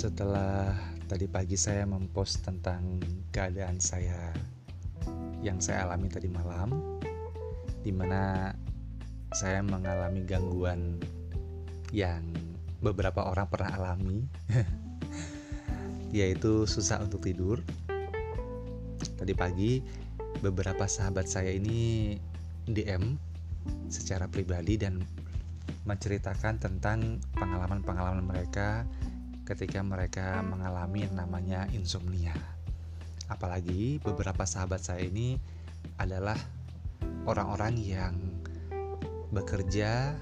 Setelah tadi pagi saya mempost tentang keadaan saya yang saya alami tadi malam, di mana saya mengalami gangguan yang beberapa orang pernah alami, yaitu susah untuk tidur. Tadi pagi, beberapa sahabat saya ini DM secara pribadi dan menceritakan tentang pengalaman-pengalaman mereka ketika mereka mengalami namanya insomnia. Apalagi beberapa sahabat saya ini adalah orang-orang yang bekerja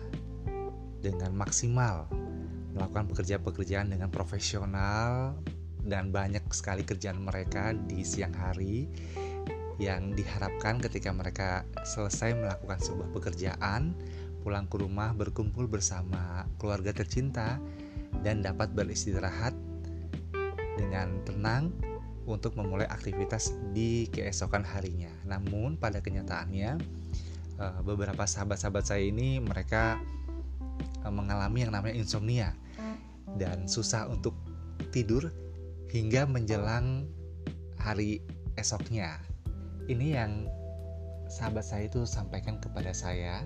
dengan maksimal, melakukan pekerjaan-pekerjaan dengan profesional dan banyak sekali kerjaan mereka di siang hari yang diharapkan ketika mereka selesai melakukan sebuah pekerjaan, pulang ke rumah berkumpul bersama keluarga tercinta dan dapat beristirahat dengan tenang untuk memulai aktivitas di keesokan harinya. Namun pada kenyataannya eh, beberapa sahabat-sahabat saya ini mereka eh, mengalami yang namanya insomnia dan susah untuk tidur hingga menjelang hari esoknya. Ini yang sahabat saya itu sampaikan kepada saya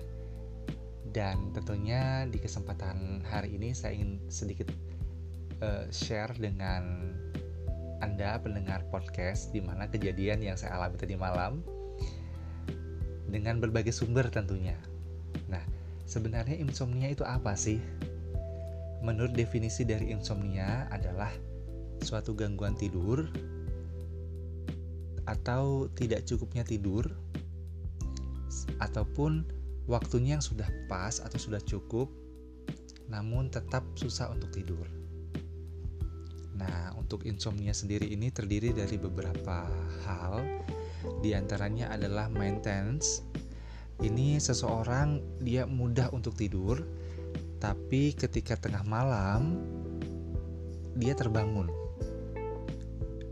dan tentunya di kesempatan hari ini saya ingin sedikit uh, share dengan Anda pendengar podcast di mana kejadian yang saya alami tadi malam dengan berbagai sumber tentunya. Nah, sebenarnya insomnia itu apa sih? Menurut definisi dari insomnia adalah suatu gangguan tidur atau tidak cukupnya tidur ataupun waktunya yang sudah pas atau sudah cukup, namun tetap susah untuk tidur. Nah, untuk insomnia sendiri ini terdiri dari beberapa hal, di antaranya adalah maintenance. Ini seseorang dia mudah untuk tidur, tapi ketika tengah malam dia terbangun.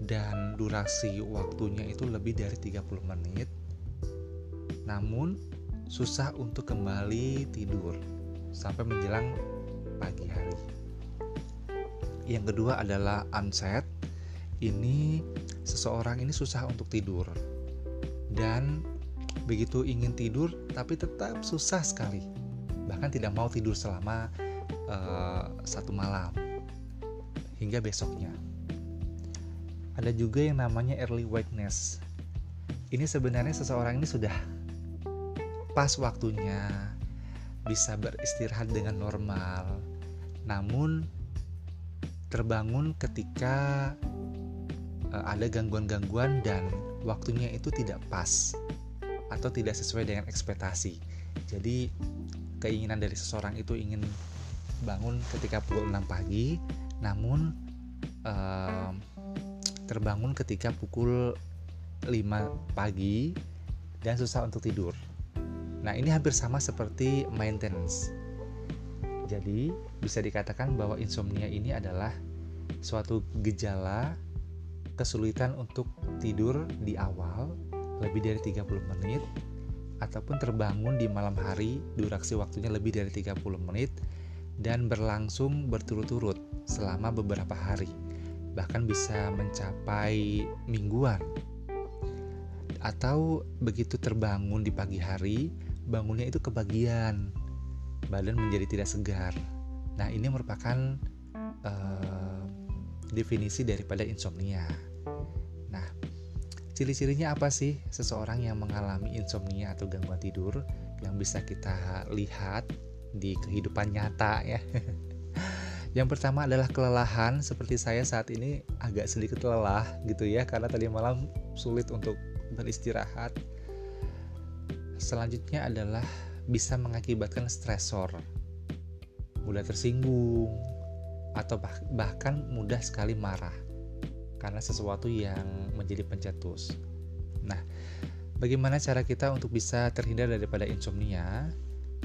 Dan durasi waktunya itu lebih dari 30 menit. Namun susah untuk kembali tidur sampai menjelang pagi hari. Yang kedua adalah onset. Ini seseorang ini susah untuk tidur dan begitu ingin tidur tapi tetap susah sekali. Bahkan tidak mau tidur selama uh, satu malam hingga besoknya. Ada juga yang namanya early wakefulness. Ini sebenarnya seseorang ini sudah pas waktunya bisa beristirahat dengan normal, namun terbangun ketika uh, ada gangguan-gangguan dan waktunya itu tidak pas atau tidak sesuai dengan ekspektasi. Jadi keinginan dari seseorang itu ingin bangun ketika pukul 6 pagi, namun uh, terbangun ketika pukul 5 pagi dan susah untuk tidur. Nah, ini hampir sama seperti maintenance. Jadi, bisa dikatakan bahwa insomnia ini adalah suatu gejala kesulitan untuk tidur di awal lebih dari 30 menit ataupun terbangun di malam hari durasi waktunya lebih dari 30 menit dan berlangsung berturut-turut selama beberapa hari bahkan bisa mencapai mingguan atau begitu terbangun di pagi hari bangunnya itu kebagian, badan menjadi tidak segar. Nah, ini merupakan uh, definisi daripada insomnia. Nah, ciri-cirinya apa sih seseorang yang mengalami insomnia atau gangguan tidur yang bisa kita lihat di kehidupan nyata ya? Yang pertama adalah kelelahan seperti saya saat ini agak sedikit lelah gitu ya karena tadi malam sulit untuk beristirahat selanjutnya adalah bisa mengakibatkan stresor, mudah tersinggung, atau bah bahkan mudah sekali marah karena sesuatu yang menjadi pencetus. Nah, bagaimana cara kita untuk bisa terhindar daripada insomnia?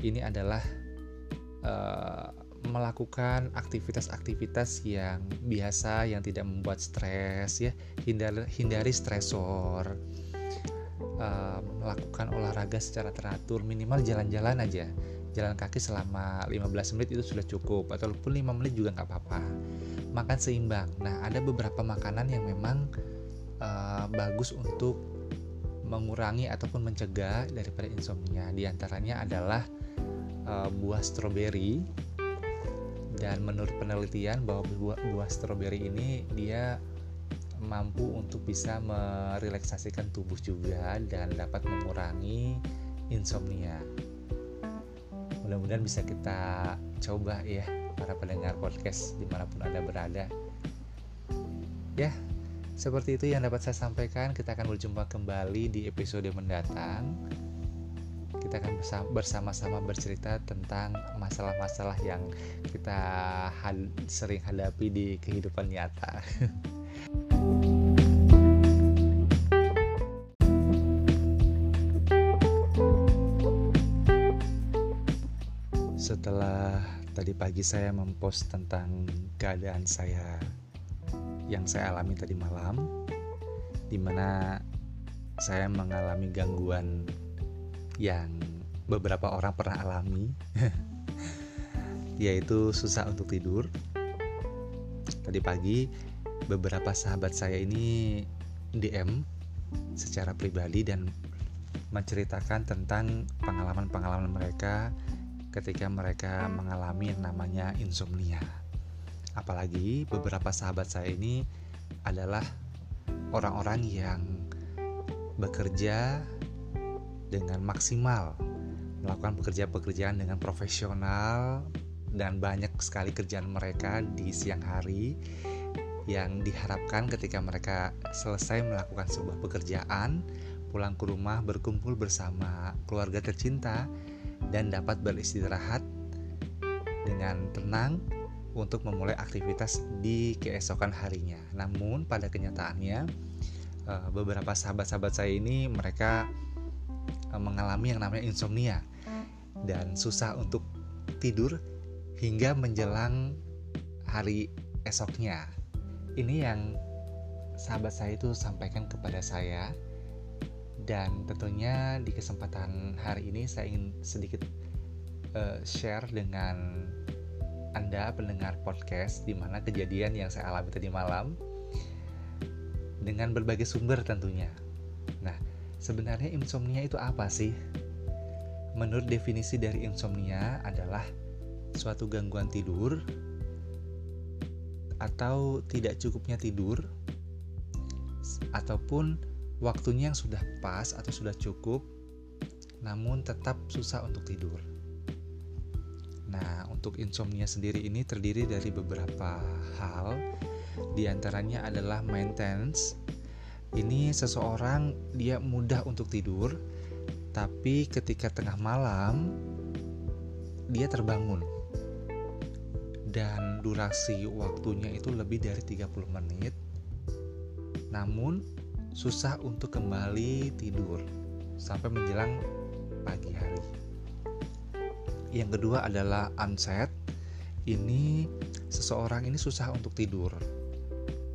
Ini adalah uh, melakukan aktivitas-aktivitas yang biasa yang tidak membuat stres ya, hindari hindari stresor uh, melakukan olahraga secara teratur minimal jalan-jalan aja jalan kaki selama 15 menit itu sudah cukup ataupun 5 menit juga nggak apa-apa makan seimbang. Nah, ada beberapa makanan yang memang uh, bagus untuk mengurangi ataupun mencegah daripada insomnia. Di antaranya adalah uh, buah stroberi. Dan menurut penelitian bahwa buah, buah stroberi ini dia mampu untuk bisa merelaksasikan tubuh juga dan dapat mengurangi insomnia. Mudah-mudahan bisa kita coba ya para pendengar podcast di mana pun anda berada. Ya, seperti itu yang dapat saya sampaikan. Kita akan berjumpa kembali di episode mendatang. Kita akan bersama-sama bercerita tentang masalah-masalah yang kita had sering hadapi di kehidupan nyata. Setelah tadi pagi saya mempost tentang keadaan saya yang saya alami tadi malam di mana saya mengalami gangguan yang beberapa orang pernah alami yaitu susah untuk tidur. Tadi pagi beberapa sahabat saya ini DM secara pribadi dan menceritakan tentang pengalaman-pengalaman mereka ketika mereka mengalami namanya insomnia. Apalagi beberapa sahabat saya ini adalah orang-orang yang bekerja dengan maksimal, melakukan pekerjaan-pekerjaan dengan profesional dan banyak sekali kerjaan mereka di siang hari yang diharapkan ketika mereka selesai melakukan sebuah pekerjaan, pulang ke rumah berkumpul bersama keluarga tercinta dan dapat beristirahat dengan tenang untuk memulai aktivitas di keesokan harinya. Namun pada kenyataannya eh, beberapa sahabat-sahabat saya ini mereka eh, mengalami yang namanya insomnia dan susah untuk tidur hingga menjelang hari esoknya. Ini yang sahabat saya itu sampaikan kepada saya dan tentunya di kesempatan hari ini saya ingin sedikit uh, share dengan anda pendengar podcast di mana kejadian yang saya alami tadi malam dengan berbagai sumber tentunya. Nah, sebenarnya insomnia itu apa sih? Menurut definisi dari insomnia adalah suatu gangguan tidur atau tidak cukupnya tidur ataupun waktunya yang sudah pas atau sudah cukup namun tetap susah untuk tidur. Nah, untuk insomnia sendiri ini terdiri dari beberapa hal. Di antaranya adalah maintenance. Ini seseorang dia mudah untuk tidur, tapi ketika tengah malam dia terbangun. Dan durasi waktunya itu lebih dari 30 menit. Namun susah untuk kembali tidur sampai menjelang pagi hari. Yang kedua adalah onset. Ini seseorang ini susah untuk tidur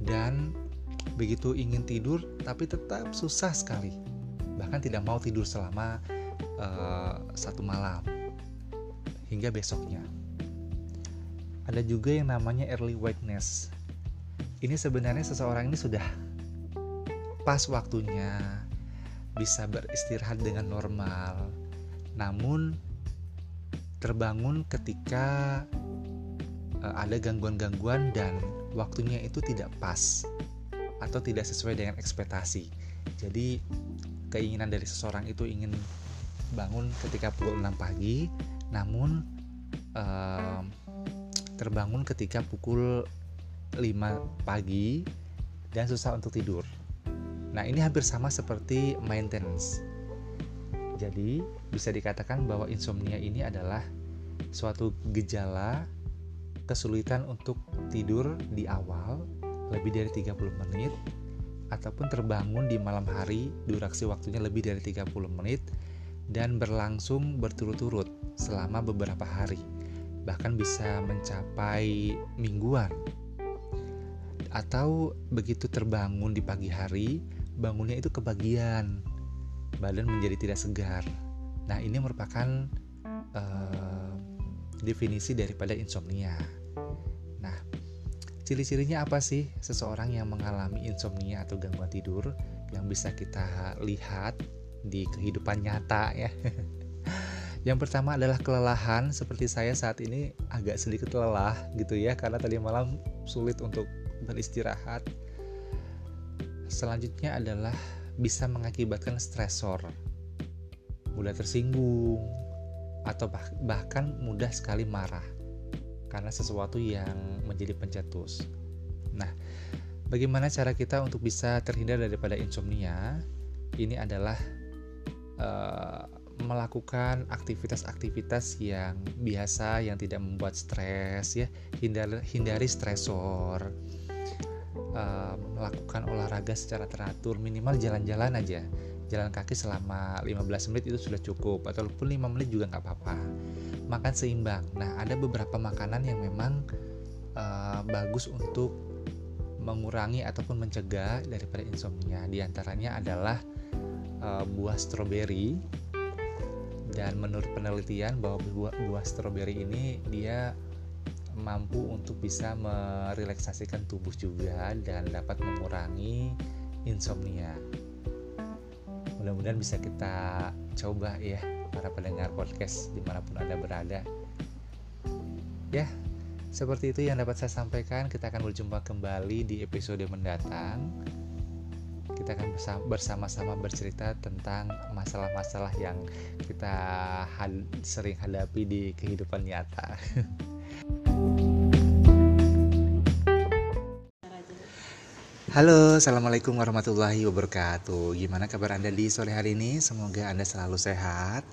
dan begitu ingin tidur tapi tetap susah sekali. Bahkan tidak mau tidur selama uh, satu malam hingga besoknya. Ada juga yang namanya early wakefulness. Ini sebenarnya seseorang ini sudah pas waktunya bisa beristirahat dengan normal. Namun terbangun ketika uh, ada gangguan-gangguan dan waktunya itu tidak pas atau tidak sesuai dengan ekspektasi. Jadi keinginan dari seseorang itu ingin bangun ketika pukul 6 pagi, namun uh, terbangun ketika pukul 5 pagi dan susah untuk tidur. Nah, ini hampir sama seperti maintenance. Jadi, bisa dikatakan bahwa insomnia ini adalah suatu gejala kesulitan untuk tidur di awal lebih dari 30 menit ataupun terbangun di malam hari durasi waktunya lebih dari 30 menit dan berlangsung berturut-turut selama beberapa hari bahkan bisa mencapai mingguan atau begitu terbangun di pagi hari bangunnya itu kebagian badan menjadi tidak segar. Nah, ini merupakan uh, definisi daripada insomnia. Nah, ciri-cirinya apa sih seseorang yang mengalami insomnia atau gangguan tidur yang bisa kita lihat di kehidupan nyata ya Yang pertama adalah kelelahan seperti saya saat ini agak sedikit lelah gitu ya karena tadi malam sulit untuk beristirahat. Selanjutnya adalah bisa mengakibatkan stresor, mudah tersinggung, atau bah bahkan mudah sekali marah karena sesuatu yang menjadi pencetus. Nah, bagaimana cara kita untuk bisa terhindar daripada insomnia? Ini adalah uh, melakukan aktivitas-aktivitas yang biasa yang tidak membuat stres ya. Hindari hindari stresor. Uh, melakukan olahraga secara teratur minimal jalan-jalan aja. Jalan kaki selama 15 menit itu sudah cukup ataupun 5 menit juga nggak apa-apa. Makan seimbang. Nah ada beberapa makanan yang memang uh, bagus untuk mengurangi ataupun mencegah daripada insomnia. Di antaranya adalah buah stroberi dan menurut penelitian bahwa buah, buah stroberi ini dia mampu untuk bisa merelaksasikan tubuh juga dan dapat mengurangi insomnia. Mudah-mudahan bisa kita coba ya para pendengar podcast di mana pun anda berada. Ya, seperti itu yang dapat saya sampaikan. Kita akan berjumpa kembali di episode mendatang kita akan bersama-sama bercerita tentang masalah-masalah yang kita had sering hadapi di kehidupan nyata. Halo, assalamualaikum warahmatullahi wabarakatuh. Gimana kabar Anda di sore hari ini? Semoga Anda selalu sehat,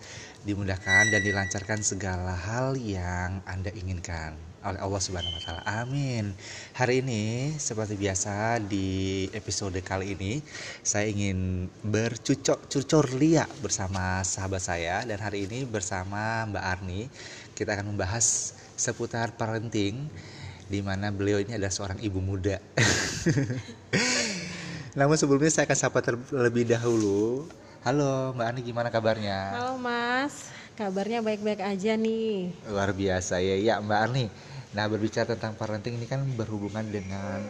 dimudahkan dan dilancarkan segala hal yang Anda inginkan oleh Allah Subhanahu wa taala. Amin. Hari ini seperti biasa di episode kali ini saya ingin bercucok cucur lia bersama sahabat saya dan hari ini bersama Mbak Arni kita akan membahas seputar parenting di mana beliau ini adalah seorang ibu muda. Namun sebelumnya saya akan sapa terlebih dahulu. Halo Mbak Arni gimana kabarnya? Halo Mas, kabarnya baik-baik aja nih. Luar biasa ya, ya Mbak Arni. Nah berbicara tentang parenting ini kan berhubungan dengan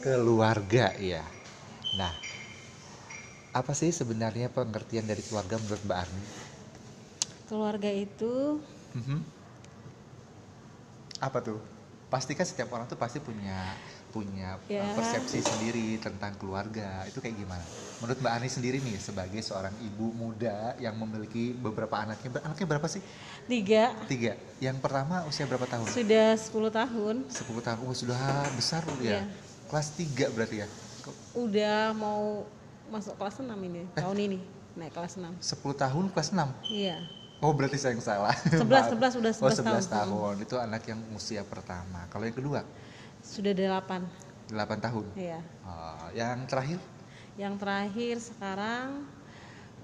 keluarga ya. Nah apa sih sebenarnya pengertian dari keluarga menurut Mbak Arni? Keluarga itu mm-hmm. apa tuh? Pasti kan setiap orang tuh pasti punya punya ya. persepsi sendiri tentang keluarga itu kayak gimana? Menurut Mbak Ani sendiri nih sebagai seorang ibu muda yang memiliki beberapa anaknya, anaknya berapa sih? Tiga. Tiga. Yang pertama usia berapa tahun? Sudah 10 tahun. 10 tahun, oh, sudah besar ya. ya. Kelas 3 berarti ya? Udah mau masuk kelas 6 ini eh? tahun ini naik kelas 6. 10 tahun kelas 6? Iya. Oh berarti saya yang salah. 11, 11 udah 11, oh, 11 tahun. tahun. Itu anak yang usia pertama. Kalau yang kedua? Sudah delapan. Delapan tahun. Iya. Uh, yang terakhir? Yang terakhir sekarang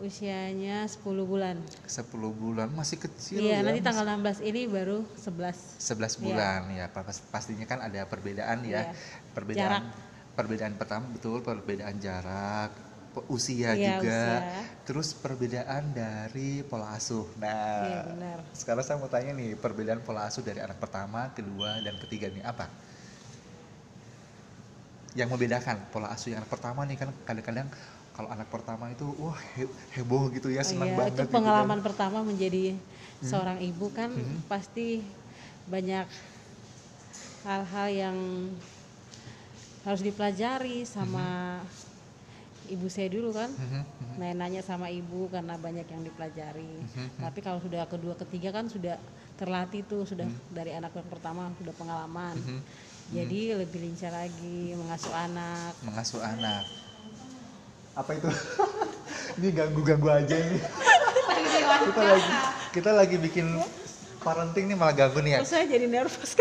usianya 10 bulan. 10 bulan masih kecil Iya, ya, nanti tanggal 16 ini baru 11. 11 bulan ya. ya. Pastinya kan ada perbedaan ya. Iya. Perbedaan jarak. perbedaan pertama betul perbedaan jarak, usia iya, juga. Usia. Terus perbedaan dari pola asuh. Nah, iya, benar. sekarang saya mau tanya nih, perbedaan pola asuh dari anak pertama, kedua dan ketiga nih apa? Yang membedakan pola asuh yang anak pertama nih kan kadang-kadang kalau anak pertama itu wah he heboh gitu ya senang oh, iya, banget itu pengalaman gitu kan. pertama menjadi hmm. seorang ibu kan hmm. pasti banyak hal-hal yang harus dipelajari sama hmm. ibu saya dulu kan hmm. hmm. nah nanya sama ibu karena banyak yang dipelajari hmm. hmm. tapi kalau sudah kedua ketiga kan sudah terlatih tuh sudah hmm. dari anak yang pertama sudah pengalaman hmm jadi hmm. lebih lincah lagi mengasuh anak. Mengasuh anak. Apa itu? Ini ganggu ganggu aja ini. Kita lagi kita lagi bikin parenting nih malah ganggu nih ya. Saya jadi nervous.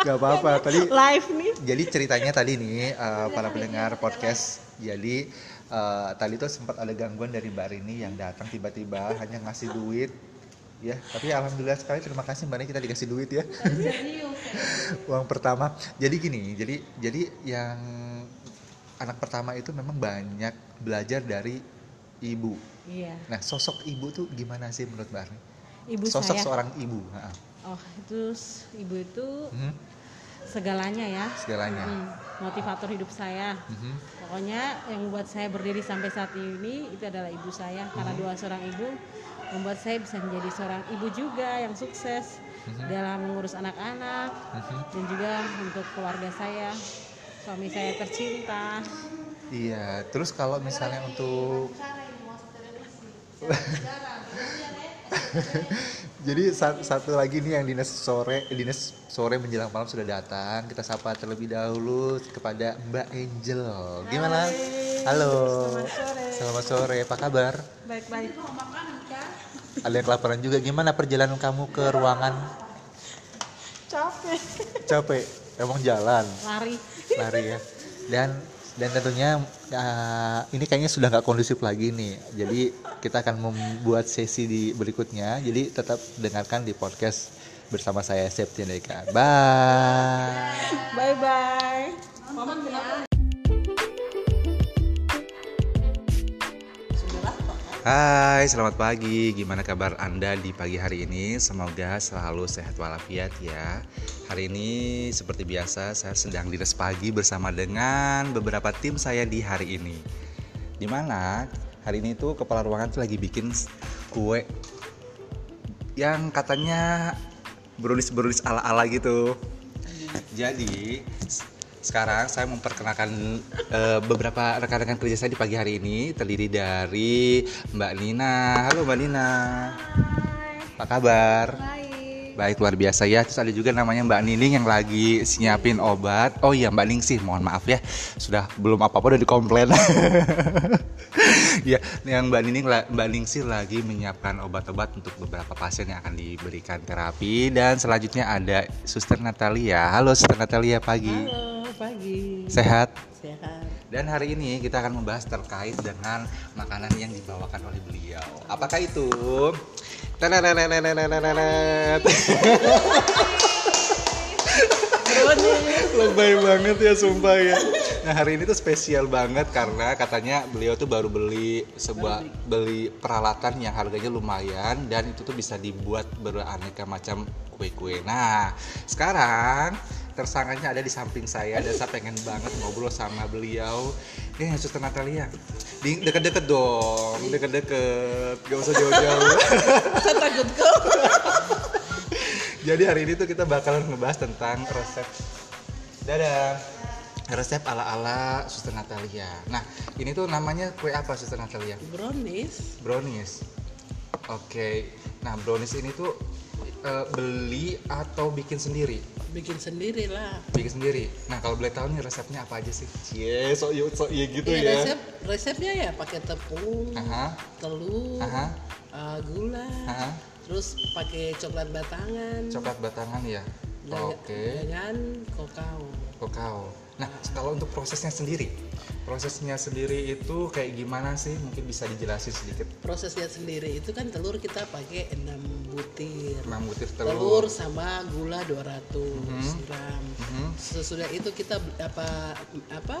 Gak apa-apa tadi live nih. jadi ceritanya tadi nih uh, para pendengar podcast jadi uh, tadi tuh sempat ada gangguan dari Mbak Rini yang datang tiba-tiba hanya ngasih duit ya tapi alhamdulillah sekali. Terima kasih mbak Rini kita dikasih duit ya. Uang pertama. Jadi gini jadi jadi yang anak pertama itu memang banyak belajar dari ibu. Iya. Nah sosok ibu tuh gimana sih menurut mbak Rini ibu sosok saya. seorang ibu oh itu ibu itu hmm? segalanya ya. Segalanya. Hmm, motivator hidup saya. Mhm. pokoknya yang membuat saya berdiri sampai saat ini itu adalah ibu saya. Karena dua seorang ibu membuat saya bisa menjadi seorang ibu juga yang sukses dalam mengurus anak-anak dan juga untuk keluarga saya. Suami saya tercinta. Iya terus kalau misalnya untuk Jadi sa- satu lagi nih yang dinas sore, dinas sore menjelang malam sudah datang. Kita sapa terlebih dahulu kepada Mbak Angel. Gimana? Halo. Selamat sore. Selamat sore. Apa kabar? baik-baik Ada yang kelaparan juga. Gimana perjalanan kamu ke ruangan? capek Capek. Emang jalan, lari lari ya. Dan dan tentunya uh, ini kayaknya sudah nggak kondusif lagi nih. Jadi kita akan membuat sesi di berikutnya. Jadi tetap dengarkan di podcast bersama saya Septian Deka. Bye. bye bye Hai, selamat pagi. Gimana kabar Anda di pagi hari ini? Semoga selalu sehat walafiat ya. Hari ini seperti biasa saya sedang dinas pagi bersama dengan beberapa tim saya di hari ini. Di mana hari ini tuh kepala ruangan tuh lagi bikin kue yang katanya berulis-berulis ala-ala gitu. Jadi sekarang saya memperkenalkan eh, beberapa rekan-rekan kerja saya di pagi hari ini terdiri dari Mbak Nina. Halo Mbak Nina. Apa kabar? baik Baik luar biasa ya. Terus ada juga namanya Mbak Nining yang lagi nyiapin obat. Oh iya Mbak Ning sih, mohon maaf ya. Sudah belum apa-apa udah dikomplain. ya, yang Mbak Nining Mbak Ningsih lagi menyiapkan obat-obat untuk beberapa pasien yang akan diberikan terapi dan selanjutnya ada Suster Natalia. Halo Suster Natalia pagi. halo pagi Sehat? sehat Dan hari ini kita akan membahas terkait dengan makanan yang dibawakan oleh beliau. Apakah itu? Lebay banget ya sumpah ya. Nah hari ini tuh spesial banget karena katanya beliau tuh baru beli sebuah beli peralatan yang harganya lumayan dan itu tuh bisa dibuat beraneka macam kue-kue. Nah sekarang tersangkanya ada di samping saya dan saya pengen banget ngobrol sama beliau. Eh Suster Natalia, di deket-deket dong, deket-deket, gak usah jauh-jauh. saya takut kok. Jadi hari ini tuh kita bakalan ngebahas tentang resep. Dadah. Resep ala-ala Suster Natalia. Nah ini tuh namanya kue apa Suster Natalia? brownies. Brownies. Oke. Nah brownies ini tuh eh, beli atau bikin sendiri? bikin sendiri lah Bikin sendiri Nah kalau boleh tahu nih resepnya apa aja sih? Cie sok iya sok iya gitu Iya, ya resep resepnya ya pakai tepung Aha, telur aha, eh, gula aha. terus pakai coklat batangan Coklat batangan ya? Oke dengan kokao Kokao. Nah, kalau untuk prosesnya sendiri, prosesnya sendiri itu kayak gimana sih? Mungkin bisa dijelasin sedikit. prosesnya sendiri itu kan telur kita pakai 6 butir 6 butir telur, telur. sama gula 200 gram Mhm. sesudah itu kita apa apa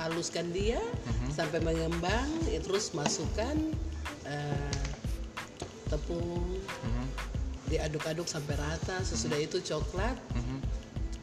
haluskan dia Mhm. sampai mengembang ya, terus masukkan eh, tepung Mhm, diaduk-aduk sampai rata sesudah itu coklat mhm.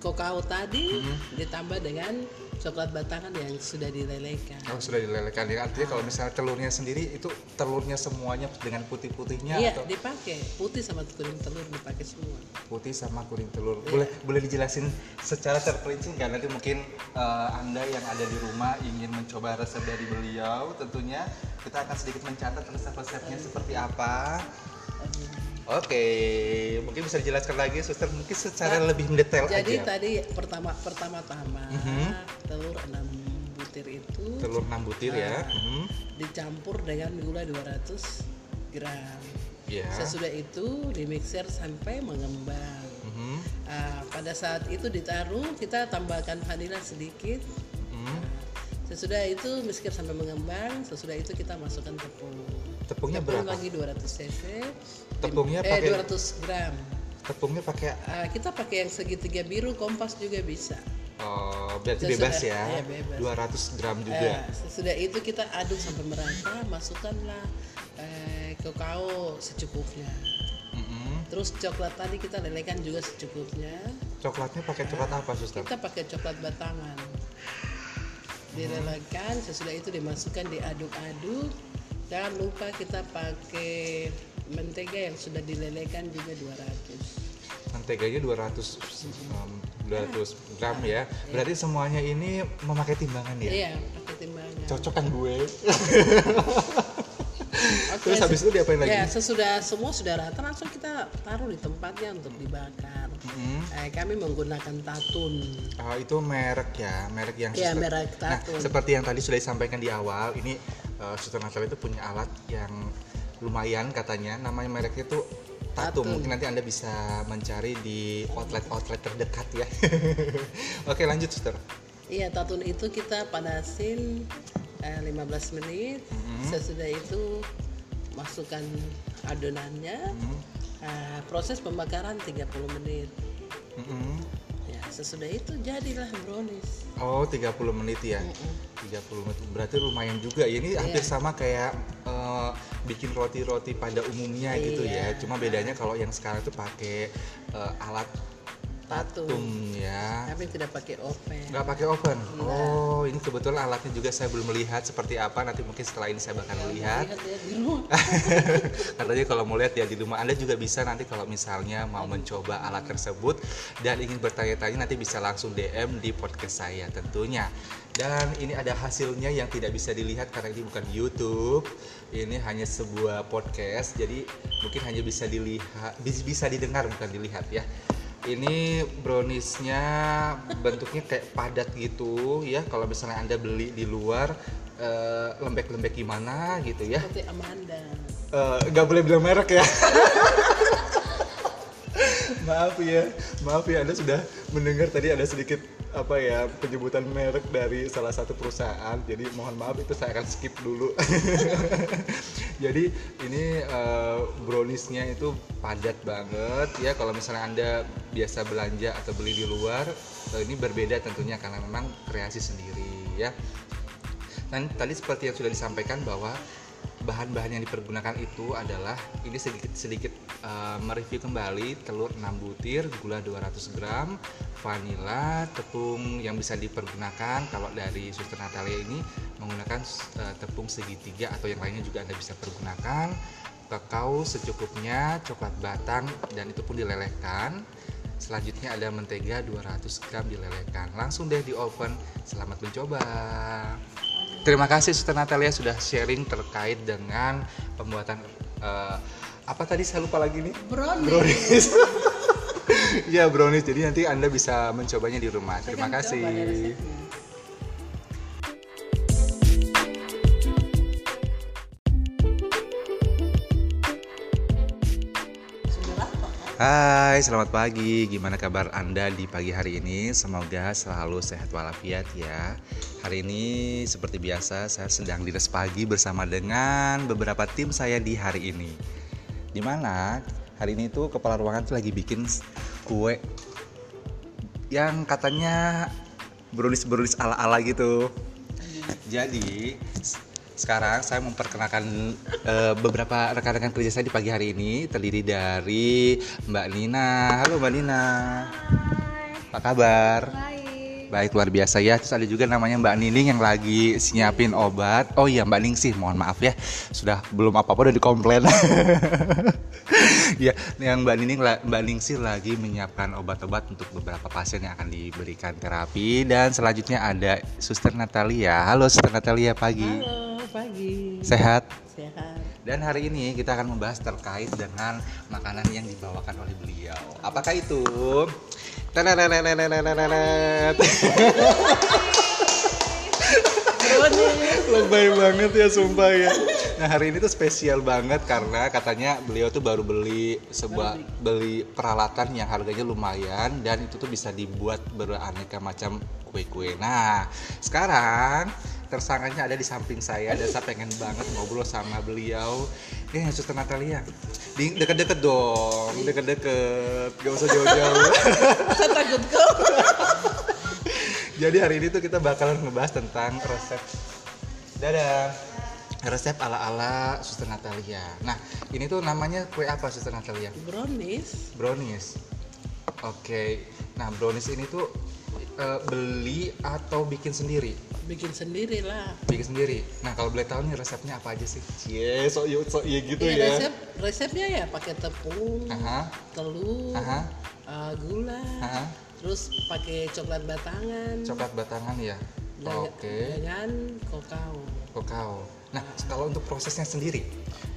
Kokao tadi Mhm. ditambah dengan coklat batangan yang sudah dilelehkan Oh, sudah dilelehkan. Ya, artinya kalau misalnya telurnya sendiri itu telurnya semuanya dengan putih-putihnya iya atau dipakai putih sama kuning telur dipakai semua putih sama kuning telur. Boleh boleh dijelasin secara terperinci nggak? Nanti mungkin eh, Anda yang ada di rumah ingin mencoba resep dari beliau, tentunya kita akan sedikit mencatat resep-resepnya seperti apa. Oke, mungkin bisa dijelaskan lagi, suster mungkin secara lebih mendetail Jadi aja. tadi pertama pertama-tama Mhm. telur 6 butir itu Telur 6 butir ya. Mhm. dicampur dengan gula 200 gram. Ya. Sesudah itu dimixer sampai mengembang. Mhm. Ah, pada saat itu ditaruh kita tambahkan vanila sedikit. Mhm. Sesudah itu mixer sampai mengembang. Sesudah itu kita masukkan tepung. Tepungnya Tepung berapa? lagi 200 cc. Tepungnya eh, pakai- 200 gram. Tepungnya pakai Ah, kita pakai yang segitiga biru kompas juga bisa. oh, berarti Sesudah- bebas ya. iya, bebas. 200 gram Eh, juga. sesudah itu kita aduk sampai merata, masukkanlah eh, kakao secukupnya. Terus coklat tadi kita lelekan juga secukupnya Coklatnya pakai coklat apa, suster? kita pakai coklat batangan dilelekan sesudah itu dimasukkan diaduk-aduk jangan lupa kita pakai mentega yang sudah dilelekan juga 200 Menteganya 200 um, 200 gram ya. Berarti semuanya ini memakai timbangan ya? iya pakai timbangan Cocok kan gue? Oke, Terus habis itu diapain lagi? Ya, sesudah semua sudah rata langsung kita taruh di tempatnya untuk dibakar. Mm-hmm. Eh, kami menggunakan tatun. Oh, itu merek ya, merek yang Iya, merek Nah, tatun. seperti yang tadi sudah disampaikan di awal, ini uh, Suster Natalia itu punya alat yang lumayan katanya, namanya mereknya itu Tatum. Tatum. Mungkin nanti Anda bisa mencari di outlet-outlet terdekat ya. Oke, lanjut Suster. Iya, tatun itu kita panasin eh, 15 menit. Mm-hmm. Sesudah itu masukkan adonannya. Mm-hmm. Eh, proses pembakaran 30 menit. Mm-mm. Ya, sesudah itu jadilah brownies. Oh, 30 menit ya. 30 menit. Berarti lumayan juga. Ya, ini hampir sama kayak eh, bikin roti-roti pada umumnya gitu ya. Iya. Cuma bedanya kalau yang sekarang itu pakai eh, alat Tatum. tatum ya. Kami tidak pakai oven. Nggak pakai oven. Oh, ini kebetulan alatnya juga saya belum melihat seperti apa. Nanti mungkin setelah ini saya bakal melihat. Lihat ya di rumah. Katanya kalau mau lihat ya di rumah Anda juga bisa nanti kalau misalnya mau mencoba alat tersebut dan ingin bertanya-tanya nanti bisa langsung DM di podcast saya tentunya. Dan ini ada hasilnya yang tidak bisa dilihat karena ini bukan YouTube. Ini hanya sebuah podcast. Jadi mungkin hanya bisa dilihat bis- bisa didengar bukan dilihat ya. Ini browniesnya bentuknya kayak padat gitu ya. Kalau misalnya Anda beli di luar eh, lembek-lembek gimana gitu ya Seperti Amanda. Eh, nggak boleh bilang merek ya. maaf ya, maaf ya Anda sudah mendengar tadi ada sedikit apa ya penyebutan merek dari salah satu perusahaan. Jadi mohon maaf itu saya akan skip dulu. Jadi ini eh, browniesnya itu padat banget ya. Kalau misalnya Anda biasa belanja atau beli di luar, eh, ini berbeda tentunya karena memang kreasi sendiri ya. Dan tadi seperti yang sudah disampaikan bahwa bahan-bahan yang dipergunakan itu adalah ini sedikit sedikit uh, mereview kembali telur 6 butir, gula 200 gram, vanila, tepung yang bisa dipergunakan kalau dari Suster Natalia ini menggunakan uh, tepung segitiga atau yang lainnya juga Anda bisa pergunakan kakao secukupnya, coklat batang dan itu pun dilelehkan. Selanjutnya ada mentega 200 gram dilelehkan. Langsung deh di oven. Selamat mencoba. Terima kasih Suster Natalia sudah sharing terkait dengan pembuatan eh, apa tadi saya lupa lagi nih. Brownies. Brownies. ya brownies. Jadi nanti Anda bisa mencobanya di rumah. Terima kasih. Hai, selamat pagi. Gimana kabar Anda di pagi hari ini? Semoga selalu sehat walafiat ya. Hari ini seperti biasa saya sedang dinas pagi bersama dengan beberapa tim saya di hari ini. Di mana hari ini tuh kepala ruangan tuh lagi bikin kue yang katanya brownies-brownies ala-ala gitu. Jadi sekarang saya memperkenalkan eh, beberapa rekan-rekan kerja saya di pagi hari ini terdiri dari Mbak Nina. Halo Mbak Nina. Apa kabar? Baik. Baik luar biasa ya. Terus ada juga namanya Mbak Nining yang lagi nyiapin obat. Oh iya Mbak Ningsih, mohon maaf ya. Sudah belum apa-apa udah dikomplain. ya, yang Mbak Nining Mbak Ningsih lagi menyiapkan obat-obat untuk beberapa pasien yang akan diberikan terapi dan selanjutnya ada Suster Natalia. Halo Suster Natalia pagi. Halo, pagi. Sehat? Sehat. Dan hari ini kita akan membahas terkait dengan makanan yang dibawakan oleh beliau. Apakah itu? Lebay banget ya sumpah ya. Nah hari ini tuh spesial banget karena katanya beliau tuh baru beli sebuah beli peralatan yang harganya lumayan dan itu tuh bisa dibuat beraneka macam kue-kue. Nah sekarang tersangkanya ada di samping saya dan saya pengen banget ngobrol sama beliau. Eh Suster Natalia, deket-deket dong, deket-deket, gak usah jauh-jauh. Saya takut kok. Jadi hari ini tuh kita bakalan ngebahas tentang resep. Dadah. resep ala-ala Suster Natalia. Nah, ini tuh namanya kue apa Suster Natalia? brownies Brownies. Oke. Nah, brownies ini tuh eh, beli atau bikin sendiri? bikin sendiri lah Bikin sendiri. Nah, kalau boleh tahu nih resepnya apa aja sih? Cie, sok iya sok iya gitu Iya, ya. resep resepnya ya pakai tepung Aha. telur Aha. uh, gula Aha. Terus pakai coklat batangan Coklat batangan ya. Oke. dengan kokao Kakao. Nah, kalau untuk prosesnya sendiri,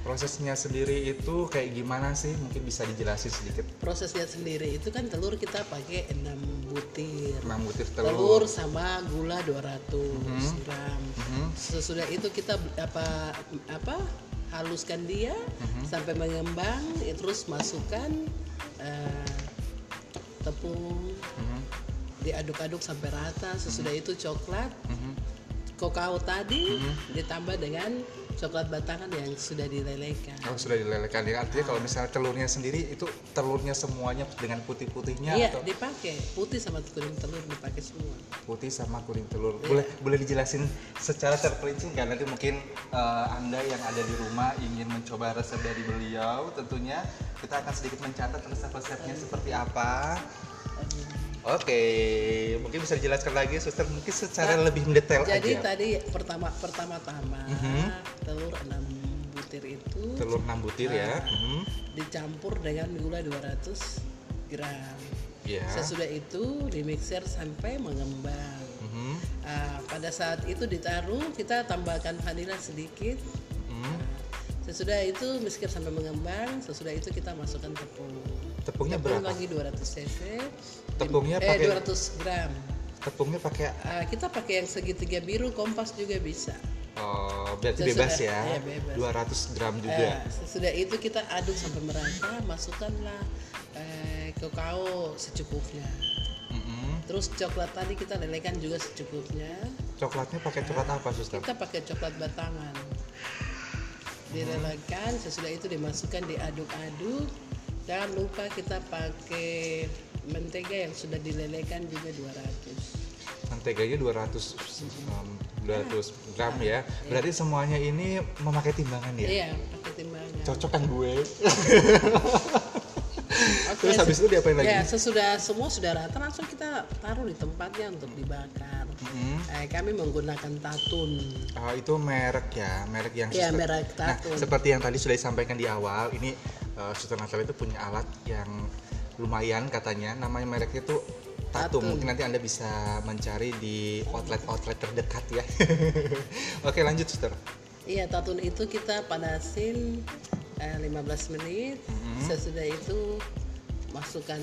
prosesnya sendiri itu kayak gimana sih? Mungkin bisa dijelasin sedikit. prosesnya sendiri itu kan telur kita pakai 6 butir 6 butir telur, telur. sama gula 200 gram Mhm. sesudah itu kita apa apa haluskan dia Mhm. sampai mengembang ya, terus masukkan eh, tepung Mhm. diaduk-aduk sampai rata sesudah itu coklat Mhm. kokao tadi ditambah dengan coklat batangan yang sudah dilelehkan Oh, sudah dilelehkan ya. Artinya kalau misalnya telurnya sendiri itu telurnya semuanya dengan putih-putihnya iya atau dipakai putih sama kuning telur dipakai semua putih sama kuning telur. Iya. Boleh boleh dijelasin secara terperinci nggak nanti mungkin eh, Anda yang ada di rumah ingin mencoba resep dari beliau tentunya kita akan sedikit mencatat resep-resepnya seperti apa. Oke, mungkin bisa dijelaskan lagi, suster mungkin secara lebih mendetail Jadi aja. tadi pertama pertama-tama Mhm. telur 6 butir itu Telur 6 butir ya. Mhm. dicampur dengan gula 200 gram. Ya. Sesudah itu dimixer sampai mengembang. Mhm. Ah, pada saat itu ditaruh kita tambahkan vanila sedikit. Mhm. Sesudah itu mixer sampai mengembang. Sesudah itu kita masukkan tepung. Tepungnya Tepung berapa? lagi 200 cc. Tepungnya eh, pakai- 200 gram. Tepungnya pakai Ah, kita pakai yang segitiga biru kompas juga bisa. oh, berarti Sesudah- bebas ya. iya, bebas. 200 gram Eh, juga. sesudah itu kita aduk sampai merata, masukkanlah eh, kakao secukupnya. Mhm. Terus coklat tadi kita lelehkan juga secukupnya. Coklatnya pakai coklat apa, suster? Kita pakai coklat batangan. Dilelehkan, sesudah itu dimasukkan diaduk-aduk. Jangan lupa kita pakai mentega yang sudah dilelehkan juga 200. Menteganya 200 um, 200 gram ya. Berarti semuanya ini memakai timbangan ya. Iya, pakai timbangan. Cocok kan gue. Oke, Terus habis itu diapain lagi? Ya, sesudah semua sudah rata langsung kita taruh di tempatnya untuk dibakar. Mhm. Eh, kami menggunakan tatun. Oh, itu merek ya, merek yang Iya, suster- merek Nah, Tatun. seperti yang tadi sudah disampaikan di awal, ini uh, Suster Natalia itu punya alat yang lumayan katanya, namanya mereknya itu Tatum. Tatun. Mungkin nanti Anda bisa mencari di outlet-outlet terdekat ya. Oke, lanjut Suster. Iya, tatun itu kita panasin eh, 15 menit. Mhm. Sesudah itu masukkan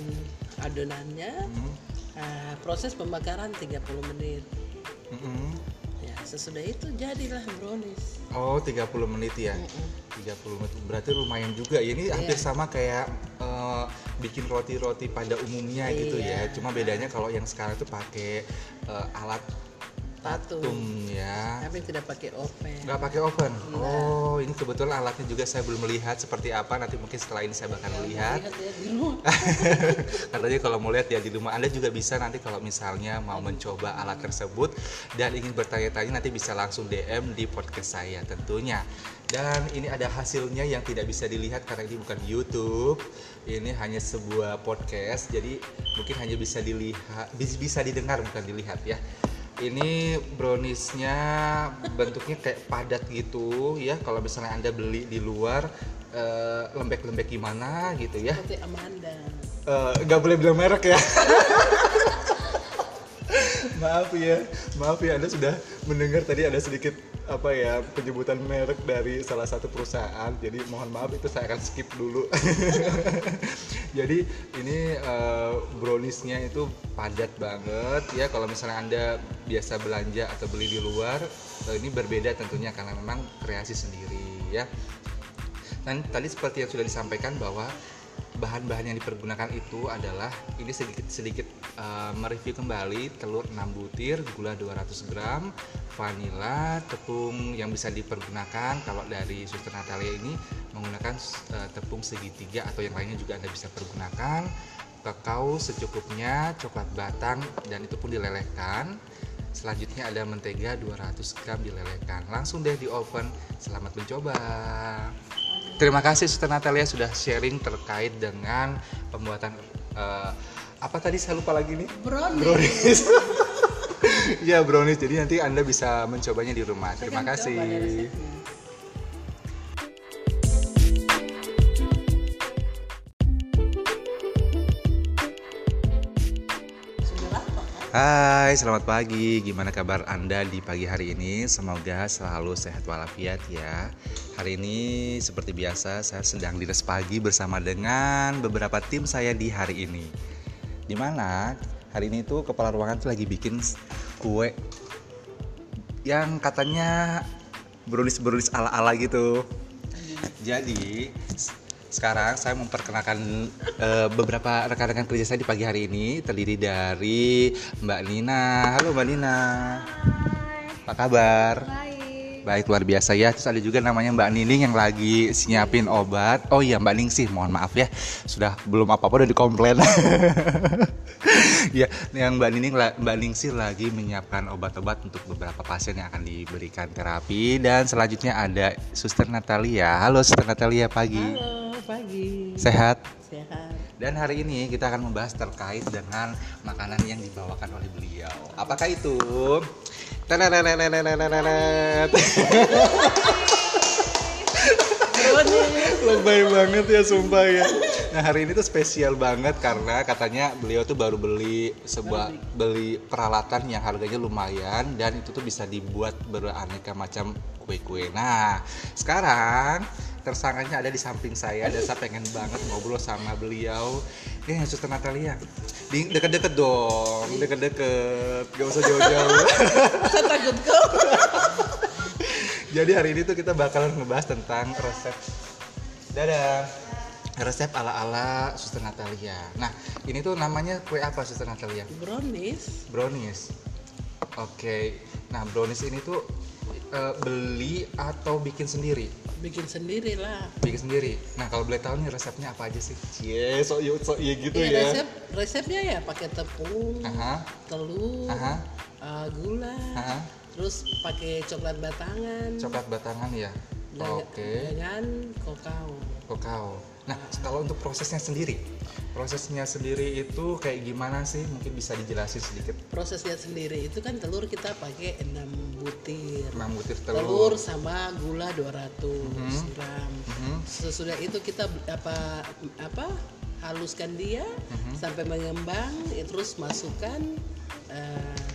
adonannya. Mhm. Eh, proses pembakaran 30 menit. Mhm. Ya, sesudah itu jadilah brownies. Oh, 30 menit ya. 30 menit. Berarti lumayan juga. Ya, Ini hampir Iya. sama kayak eh, bikin roti-roti pada umumnya gitu ya. Iya. Cuma bedanya kalau yang sekarang itu pakai eh, alat Tatum ya. Tapi tidak pakai oven. Nggak pakai oven. Oh, ini kebetulan alatnya juga saya belum melihat seperti apa. Nanti mungkin setelah ini saya bakal melihat. Ya di rumah. Katanya kalau mau lihat ya di rumah Anda juga bisa nanti kalau misalnya mau mencoba alat tersebut dan ingin bertanya-tanya nanti bisa langsung DM di podcast saya tentunya. Dan ini ada hasilnya yang tidak bisa dilihat karena ini bukan YouTube. Ini hanya sebuah podcast. Jadi mungkin hanya bisa dilihat bis- bisa didengar bukan dilihat ya. Ini browniesnya bentuknya kayak padat gitu ya. Kalau misalnya Anda beli di luar eh, lembek-lembek gimana gitu ya. Seperti Amanda. Eh, nggak boleh bilang merek ya maaf ya maaf ya anda sudah mendengar tadi ada sedikit apa ya penyebutan merek dari salah satu perusahaan. Jadi mohon maaf itu saya akan skip dulu. Jadi ini eh, browniesnya itu padat banget. Ya kalau misalnya anda biasa belanja atau beli di luar eh, ini berbeda tentunya karena memang kreasi sendiri ya. Dan tadi seperti yang sudah disampaikan bahwa bahan-bahan yang dipergunakan itu adalah ini sedikit sedikit uh, mereview kembali. Telur 6 butir, gula 200 gram, vanila, tepung yang bisa dipergunakan. Kalau dari Suster Natalia ini menggunakan uh, tepung segitiga atau yang lainnya juga Anda bisa pergunakan. Kakao secukupnya, coklat batang dan itu pun dilelehkan. Selanjutnya ada mentega 200 gram dilelehkan. Langsung deh di oven. Selamat mencoba terima kasih Suster Natalia sudah sharing terkait dengan pembuatan eh, apa tadi? Saya lupa lagi nih. Brownies. brownies. Ya brownies. Jadi nanti anda bisa mencobanya di rumah. Terima kasih Hai, selamat pagi. Gimana kabar Anda di pagi hari ini? Semoga selalu sehat walafiat ya. Hari ini seperti biasa saya sedang di pagi bersama dengan beberapa tim saya di hari ini. Di mana hari ini tuh kepala ruangan tuh lagi bikin kue yang katanya brownies-brownies ala-ala gitu. Jadi sekarang saya memperkenalkan eh, beberapa rekan-rekan kerja saya di pagi hari ini terdiri dari Mbak Nina. Halo Mbak Nina. Apa kabar? Baik. Baik luar biasa ya. Terus ada juga namanya Mbak Nining yang lagi siapin obat. Oh iya Mbak Ning sih, mohon maaf ya. Sudah belum apa-apa udah dikomplain. ya, yang Mbak Nining Mbak Ningsih lagi menyiapkan obat-obat untuk beberapa pasien yang akan diberikan terapi dan selanjutnya ada Suster Natalia. Halo Suster Natalia pagi. Halo, pagi. Sehat? Sehat. Dan hari ini kita akan membahas terkait dengan makanan yang dibawakan oleh beliau. Apakah itu? Lebay banget ya sumpah ya. Nah hari ini tuh spesial banget karena katanya beliau tuh baru beli sebuah beli peralatan yang harganya lumayan dan itu tuh bisa dibuat beraneka macam kue-kue. Nah sekarang tersangkanya ada di samping saya dan saya pengen banget ngobrol sama beliau. Eh Suster Natalia, di deket-deket dong, deket-deket, gak usah jauh-jauh. Saya takut kok. Jadi hari ini tuh kita bakalan ngebahas tentang resep Dadah Resep ala-ala Suster Natalia Nah ini tuh namanya kue apa Suster Natalia? Brownies. Brownies Oke Nah brownies ini tuh eh, beli atau bikin sendiri? Bikin sendiri lah. Bikin sendiri Nah kalau boleh tahu nih resepnya apa aja sih? Cie sok iya sok iya gitu Iya, ya resep resepnya ya pakai tepung, Aha, telur, aha, eh, gula, aha terus pakai coklat batangan, Coklat batangan ya? dengan, Oke dengan kokao. Kokao. Nah, kalau untuk prosesnya sendiri, prosesnya sendiri itu kayak gimana sih? Mungkin bisa dijelasin sedikit. Prosesnya sendiri itu kan telur kita pakai 6 butir. 6 butir Telur, telur. sama gula 200 gram. Mhm. Sesudah itu kita apa apa haluskan dia Mhm. sampai mengembang, ya, terus masukkan eh,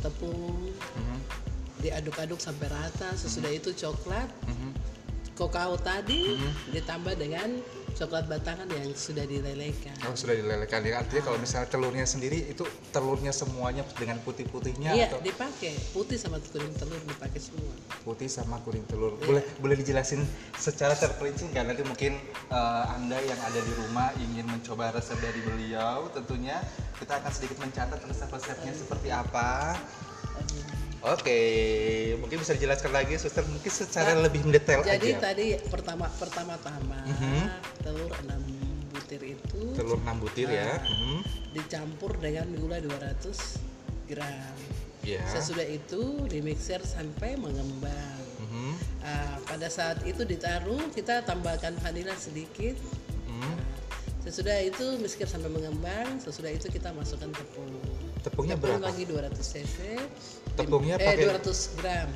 tepung Mhm, diaduk-aduk sampai rata. Sesudah itu coklat, mhm. Kokao tadi Mhm. ditambah dengan coklat batangan yang sudah dilelehkan. Kalau sudah dilelehkan ya, artinya kalau misalnya telurnya sendiri itu telurnya semuanya dengan putih-putihnya Iya, atau dipakai putih sama kuning telur dipakai semua. putih sama kuning telur. Iya. Boleh boleh dijelasin secara terperinci nggak nanti mungkin eh, Anda yang ada di rumah ingin mencoba resep dari beliau, tentunya kita akan sedikit mencatat resep-resepnya seperti apa. Oke, mungkin bisa dijelaskan lagi, suster mungkin secara Nah, lebih mendetail Jadi aja. tadi pertama pertama-tama Mhm. telur 6 butir itu Telur 6 butir ya. Ah. Mhm. dicampur dengan gula 200 gram. Ya. Sesudah itu dimixer sampai mengembang. Mhm. Ah, pada saat itu ditaruh kita tambahkan vanila sedikit. Mhm. Sesudah itu mixer sampai mengembang. Sesudah itu kita masukkan tepung. Tepungnya Tepung berapa? lagi 200 cc. Tepungnya eh, pakai- 200 gram.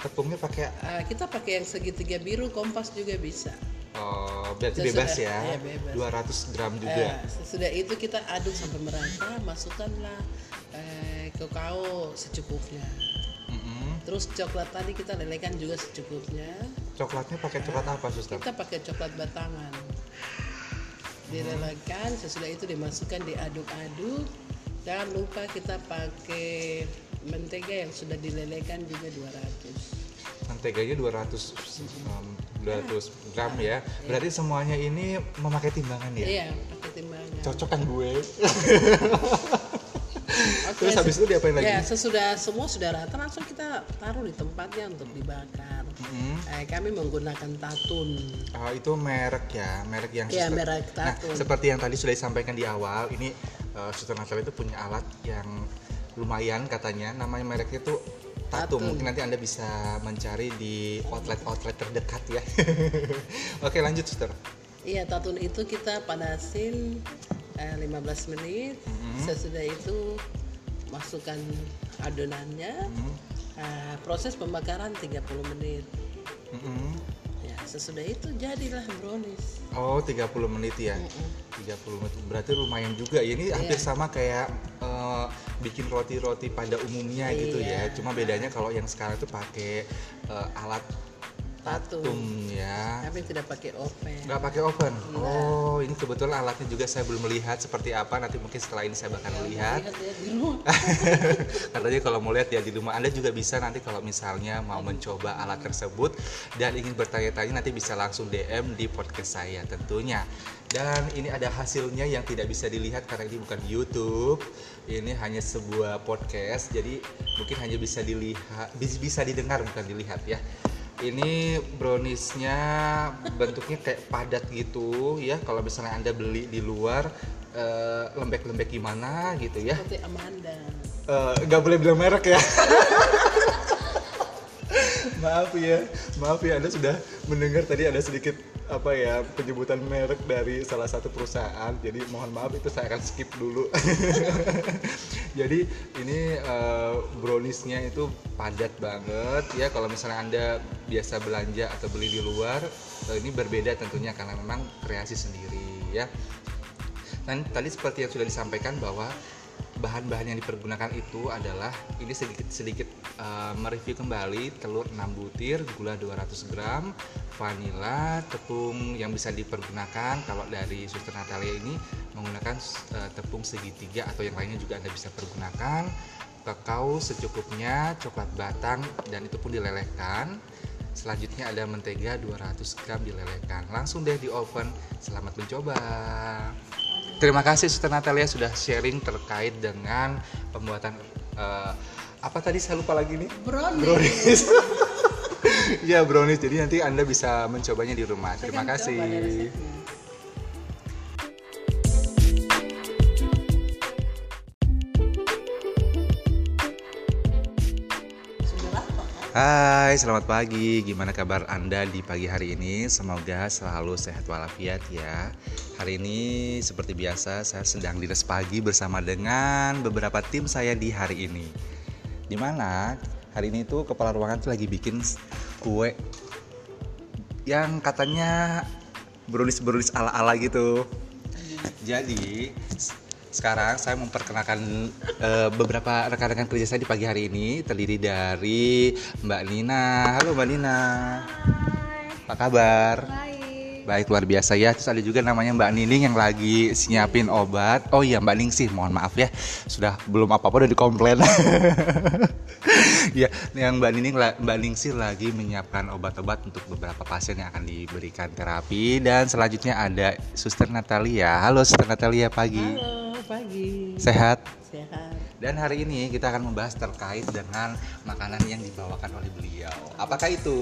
Tepungnya pakai Ah, kita pakai yang segitiga biru kompas juga bisa. oh, berarti Sesudah- bebas ya. iya, bebas. 200 gram juga. sesudah itu kita aduk sampai merata, masukkanlah eh, kakao secukupnya. Mhm. Terus coklat tadi kita lelehkan juga secukupnya. Coklatnya pakai coklat apa, suster? Kita pakai coklat batangan. Dilelehkan, sesudah itu dimasukkan diaduk-aduk. Jangan lupa kita pakai mentega yang sudah dilelehkan juga 200. Menteganya 200 um, 200 gram ya. Berarti semuanya ini memakai timbangan ya. Iya, pakai timbangan. Cocok kan gue. Terus habis itu diapain lagi? Ya, sesudah semua sudah rata langsung kita taruh di tempatnya untuk dibakar. Mhm. Eh, kami menggunakan tatun. Ah, itu merek ya, merek yang Iya, suster- merek Nah, Tatun. seperti yang tadi sudah disampaikan di awal, ini uh, Suster Natalia itu punya alat yang lumayan katanya. Namanya mereknya tuh Tatum. Tatum. Mungkin nanti anda bisa mencari di outlet-outlet terdekat ya. Oke lanjut suster. Iya, tatun itu kita panasin eh, 15 menit. Sesudah itu masukkan adonannya. Hmm. Eh, proses pembakaran 30 menit. Mm-mm. Ya, sesudah itu jadilah brownies. Oh 30 menit ya. 30 menit berarti lumayan juga ya. Ini hampir sama kayak eh, bikin roti-roti pada umumnya gitu ya. Iya. Cuma bedanya kalau yang sekarang tuh pakai eh, alat Tatum. ya. Tapi tidak pakai oven. Nggak pakai oven. Oh, ini kebetulan alatnya juga saya belum melihat seperti apa. Nanti mungkin setelah ini saya bakal ya di rumah. Katanya kalau mau lihat ya di rumah Anda juga bisa nanti kalau misalnya mau mencoba alat tersebut dan ingin bertanya-tanya nanti bisa langsung DM di podcast saya tentunya. Dan ini ada hasilnya yang tidak bisa dilihat karena ini bukan YouTube. Ini hanya sebuah podcast. Jadi mungkin hanya bisa dilihat bis- bisa didengar bukan dilihat ya. Ini browniesnya bentuknya kayak padat gitu ya. Kalau misalnya Anda beli di luar eh, lembek-lembek gimana gitu ya Seperti Amanda. Eh, nggak boleh bilang merek ya. maaf ya, maaf ya Anda sudah mendengar tadi ada sedikit apa ya penyebutan merek dari salah satu perusahaan. Jadi mohon maaf itu saya akan skip dulu. Jadi ini eh, browniesnya itu padat banget ya. Kalau misalnya Anda biasa belanja atau beli di luar, eh, ini berbeda tentunya karena memang kreasi sendiri ya. Dan tadi seperti yang sudah disampaikan bahwa bahan-bahan yang dipergunakan itu adalah ini sedikit sedikit uh, mereview kembali telur 6 butir, gula 200 gram, vanila, tepung yang bisa dipergunakan kalau dari Suster Natalia ini menggunakan uh, tepung segitiga atau yang lainnya juga Anda bisa pergunakan kakao secukupnya, coklat batang dan itu pun dilelehkan. Selanjutnya ada mentega 200 gram dilelehkan. Langsung deh di oven. Selamat mencoba. Terima kasih Suster Natalia sudah sharing terkait dengan pembuatan eh, apa tadi saya lupa lagi nih Brownies. brownies. ya brownies. Jadi nanti anda bisa mencobanya di rumah. Terima Saya kasih. Hai, selamat pagi. Gimana kabar Anda di pagi hari ini? Semoga selalu sehat walafiat ya. Hari ini seperti biasa saya sedang di res pagi bersama dengan beberapa tim saya di hari ini. Di mana hari ini tuh kepala ruangan tuh lagi bikin kue yang katanya brownies-brownies ala-ala gitu. Jadi sekarang saya memperkenalkan eh, beberapa rekan-rekan kerja saya di pagi hari ini terdiri dari Mbak Nina. Halo Mbak Nina. Apa kabar? Baik. Baik luar biasa ya. Terus ada juga namanya Mbak Nining yang lagi nyiapin obat. Oh iya Mbak Ning sih, mohon maaf ya. Sudah belum apa-apa udah dikomplain. ya, yang Mbak Nining Mbak Ningsih lagi menyiapkan obat-obat untuk beberapa pasien yang akan diberikan terapi dan selanjutnya ada Suster Natalia. Halo Suster Natalia pagi. Halo, pagi. Sehat? Sehat. Dan hari ini kita akan membahas terkait dengan makanan yang dibawakan oleh beliau. Apakah itu?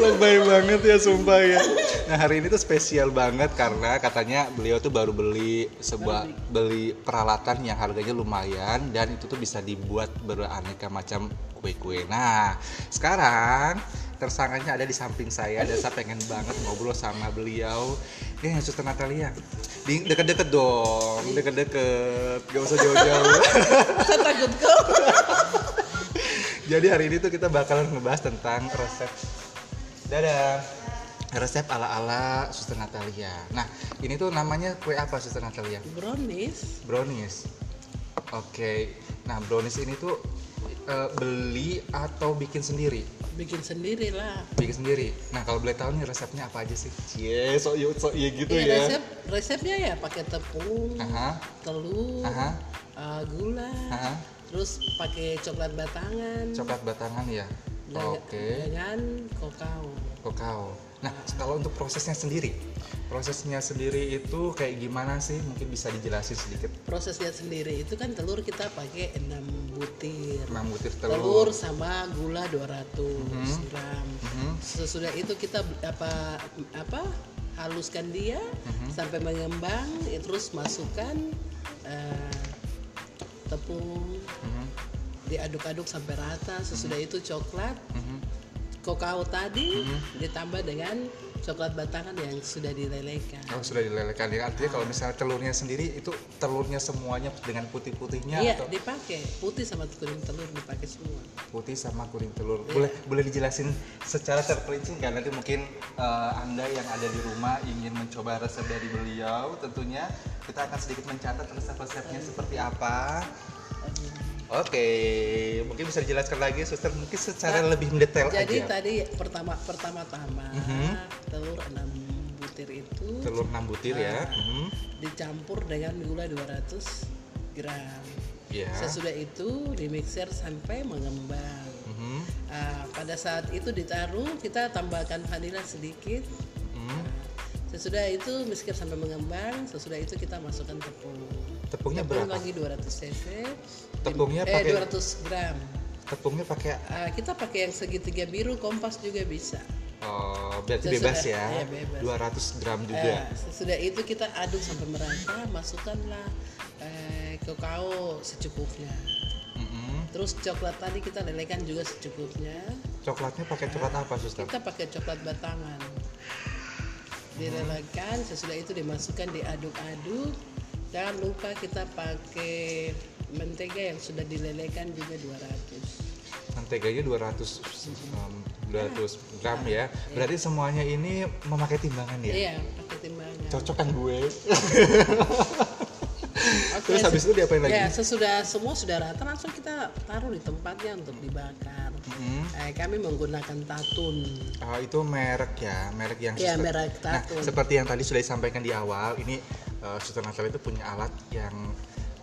Lebay banget ya sumpah ya. Nah hari ini tuh spesial banget karena katanya beliau tuh baru beli sebuah beli peralatan yang harganya lumayan dan itu tuh bisa dibuat beraneka macam kue-kue. Nah sekarang tersangkanya ada di samping saya dan saya pengen banget ngobrol sama beliau. Ini Suster Natalia. Di deket-deket dong, deket-deket, gak usah jauh-jauh. Saya takut kok. Jadi hari ini tuh kita bakalan ngebahas tentang resep Dadah Resep ala-ala Suster Natalia Nah ini tuh namanya kue apa Suster Natalia? Brownies. Brownies Oke Nah brownies ini tuh eh, beli atau bikin sendiri? Bikin sendiri lah. Bikin sendiri Nah kalau boleh tahu nih resepnya apa aja sih? Cie sok iya sok iya gitu Iya, ya resep resepnya ya pakai tepung, Aha, telur, aha, eh, gula, aha. terus pakai coklat batangan. Coklat batangan ya? Oke Dengan kokao. Kokao. Nah, kalau untuk prosesnya sendiri, prosesnya sendiri itu kayak gimana sih? Mungkin bisa dijelasin sedikit. Prosesnya sendiri itu kan telur kita pakai 6 butir. 6 butir Telur telur. sama gula 200 gram. Mhm. Sesudah itu kita apa apa haluskan dia sampai mengembang ya, terus masukkan eh, tepung Mhm. diaduk-aduk sampai rata sesudah itu coklat Mhm. kokao tadi ditambah dengan coklat batangan yang sudah dilelehkan. Oh sudah dilelehkan. Ya artinya kalau misalnya telurnya sendiri itu telurnya semuanya dengan putih-putihnya iya atau? dipakai. Putih sama kuning telur dipakai semua. Putih sama kuning telur. Boleh boleh dijelasin secara terperinci nggak nanti mungkin eh, anda yang ada di rumah ingin mencoba resep dari beliau tentunya kita akan sedikit mencatat resep-resepnya seperti apa. Oke, mungkin bisa dijelaskan lagi, suster mungkin secara lebih mendetail jadi aja. tadi pertama pertama-tama telur 6 butir itu Telur 6 butir ya. Mhm. dicampur dengan gula 200 gram Ya. sesudah itu dimixer sampai mengembang Mhm. Ah, pada saat itu ditaruh kita tambahkan vanila sedikit Mhm. sesudah itu mixer sampai mengembang sesudah itu kita masukkan tepung Tepungnya tepung berapa? lagi 200 cc Tepungnya eh, pakai 200 gram tepungnya pakai Ah, kita pakai yang segitiga biru kompas juga bisa oh, berarti Sesudah- bebas ya. iya, bebas. 200 gram juga. Eh, sesudah itu kita aduk sampai merata masukkanlah eh, kakao secukupnya Mhm. terus coklat tadi kita lelehkan juga secukupnya Coklatnya pakai coklat apa, suster? kita pakai coklat batangan dilelehkan sesudah itu dimasukkan diaduk-aduk jangan lupa kita pakai mentega yang sudah dilelehkan juga 200 Menteganya 200 um, 200 gram ya. Berarti semuanya ini memakai timbangan ya. iya pakai timbangan Cocok kan gue. Oke, Terus habis itu diapain lagi? Ya, sesudah semua sudah rata langsung kita taruh di tempatnya untuk dibakar. Mhm. Eh, kami menggunakan tatun. Oh, itu merek ya, merek yang Iya, merek Nah, Tatun. seperti yang tadi sudah disampaikan di awal, ini uh, Suster Natalia itu punya alat yang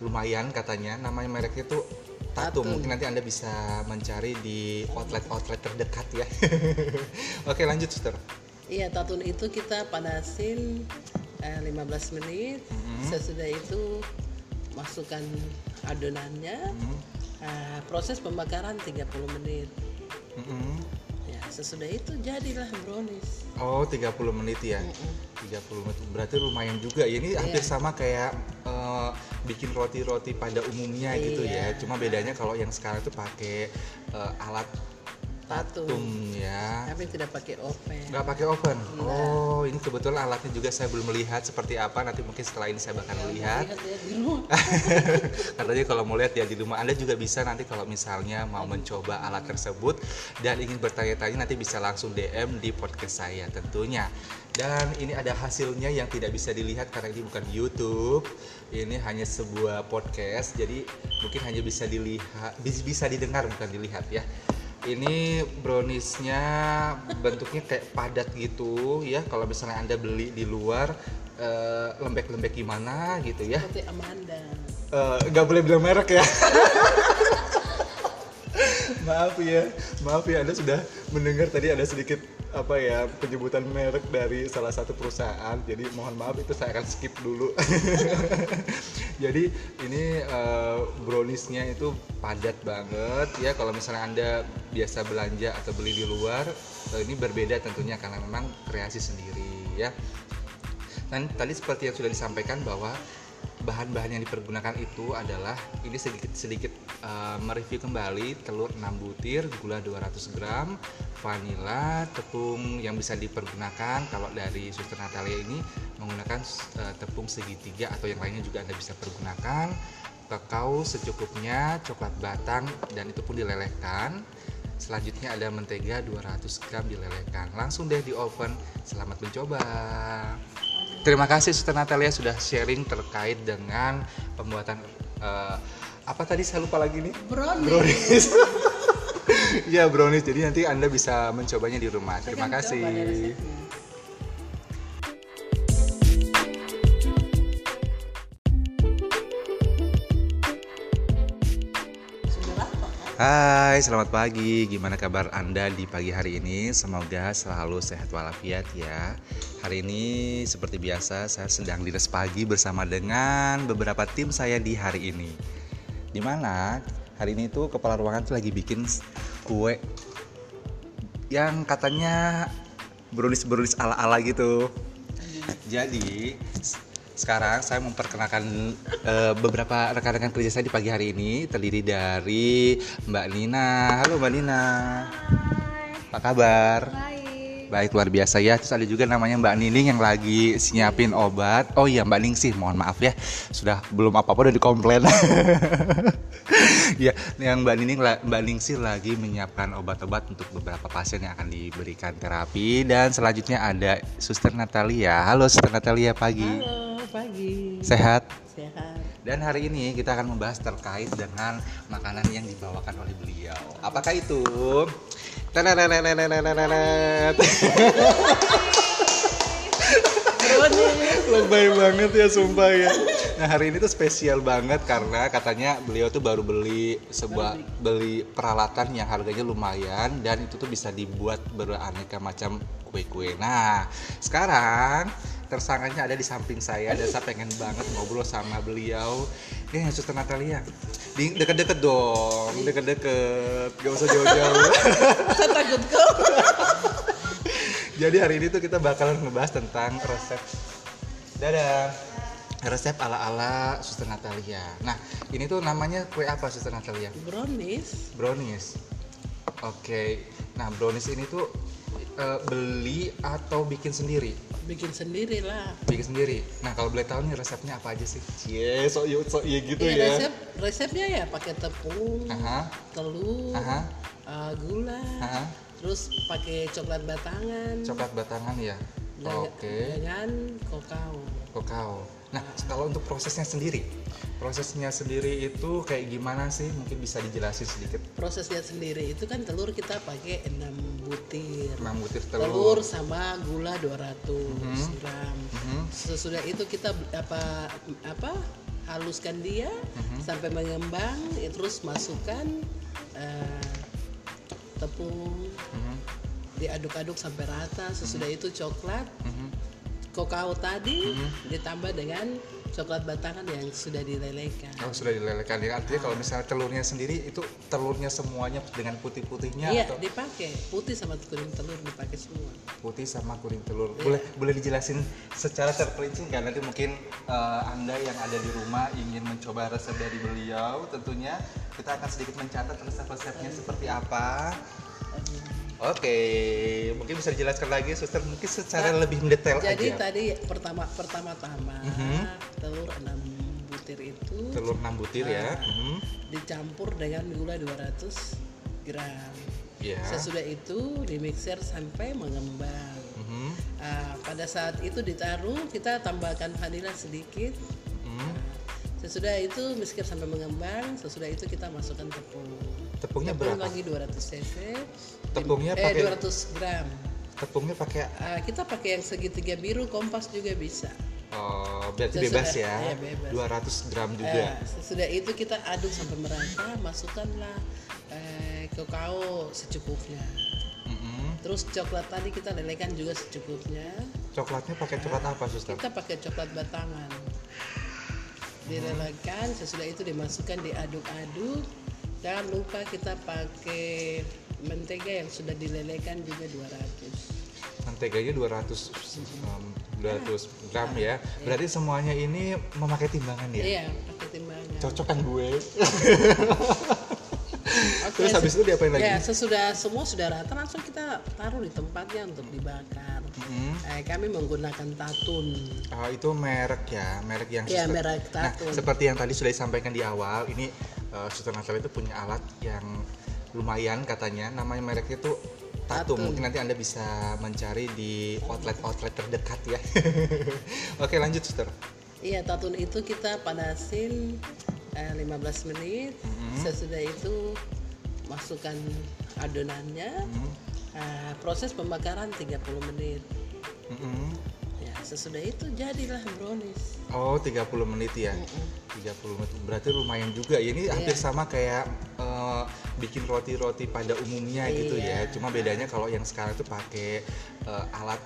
lumayan katanya, namanya mereknya itu Tatum. Tatun. Mungkin nanti Anda bisa mencari di outlet-outlet terdekat ya. Oke, lanjut Suster. Iya, tatun itu kita panasin eh, 15 menit. Mhm. Sesudah itu masukkan adonannya. Mhm. Eh, proses pembakaran 30 menit. Mhm. Ya, sesudah itu jadilah brownies. Oh, 30 menit ya. 30 menit. Berarti lumayan juga. Ya, Ini hampir sama kayak eh, bikin roti-roti pada umumnya gitu ya. Cuma bedanya kalau yang sekarang itu pakai eh, alat Tatum. tatum ya. Kami tidak pakai oven. Nggak pakai oven. Oh, ini kebetulan alatnya juga saya belum melihat seperti apa. Nanti mungkin setelah ini saya bakal lihat. Lihat ya di rumah. Katanya kalau mau lihat ya di rumah Anda juga bisa nanti kalau misalnya mau mencoba alat tersebut dan ingin bertanya-tanya nanti bisa langsung DM di podcast saya tentunya. Dan ini ada hasilnya yang tidak bisa dilihat karena ini bukan YouTube. Ini hanya sebuah podcast. Jadi mungkin hanya bisa dilihat bis- bisa didengar bukan dilihat ya. Ini browniesnya bentuknya kayak padat gitu ya. Kalau misalnya Anda beli di luar eh, lembek-lembek gimana gitu ya Seperti Amanda. Eh, nggak boleh bilang merek ya. maaf ya, maaf ya Anda sudah mendengar tadi ada sedikit apa ya penyebutan merek dari salah satu perusahaan. Jadi mohon maaf itu saya akan skip dulu. Jadi ini eh, browniesnya itu padat banget ya. Kalau misalnya Anda biasa belanja atau beli di luar, eh, ini berbeda tentunya karena memang kreasi sendiri ya. Dan tadi seperti yang sudah disampaikan bahwa bahan-bahan yang dipergunakan itu adalah ini sedikit sedikit uh, mereview kembali telur 6 butir, gula 200 gram, vanila, tepung yang bisa dipergunakan kalau dari Suster Natalia ini menggunakan uh, tepung segitiga atau yang lainnya juga Anda bisa pergunakan. Kakao secukupnya, coklat batang dan itu pun dilelehkan. Selanjutnya ada mentega 200 gram dilelehkan. Langsung deh di oven. Selamat mencoba. Terima kasih Suster Natalia sudah sharing terkait dengan pembuatan eh, apa tadi saya lupa lagi nih Brownies. brownies. ya brownies. Jadi nanti anda bisa mencobanya di rumah. Terima kasih. Hai, selamat pagi. Gimana kabar Anda di pagi hari ini? Semoga selalu sehat walafiat ya. Hari ini seperti biasa saya sedang dinas pagi bersama dengan beberapa tim saya di hari ini. Di mana hari ini tuh kepala ruangan tuh lagi bikin kue yang katanya brownies brownies ala ala gitu. Jadi sekarang saya memperkenalkan eh, beberapa rekan-rekan kerja saya di pagi hari ini terdiri dari Mbak Nina. Halo Mbak Nina. Apa kabar? Baik. Baik luar biasa ya. Terus ada juga namanya Mbak Nining yang lagi nyiapin obat. Oh iya Mbak Ningsih, mohon maaf ya. Sudah belum apa-apa udah dikomplain. ya, yang Mbak Nining Mbak Ningsih lagi menyiapkan obat-obat untuk beberapa pasien yang akan diberikan terapi dan selanjutnya ada Suster Natalia. Halo Suster Natalia pagi. Halo, pagi. Sehat? Sehat. Dan hari ini kita akan membahas terkait dengan makanan yang dibawakan oleh beliau. Apakah itu? Lebay banget ya sumpah ya. Nah hari ini tuh spesial banget karena katanya beliau tuh baru beli sebuah beli peralatan yang harganya lumayan dan itu tuh bisa dibuat beraneka macam kue-kue. Nah sekarang tersangkanya ada di samping saya dan saya pengen banget ngobrol sama beliau. Ya Suster Natalia, di deket-deket dong, deket-deket, gak usah jauh-jauh. Saya takut kok. Jadi hari ini tuh kita bakalan ngebahas tentang resep Dadah Resep ala-ala Suster Natalia Nah ini tuh namanya kue apa Suster Natalia? Brownies. Brownies Oke Nah brownies ini tuh eh, beli atau bikin sendiri? Bikin sendiri lah. Bikin sendiri Nah kalau boleh tahu nih resepnya apa aja sih? Cie sok iya sok iya gitu Iya, ya resep resepnya ya pakai tepung, Aha, telur, aha, uh, gula, aha terus pakai coklat batangan, Coklat batangan ya? dengan, Oke dengan kokao. Kokao. Nah, kalau untuk prosesnya sendiri, prosesnya sendiri itu kayak gimana sih? Mungkin bisa dijelasin sedikit. Prosesnya sendiri itu kan telur kita pakai 6 butir. 6 butir Telur telur. sama gula 200 gram. Mhm. Sesudah itu kita apa apa haluskan dia Mhm. sampai mengembang, ya, terus masukkan eh, tepung, Mhm, diaduk-aduk sampai rata. Sesudah itu coklat, mhm. Kokao tadi Mhm. ditambah dengan coklat batangan yang sudah dilelehkan. Oh, sudah dilelehkan ya. Artinya kalau misalnya telurnya sendiri itu telurnya semuanya dengan putih-putihnya Iya, atau dipakai putih sama kuning telur dipakai semua. putih sama kuning telur. Iya. Boleh boleh dijelasin secara terperinci nggak? Nanti mungkin eh, Anda yang ada di rumah ingin mencoba resep dari beliau, tentunya kita akan sedikit mencatat resep-resepnya seperti apa. Oke, mungkin bisa dijelaskan lagi, suster mungkin secara lebih mendetail Jadi aja. tadi pertama pertama-tama Mhm. telur 6 butir itu Telur 6 butir ya. Mhm. dicampur dengan gula 200 gram. Ya. Sesudah itu dimixer sampai mengembang. Mhm. Ah, pada saat itu ditaruh kita tambahkan vanila sedikit. Mhm. Sesudah itu mixer sampai mengembang. Sesudah itu kita masukkan tepung. Tepungnya Tepung berapa? lagi 200 cc. Tepungnya eh, pakai- 200 gram. Tepungnya pakai Ah, kita pakai yang segitiga biru kompas juga bisa. oh, berarti Sesudah- bebas ya. iya, bebas. 200 gram Eh, juga. sesudah itu kita aduk sampai merata, masukkanlah eh, kakao secukupnya. Terus coklat tadi kita lelehkan juga secukupnya. Coklatnya pakai coklat apa, suster? Kita pakai coklat batangan. Dilelehkan, sesudah itu dimasukkan diaduk-aduk. Jangan lupa kita pakai mentega yang sudah dilelehkan juga 200. Menteganya 200 um, 200 gram ya. Berarti semuanya ini memakai timbangan ya? Iya, pakai timbangan. Cocok kan gue? Oke, Terus habis itu diapain lagi? Ya, sesudah semua sudah rata langsung kita taruh di tempatnya untuk dibakar. Mhm. Eh, kami menggunakan tatun. Ah, itu merek ya, merek yang suster- merek Nah, Tatun. seperti yang tadi sudah disampaikan di awal, ini uh, Suster Natalia itu punya alat yang lumayan katanya, namanya mereknya itu Tatum. Tatun. Mungkin nanti Anda bisa mencari di outlet-outlet terdekat ya. Oke, lanjut Suster. Iya, tatun itu kita panasin eh, 15 menit. Mhm. Sesudah itu masukkan adonannya. Mhm. Eh, proses pembakaran 30 menit. Mhm. Ya, sesudah itu jadilah brownies. Oh, 30 menit ya. 30 menit. Berarti lumayan juga. Ya, Ini hampir Iya. sama kayak eh, bikin roti-roti pada umumnya gitu ya. Iya. Cuma bedanya kalau yang sekarang itu pakai eh, alat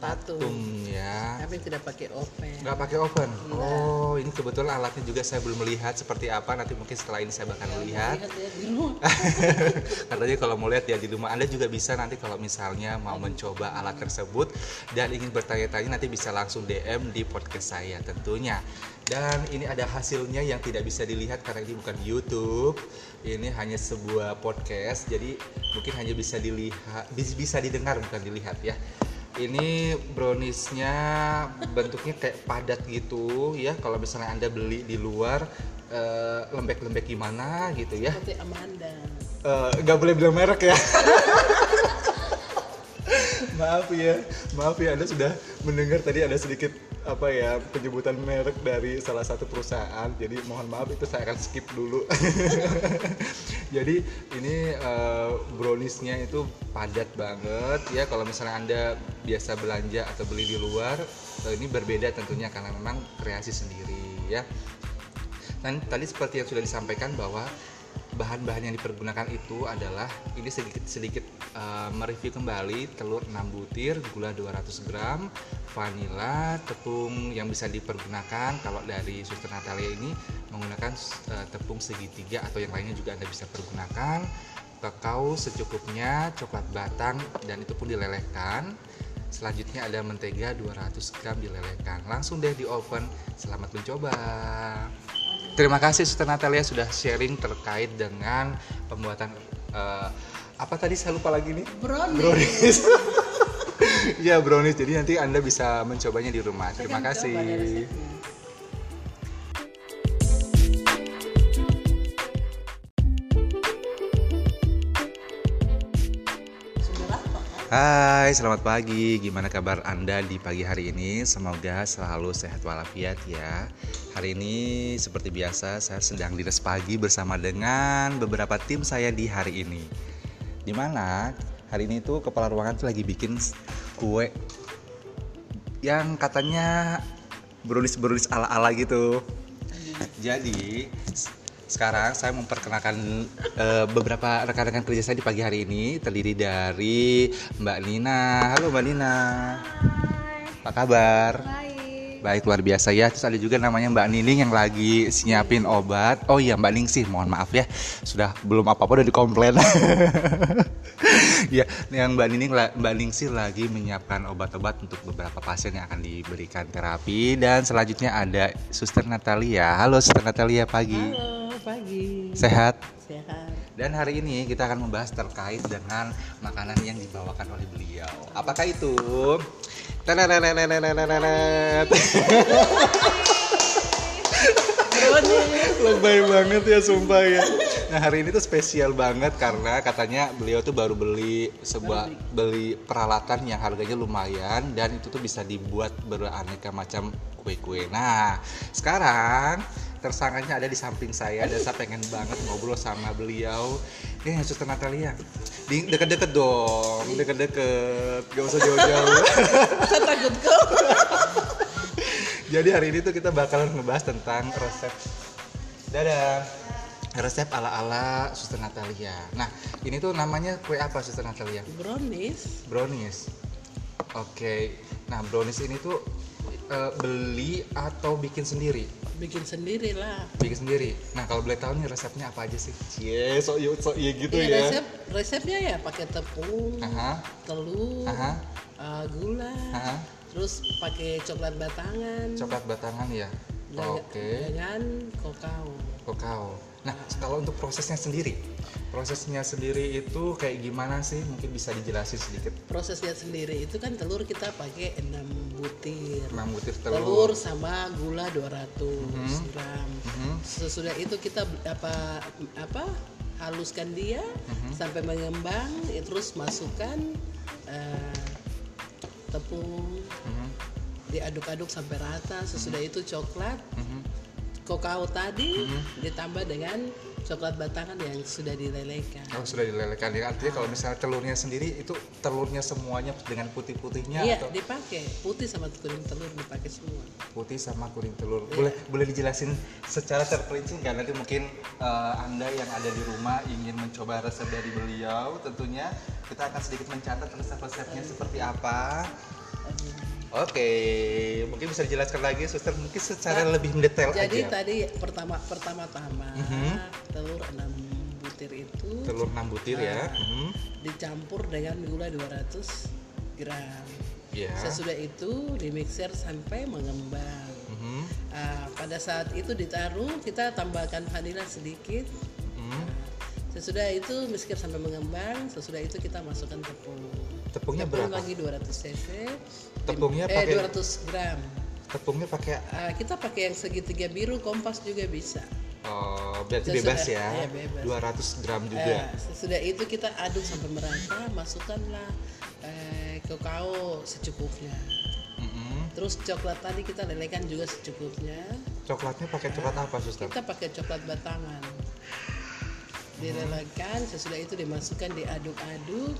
tatung. Tum ya. Tapi tidak pakai oven. Nggak pakai oven. Oh, ini kebetulan alatnya juga saya belum melihat seperti apa. Nanti mungkin setelah ini saya bakal melihat. Lihat ya di rumah. Katanya kalau mau lihat ya di rumah Anda juga bisa nanti kalau misalnya mau mencoba alat tersebut dan ingin bertanya-tanya nanti bisa langsung DM di podcast saya tentunya. Dan ini ada hasilnya yang tidak bisa dilihat karena ini bukan YouTube. Ini hanya sebuah podcast. Jadi mungkin hanya bisa dilihat bis- bisa didengar bukan dilihat ya. Ini browniesnya bentuknya kayak padat gitu ya. Kalau misalnya Anda beli di luar eh, lembek-lembek gimana gitu ya. Seperti Amanda. Eh, nggak boleh bilang merek ya. maaf ya, maaf ya Anda sudah mendengar tadi ada sedikit apa ya penyebutan merek dari salah satu perusahaan. Jadi mohon maaf itu saya akan skip dulu. Jadi ini eh, browniesnya itu padat banget ya. Kalau misalnya Anda biasa belanja atau beli di luar, eh, ini berbeda tentunya karena memang kreasi sendiri ya. Dan tadi seperti yang sudah disampaikan bahwa bahan-bahan yang dipergunakan itu adalah ini sedikit sedikit uh, mereview kembali telur 6 butir, gula 200 gram, vanila, tepung yang bisa dipergunakan kalau dari Suster Natalia ini menggunakan uh, tepung segitiga atau yang lainnya juga Anda bisa pergunakan kakao secukupnya, coklat batang dan itu pun dilelehkan. Selanjutnya ada mentega 200 gram dilelehkan. Langsung deh di oven. Selamat mencoba. Terima kasih Suster Natalia sudah sharing terkait dengan pembuatan eh, apa tadi saya lupa lagi nih Brownies. brownies. ya brownies. Jadi nanti anda bisa mencobanya di rumah. Saya Terima kasih. Hai, selamat pagi. Gimana kabar Anda di pagi hari ini? Semoga selalu sehat walafiat ya. Hari ini seperti biasa saya sedang di pagi bersama dengan beberapa tim saya di hari ini. Di mana hari ini tuh kepala ruangan tuh lagi bikin kue yang katanya brownies-brownies ala-ala gitu. Jadi sekarang saya memperkenalkan eh, beberapa rekan-rekan kerja saya di pagi hari ini terdiri dari Mbak Nina. Halo Mbak Nina. Apa kabar? Baik. Baik luar biasa ya. Terus ada juga namanya Mbak Nining yang lagi siapin obat. Oh iya Mbak Ning sih, mohon maaf ya. Sudah belum apa-apa udah dikomplain. ya, yang Mbak Nining Mbak Ningsih lagi menyiapkan obat-obat untuk beberapa pasien yang akan diberikan terapi dan selanjutnya ada Suster Natalia. Halo Suster Natalia pagi. Halo, pagi. Sehat? Sehat. Dan hari ini kita akan membahas terkait dengan makanan yang dibawakan oleh beliau. Apakah itu? Lebay banget ya sumpah ya. Nah hari ini tuh spesial banget karena katanya beliau tuh baru beli sebuah beli. peralatan yang harganya lumayan dan itu tuh bisa dibuat beraneka macam kue-kue. Nah sekarang tersangkanya ada di samping saya dan saya pengen banget ngobrol sama beliau eh suster Natalia deket-deket dong deket-deket gak usah jauh-jauh saya takut kau jadi hari ini tuh kita bakalan ngebahas tentang resep Dadah Resep ala-ala Suster Natalia Nah ini tuh namanya kue apa Suster Natalia? Brownies. Brownies Oke Nah brownies ini tuh eh, beli atau bikin sendiri? Bikin sendiri lah. Bikin sendiri Nah kalau boleh tahu nih resepnya apa aja sih? Cie sok iya sok iya gitu Iya, ya resep resepnya ya pakai tepung, Aha, telur, aha, eh, gula, aha terus pakai coklat batangan, Coklat batangan ya? Oke dengan kokao. Kokao. Nah, kalau untuk prosesnya sendiri, prosesnya sendiri itu kayak gimana sih? Mungkin bisa dijelasin sedikit. Prosesnya sendiri itu kan telur kita pakai 6 butir. 6 butir Telur, telur. sama gula 200 gram. Mhm. Sesudah itu kita apa apa haluskan dia Mhm. sampai mengembang, ya, terus masukkan eh, tepung, Mhm, diaduk-aduk sampai rata. Sesudah itu coklat, mhm. kokao tadi Mhm. ditambah dengan coklat batangan yang sudah dilelehkan. Kalau sudah dilelehkan, ya artinya kalau misalnya telurnya sendiri itu telurnya semuanya dengan putih-putihnya Iya, atau dipakai putih sama kuning telur dipakai semua. putih sama kuning telur. Iya. Boleh boleh dijelasin secara terperinci nggak? Nanti mungkin eh, anda yang ada di rumah ingin mencoba resep dari beliau, tentunya kita akan sedikit mencatat resep-resepnya seperti apa. Oke, mungkin bisa dijelaskan lagi, suster mungkin secara lebih mendetail Jadi aja. tadi pertama pertama-tama Mhm. telur 6 butir itu Telur 6 butir ya. Mhm. dicampur dengan gula 200 gram. Ya. Sesudah itu dimixer sampai mengembang. Mhm. Ah, pada saat itu ditaruh kita tambahkan vanila sedikit. Mhm. Sesudah itu mixer sampai mengembang. Sesudah itu kita masukkan tepung. Tepungnya Tepung berapa? lagi 200 cc. Tepungnya eh, pakai 200 gram. tepungnya pakai Ah, kita pakai yang segitiga biru kompas juga bisa. oh, berarti Sesudah- bebas ya. iya, bebas. 200 gram juga. sesudah itu kita aduk sampai merata, masukkanlah eh, kakao secukupnya. Mhm. Terus coklat tadi kita lelekan juga secukupnya. Coklatnya pakai coklat apa, suster? Kita pakai coklat batangan. Dilelekan, sesudah itu dimasukkan diaduk-aduk.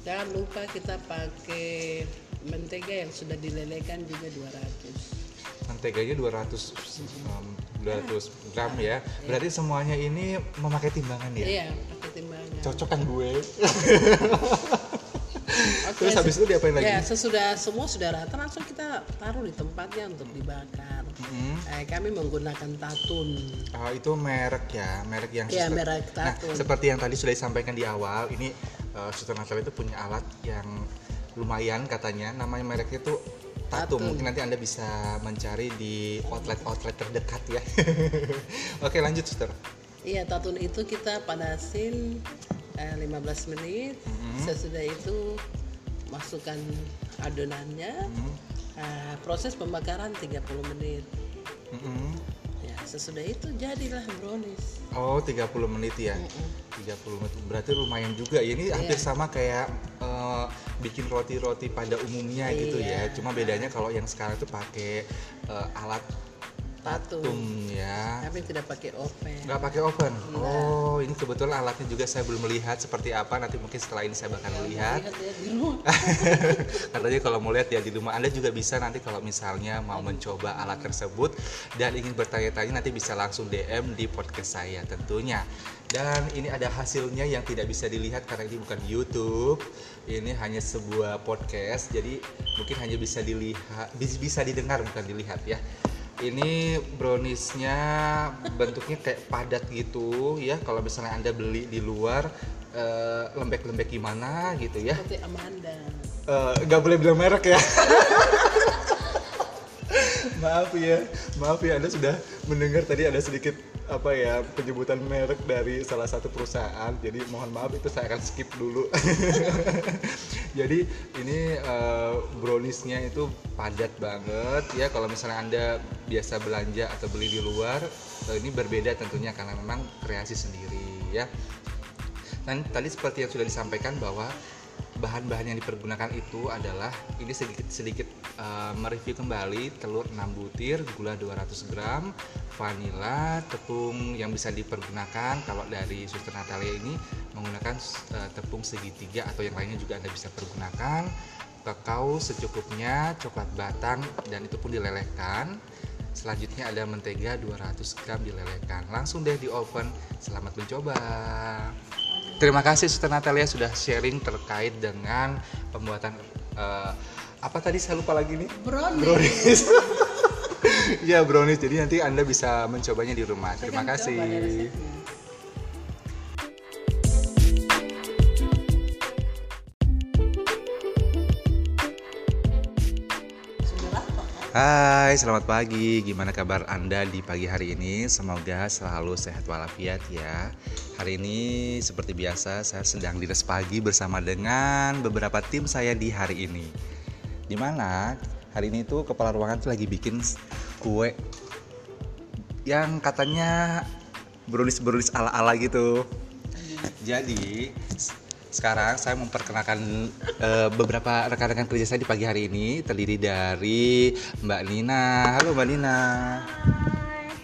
Jangan lupa kita pakai mentega yang sudah dilelekan juga 200. Menteganya 200 um, 200 gram ya. Berarti semuanya ini memakai timbangan ya. Iya, pakai timbangan. Cocok kan gue. Oke, Terus habis itu diapain lagi? Ya, sesudah semua sudah rata langsung kita taruh di tempatnya untuk dibakar. Mhm. Eh, kami menggunakan tatun. Ah, itu merek ya, merek yang Iya, suster- merek Nah, Tatun. seperti yang tadi sudah disampaikan di awal, ini uh, Suster Natalia itu punya alat yang lumayan katanya, namanya mereknya itu Tatum. Tatun. Mungkin nanti Anda bisa mencari di outlet-outlet terdekat ya. Oke, lanjut Suster. Iya, tatun itu kita panasin eh, 15 menit. Mhm. Sesudah itu masukkan adonannya. Mhm. Eh, proses pembakaran 30 menit. Mhm. Ya, sesudah itu jadilah brownies. Oh, 30 menit ya. 30 menit. Berarti lumayan juga. Ya, Ini hampir Iya. sama kayak uh, bikin roti-roti pada umumnya gitu ya. Iya. Cuma bedanya kalau yang sekarang itu pakai uh, alat Tatum ya. Kami tidak pakai oven. Nggak pakai oven. Oh, ini kebetulan alatnya juga saya belum melihat seperti apa. Nanti mungkin setelah ini saya bakal ya di rumah. Katanya kalau mau lihat ya di rumah Anda juga bisa nanti kalau misalnya mau mencoba alat tersebut dan ingin bertanya-tanya nanti bisa langsung DM di podcast saya tentunya. Dan ini ada hasilnya yang tidak bisa dilihat karena ini bukan YouTube. Ini hanya sebuah podcast. Jadi mungkin hanya bisa dilihat bis- bisa didengar bukan dilihat ya. Ini browniesnya bentuknya kayak padat gitu ya. Kalau misalnya Anda beli di luar eh, lembek-lembek gimana gitu ya Seperti Amanda. Eh, nggak boleh bilang merek ya. maaf ya, maaf ya Anda sudah mendengar tadi ada sedikit apa ya penyebutan merek dari salah satu perusahaan. Jadi mohon maaf itu saya akan skip dulu. Jadi ini eh, browniesnya itu padat banget ya. Kalau misalnya Anda biasa belanja atau beli di luar, eh, ini berbeda tentunya karena memang kreasi sendiri ya. Dan tadi seperti yang sudah disampaikan bahwa bahan-bahan yang dipergunakan itu adalah ini sedikit sedikit uh, mereview kembali telur 6 butir, gula 200 gram, vanila, tepung yang bisa dipergunakan kalau dari Suster Natalia ini menggunakan uh, tepung segitiga atau yang lainnya juga Anda bisa pergunakan kakao secukupnya, coklat batang dan itu pun dilelehkan. Selanjutnya ada mentega 200 gram dilelehkan. Langsung deh di oven. Selamat mencoba. Terima kasih Suster Natalia sudah sharing terkait dengan pembuatan eh, apa tadi saya lupa lagi nih Brownies. brownies. Iya brownies. Jadi nanti anda bisa mencobanya di rumah. Terima kasih. Hai, selamat pagi. Gimana kabar Anda di pagi hari ini? Semoga selalu sehat walafiat ya. Hari ini seperti biasa saya sedang dinas pagi bersama dengan beberapa tim saya di hari ini. Di mana hari ini tuh kepala ruangan tuh lagi bikin kue yang katanya brownies-brownies ala-ala gitu. Jadi sekarang saya memperkenalkan eh, beberapa rekan-rekan kerja saya di pagi hari ini terdiri dari Mbak Nina. Halo Mbak Nina.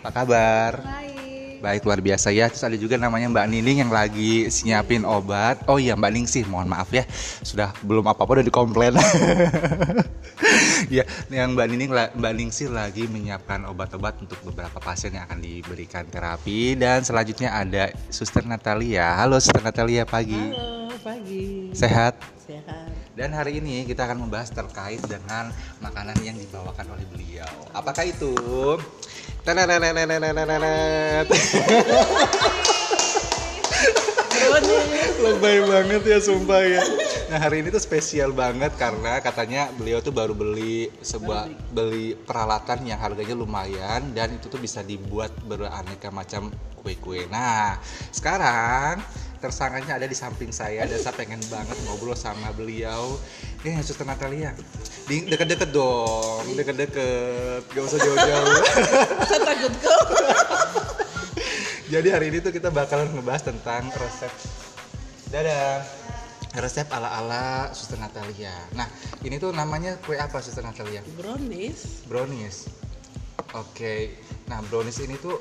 Apa kabar? Baik. Baik luar biasa ya. Terus ada juga namanya Mbak Nining yang lagi nyiapin obat. Oh iya Mbak Ning sih, mohon maaf ya. Sudah belum apa-apa udah dikomplain. ya, yang Mbak Nining Mbak Ningsih lagi menyiapkan obat-obat untuk beberapa pasien yang akan diberikan terapi dan selanjutnya ada Suster Natalia. Halo Suster Natalia pagi. Halo, pagi. Sehat? Sehat. Dan hari ini kita akan membahas terkait dengan makanan yang dibawakan oleh beliau. Apakah itu? Lebay banget ya sumpah ya. Nah hari ini tuh spesial banget karena katanya beliau tuh baru beli sebuah beli peralatan yang harganya lumayan dan itu tuh bisa dibuat beraneka macam kue-kue. Nah sekarang tersangkanya ada di samping saya dan saya pengen banget ngobrol sama beliau. Eh Suster Natalia, di deket-deket dong, deket-deket, gak usah jauh-jauh. Saya takut kok. Jadi hari ini tuh kita bakalan ngebahas tentang resep Dadah Resep ala-ala Suster Natalia Nah ini tuh namanya kue apa Suster Natalia? Brownies. Brownies Oke Nah brownies ini tuh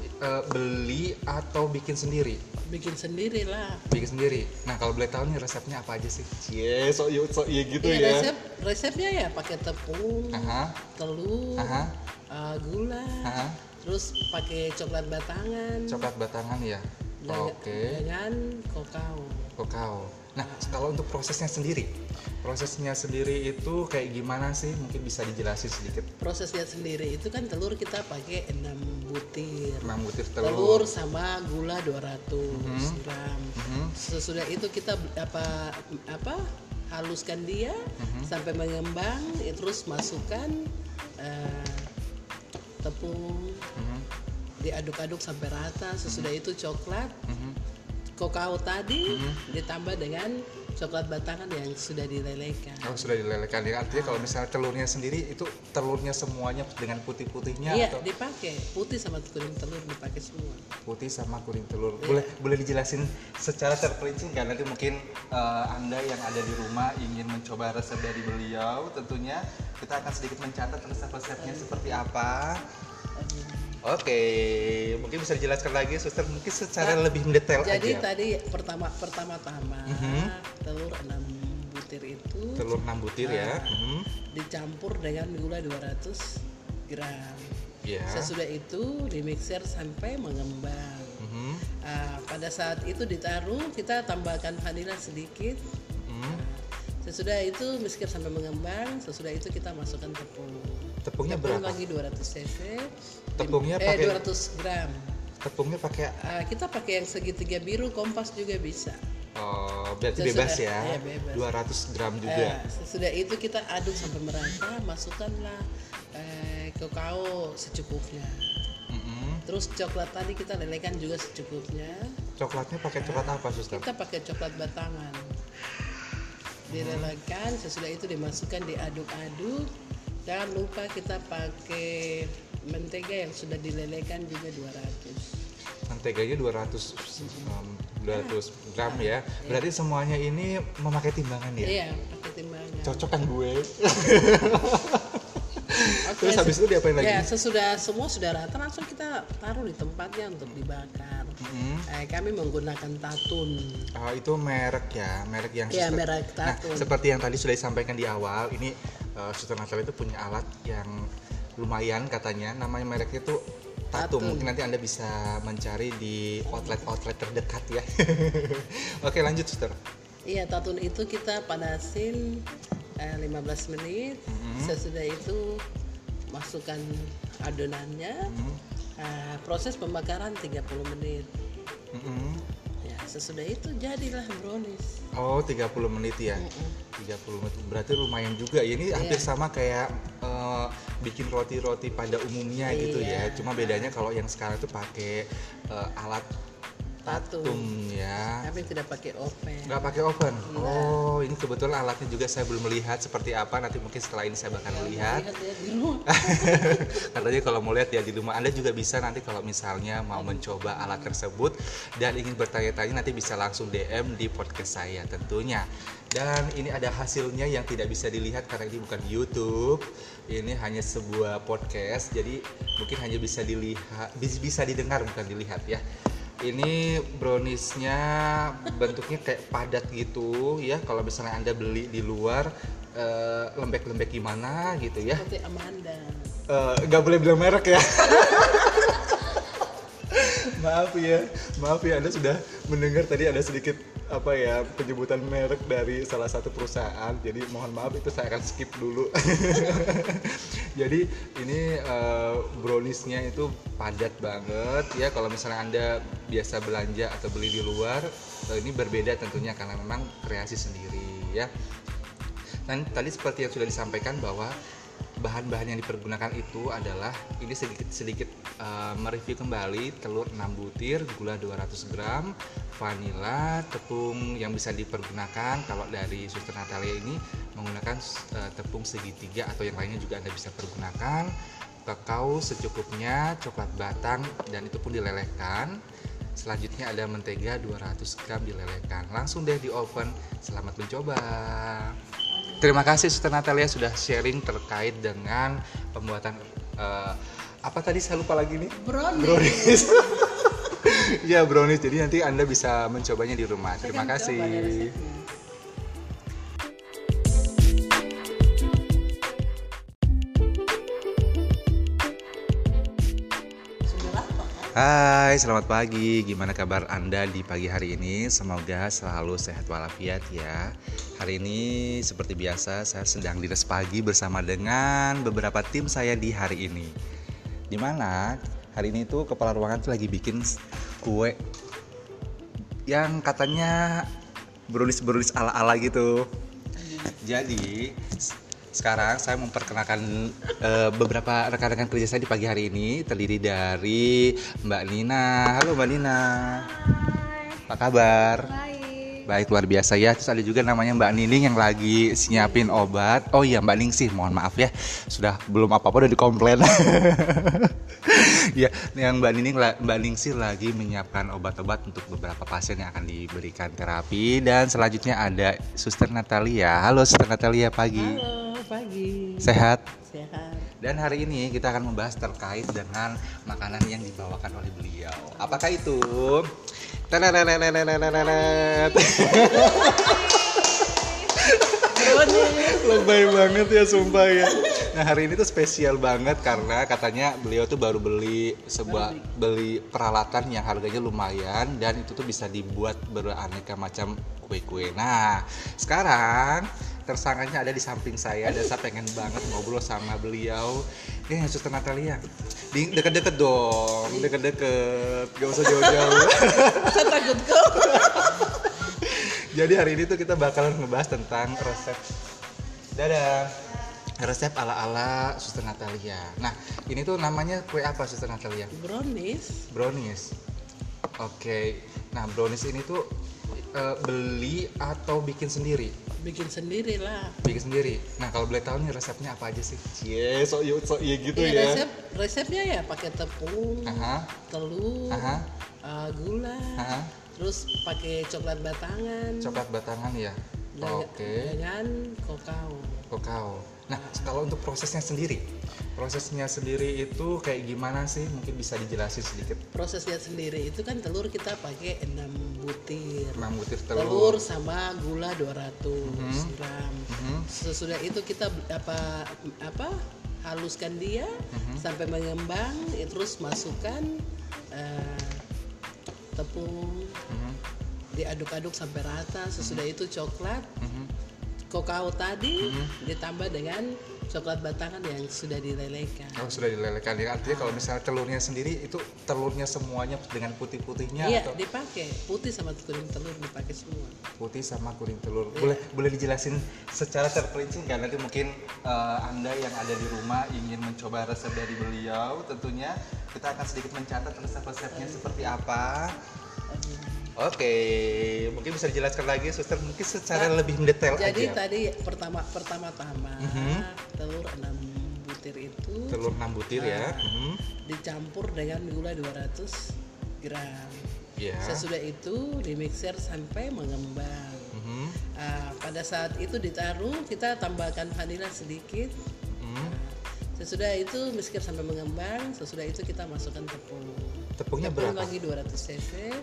eh, beli atau bikin sendiri? Bikin sendiri lah. Bikin sendiri Nah kalau boleh tahu nih resepnya apa aja sih? Cie sok iya sok iya gitu Iya, ya resep resepnya ya pakai tepung, Aha, telur, aha, eh, gula, aha. terus pakai coklat batangan. Coklat batangan ya? Oke Dengan kokao. Kokao. Nah, kalau untuk prosesnya sendiri, prosesnya sendiri itu kayak gimana sih? Mungkin bisa dijelasin sedikit. Prosesnya sendiri itu kan telur kita pakai 6 butir. 6 butir Telur, telur. sama gula 200 gram. Mhm. Sesudah itu kita apa apa haluskan dia Mhm. sampai mengembang, ya, terus masukkan eh, tepung, Mhm, diaduk-aduk sampai rata. Sesudah itu coklat, mhm. Kokao tadi ditambah dengan coklat batangan yang sudah dilelehkan. Oh, sudah dilelehkan. Ya, artinya kalau misalnya telurnya sendiri itu telurnya semuanya dengan putih-putihnya Iya, atau dipakai putih sama kuning telur dipakai semua. putih sama kuning telur. Boleh boleh dijelasin secara terperinci nggak? Nanti mungkin eh, Anda yang ada di rumah ingin mencoba resep dari beliau, tentunya kita akan sedikit mencatat resep-resepnya seperti apa. Oke, mungkin bisa dijelaskan lagi, suster mungkin secara lebih mendetail Jadi aja. tadi pertama pertama-tama telur 6 butir itu Telur 6 butir ya. Mhm. dicampur dengan gula 200 gram. Ya. Sesudah itu dimixer sampai mengembang. Mhm. Ah, pada saat itu ditaruh kita tambahkan vanila sedikit. Mhm. Sesudah itu mixer sampai mengembang. Sesudah itu kita masukkan tepung. Tepungnya Tepung berapa? lagi 200 cc. Tepungnya eh, pakai 200 gram. tepungnya pakai Ah, kita pakai yang segitiga biru kompas juga bisa. oh, berarti Sesudah- bebas ya. iya, bebas. 200 gram juga. sesudah itu kita aduk sampai merata, masukkanlah eh, kakao secukupnya. Mhm. Terus coklat tadi kita lelehkan juga secukupnya. Coklatnya pakai coklat apa, suster? Kita pakai coklat batangan. Dilelehkan, sesudah itu dimasukkan diaduk-aduk. Jangan lupa kita pakai mentega yang sudah dilelehkan juga 200. Menteganya 200 um, 200 gram ya. Berarti semuanya ini memakai timbangan ya. Iya, pakai timbangan. Cocok kan gue. Oke, Terus habis itu diapain lagi? Ya, sesudah semua sudah rata langsung kita taruh di tempatnya untuk dibakar. Mhm. Eh, kami menggunakan tatun. Oh, itu merek ya, merek yang suster- merek Nah, Tatun. seperti yang tadi sudah disampaikan di awal, ini uh, Suster Natalia itu punya alat yang lumayan katanya, namanya mereknya itu Tatum. Tatun. Mungkin nanti Anda bisa mencari di outlet-outlet terdekat ya. Oke, lanjut Suster. Iya, tatun itu kita panasin eh, 15 menit. Mm-hmm. Sesudah itu masukkan adonannya. Mhm. Eh, proses pembakaran 30 menit. Mhm. Ya, sesudah itu jadilah brownies. Oh, 30 menit ya. 30 menit. Berarti lumayan juga. Ya, Ini hampir sama kayak eh, bikin roti-roti pada umumnya gitu ya. Cuma bedanya kalau yang sekarang itu pakai eh, alat Tatum. tatum ya. Kami tidak pakai oven. Nggak pakai oven. Oh, ini kebetulan alatnya juga saya belum melihat seperti apa. Nanti mungkin setelah ini saya bakal melihat. Lihat ya di rumah. Katanya kalau mau lihat ya di rumah Anda juga bisa nanti kalau misalnya mau mencoba alat tersebut dan ingin bertanya-tanya nanti bisa langsung DM di podcast saya tentunya. Dan ini ada hasilnya yang tidak bisa dilihat karena ini bukan YouTube. Ini hanya sebuah podcast. Jadi mungkin hanya bisa dilihat bis- bisa didengar bukan dilihat ya. Ini browniesnya bentuknya kayak padat gitu ya. Kalau misalnya Anda beli di luar eh, lembek-lembek gimana gitu ya Seperti Amanda. Nggak boleh bilang merek ya. maaf ya, maaf ya Anda sudah mendengar tadi ada sedikit apa ya penyebutan merek dari salah satu perusahaan. Jadi mohon maaf itu saya akan skip dulu. Jadi ini uh, browniesnya itu padat banget. Ya kalau misalnya anda biasa belanja atau beli di luar uh, ini berbeda tentunya karena memang kreasi sendiri ya. Dan tadi seperti yang sudah disampaikan bahwa bahan-bahan yang dipergunakan itu adalah ini sedikit sedikit uh, mereview kembali telur 6 butir, gula 200 gram, vanila, tepung yang bisa dipergunakan kalau dari Suster Natalia ini menggunakan uh, tepung segitiga atau yang lainnya juga Anda bisa pergunakan, kakao secukupnya, coklat batang dan itu pun dilelehkan. Selanjutnya ada mentega 200 gram dilelehkan. Langsung deh di oven. Selamat mencoba. Terima kasih Suster Natalia sudah sharing terkait dengan pembuatan uh, apa tadi? Saya lupa lagi nih. Brownies, brownies. ya brownies. Jadi nanti anda bisa mencobanya di rumah. Terima kasih Hai, selamat pagi. Gimana kabar Anda di pagi hari ini? Semoga selalu sehat walafiat ya. Hari ini seperti biasa saya sedang dinas pagi bersama dengan beberapa tim saya di hari ini. Di mana hari ini tuh kepala ruangan tuh lagi bikin kue yang katanya brownies-brownies ala-ala gitu. Jadi sekarang saya memperkenalkan uh, beberapa rekan-rekan kerja saya di pagi hari ini terdiri dari Mbak Nina. Halo Mbak Nina. Hai. Apa kabar? Baik. Baik luar biasa ya. Terus ada juga namanya Mbak Nining yang lagi siapin obat. Oh iya Mbak Ningsih, mohon maaf ya. Sudah belum apa-apa udah dikomplain. ya, yang Mbak Nining Mbak Ningsih lagi menyiapkan obat-obat untuk beberapa pasien yang akan diberikan terapi dan selanjutnya ada Suster Natalia. Halo Suster Natalia pagi. halo pagi Sehat? sehat dan hari ini kita akan membahas terkait dengan makanan yang dibawakan oleh beliau. Apakah itu? Lebay banget ya sumpah ya. Nah hari ini tuh spesial banget karena katanya beliau tuh baru beli sebuah beli peralatan yang harganya lumayan dan itu tuh bisa dibuat beraneka macam kue-kue. Nah sekarang tersangkanya ada di samping saya dan saya pengen banget ngobrol sama beliau. Ya Suster Natalia, di deket-deket dong, deket-deket, gak usah jauh-jauh. saya takut kau Jadi hari ini tuh kita bakalan ngebahas tentang resep dadah resep ala-ala Suster Natalia. Nah, ini tuh namanya kue apa Suster Natalia? brownies Brownies. Oke. Nah, brownies ini tuh eh, beli atau bikin sendiri? Bikin sendiri lah Bikin sendiri. Nah, kalau boleh tahu nih resepnya apa aja sih? Cie, sok iya sok iya gitu Iya, ya. resep resepnya ya pakai tepung Aha. telur Aha. uh, gula Aha. terus pakai coklat batangan Coklat batangan ya. dengan, Oke. dengan kokao Kakao. Nah, kalau untuk prosesnya sendiri, prosesnya sendiri itu kayak gimana sih? Mungkin bisa dijelasin sedikit. prosesnya sendiri itu kan telur kita pakai 6 butir 6 butir telur, telur. sama gula 200 gram Mhm. sesudah itu kita apa apa haluskan dia Mhm. sampai mengembang eh, terus masukkan eh, tepung Mhm. diaduk-aduk sampai rata sesudah itu coklat Mhm. kokao tadi ditambah dengan coklat batangan yang sudah dilelehkan Oh, sudah dilelehkan ya. Artinya kalau misalnya telurnya sendiri itu telurnya semuanya dengan putih-putihnya iya atau dipakai putih sama kuning telur dipakai semua putih sama kuning telur. Boleh boleh dijelasin secara terperinci nggak? Nanti mungkin eh, Anda yang ada di rumah ingin mencoba resep dari beliau, tentunya kita akan sedikit mencatat resep-resepnya seperti apa. Oke, mungkin bisa dijelaskan lagi, suster mungkin secara lebih mendetail Jadi aja. tadi pertama pertama-tama Mhm. telur 6 butir itu Telur 6 butir ya. Mhm. dicampur dengan gula 200 gram. Ya. Sesudah itu dimixer sampai mengembang. Mhm. Ah, pada saat itu ditaruh kita tambahkan vanila sedikit. Mhm. Sesudah itu mixer sampai mengembang. Sesudah itu kita masukkan tepung. Tepungnya Tepung berapa? lagi 200 cc.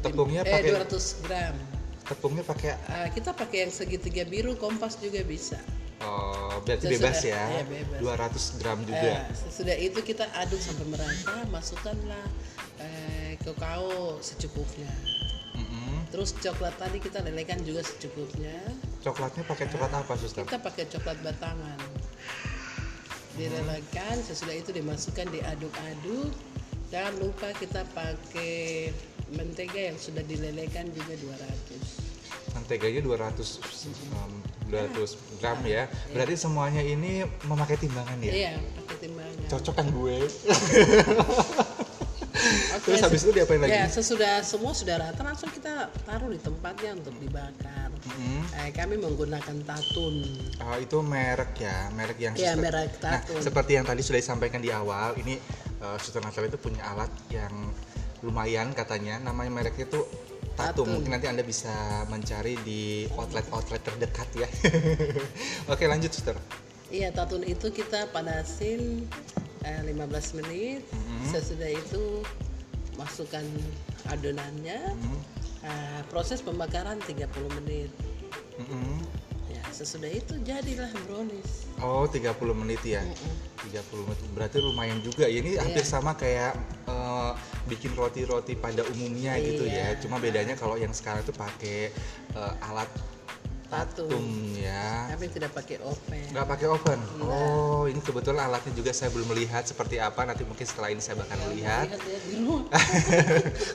Tepungnya eh, pakai- 200 gram. Tepungnya pakai Ah, kita pakai yang segitiga biru kompas juga bisa. oh, berarti bebas ya. iya, bebas. 200 gram Eh, juga. sesudah itu kita aduk sampai merata, masukkanlah eh, kakao secukupnya. Mhm. terus coklat tadi kita lelekan juga secukupnya Coklatnya pakai coklat apa, suster? kita pakai coklat batangan dilelekan sesudah itu dimasukkan diaduk-aduk jangan lupa kita pakai mentega yang sudah dilelekan juga 200 Menteganya 200 um, 200 gram ya. Berarti semuanya ini memakai timbangan ya? iya pakai timbangan Cocok kan gue? Oke, Terus habis itu diapain lagi? Ya, sesudah semua sudah rata langsung kita taruh di tempatnya untuk dibakar. Mm-mm. Eh, kami menggunakan tatun. Oh, itu merek ya, merek yang Iya, suster- merek Nah, Tatun. seperti yang tadi sudah disampaikan di awal, ini uh, Suster Natal itu punya alat yang lumayan katanya, namanya mereknya itu Tatum. Tatun. Mungkin nanti Anda bisa mencari di outlet-outlet terdekat ya. Oke, lanjut Suster. Iya, tatun itu kita panasin eh, 15 menit. Sesudah itu masukkan adonannya. Hmm. Eh, proses pembakaran 30 menit. Mm-mm. Ya, sesudah itu jadilah brownies. Oh, 30 menit ya. 30 menit. Berarti lumayan juga. Ya, ini hampir Iya. sama kayak eh, bikin roti-roti pada umumnya gitu ya. Cuma bedanya kalau yang sekarang itu pakai eh, alat Tatum ya. Kami tidak pakai oven. Nggak pakai oven. Oh, ini kebetulan alatnya juga saya belum melihat seperti apa. Nanti mungkin setelah ini saya bakal melihat. Ya.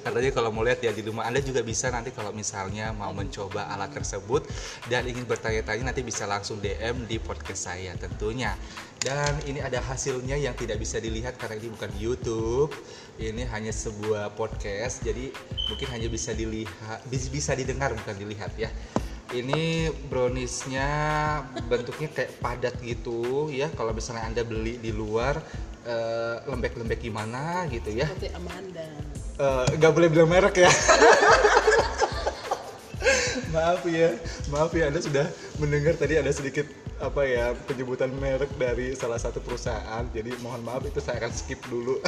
Katanya kalau mau lihat ya di rumah Anda juga bisa nanti kalau misalnya mau mencoba alat tersebut dan ingin bertanya-tanya nanti bisa langsung DM di podcast saya tentunya. Dan ini ada hasilnya yang tidak bisa dilihat karena ini bukan YouTube. Ini hanya sebuah podcast. Jadi mungkin hanya bisa dilihat bis- bisa didengar bukan dilihat ya. Ini browniesnya bentuknya kayak padat gitu ya. Kalau misalnya Anda beli di luar eh, lembek-lembek gimana gitu ya. Seperti Amanda. Eh, nggak boleh bilang merek ya maaf ya maaf ya anda sudah mendengar tadi ada sedikit apa ya penyebutan merek dari salah satu perusahaan. Jadi mohon maaf itu saya akan skip dulu.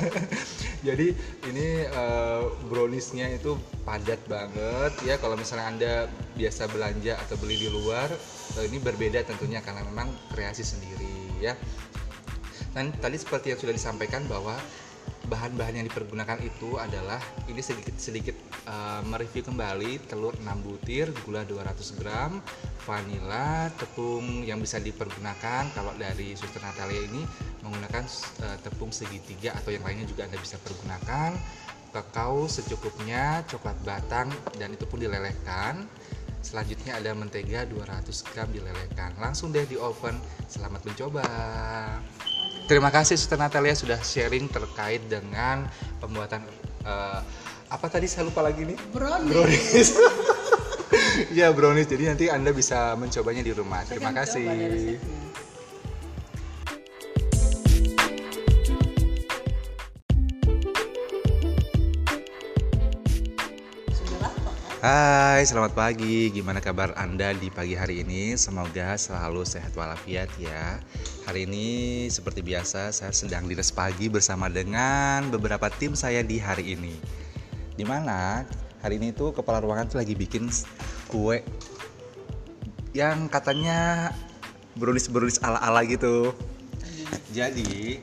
Jadi ini eh, browniesnya itu padat banget. Ya kalau misalnya anda biasa belanja atau beli di luar eh, ini berbeda tentunya karena memang kreasi sendiri ya. Dan tadi seperti yang sudah disampaikan bahwa bahan-bahan yang dipergunakan itu adalah ini sedikit-sedikit uh, mereview kembali telur 6 butir, gula 200 gram, vanila, tepung yang bisa dipergunakan kalau dari Suster Natalia ini menggunakan uh, tepung segitiga atau yang lainnya juga Anda bisa pergunakan kakao secukupnya, coklat batang dan itu pun dilelehkan. Selanjutnya ada mentega 200 gram dilelehkan. Langsung deh di oven. Selamat mencoba. Terima kasih Suster Natalia sudah sharing terkait dengan pembuatan eh, apa tadi saya lupa lagi nih Brownies. brownies. ya brownies. Jadi nanti anda bisa mencobanya di rumah. Terima kasih. Hai, selamat pagi. Gimana kabar Anda di pagi hari ini? Semoga selalu sehat walafiat ya. Hari ini seperti biasa saya sedang dinas pagi bersama dengan beberapa tim saya di hari ini. Di mana hari ini tuh kepala ruangan tuh lagi bikin kue yang katanya brownies-brownies ala-ala gitu. Jadi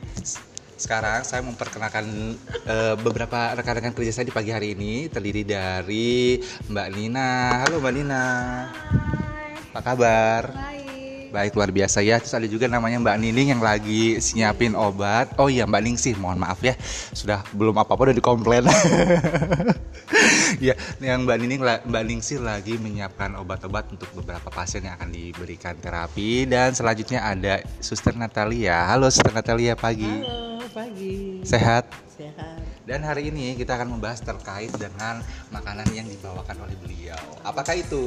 sekarang saya memperkenalkan eh, beberapa rekan-rekan kerja saya di pagi hari ini terdiri dari Mbak Nina. Halo Mbak Nina. Apa kabar? Baik. Baik luar biasa ya. Terus ada juga namanya Mbak Nining yang lagi siapin obat. Oh iya Mbak Ning sih, mohon maaf ya. Sudah belum apa-apa udah dikomplain. ya, yang Mbak Nining Mbak Ningsih lagi menyiapkan obat-obat untuk beberapa pasien yang akan diberikan terapi dan selanjutnya ada Suster Natalia. Halo Suster Natalia pagi. Halo, pagi. Sehat? Sehat. Dan hari ini kita akan membahas terkait dengan makanan yang dibawakan oleh beliau. Apakah itu?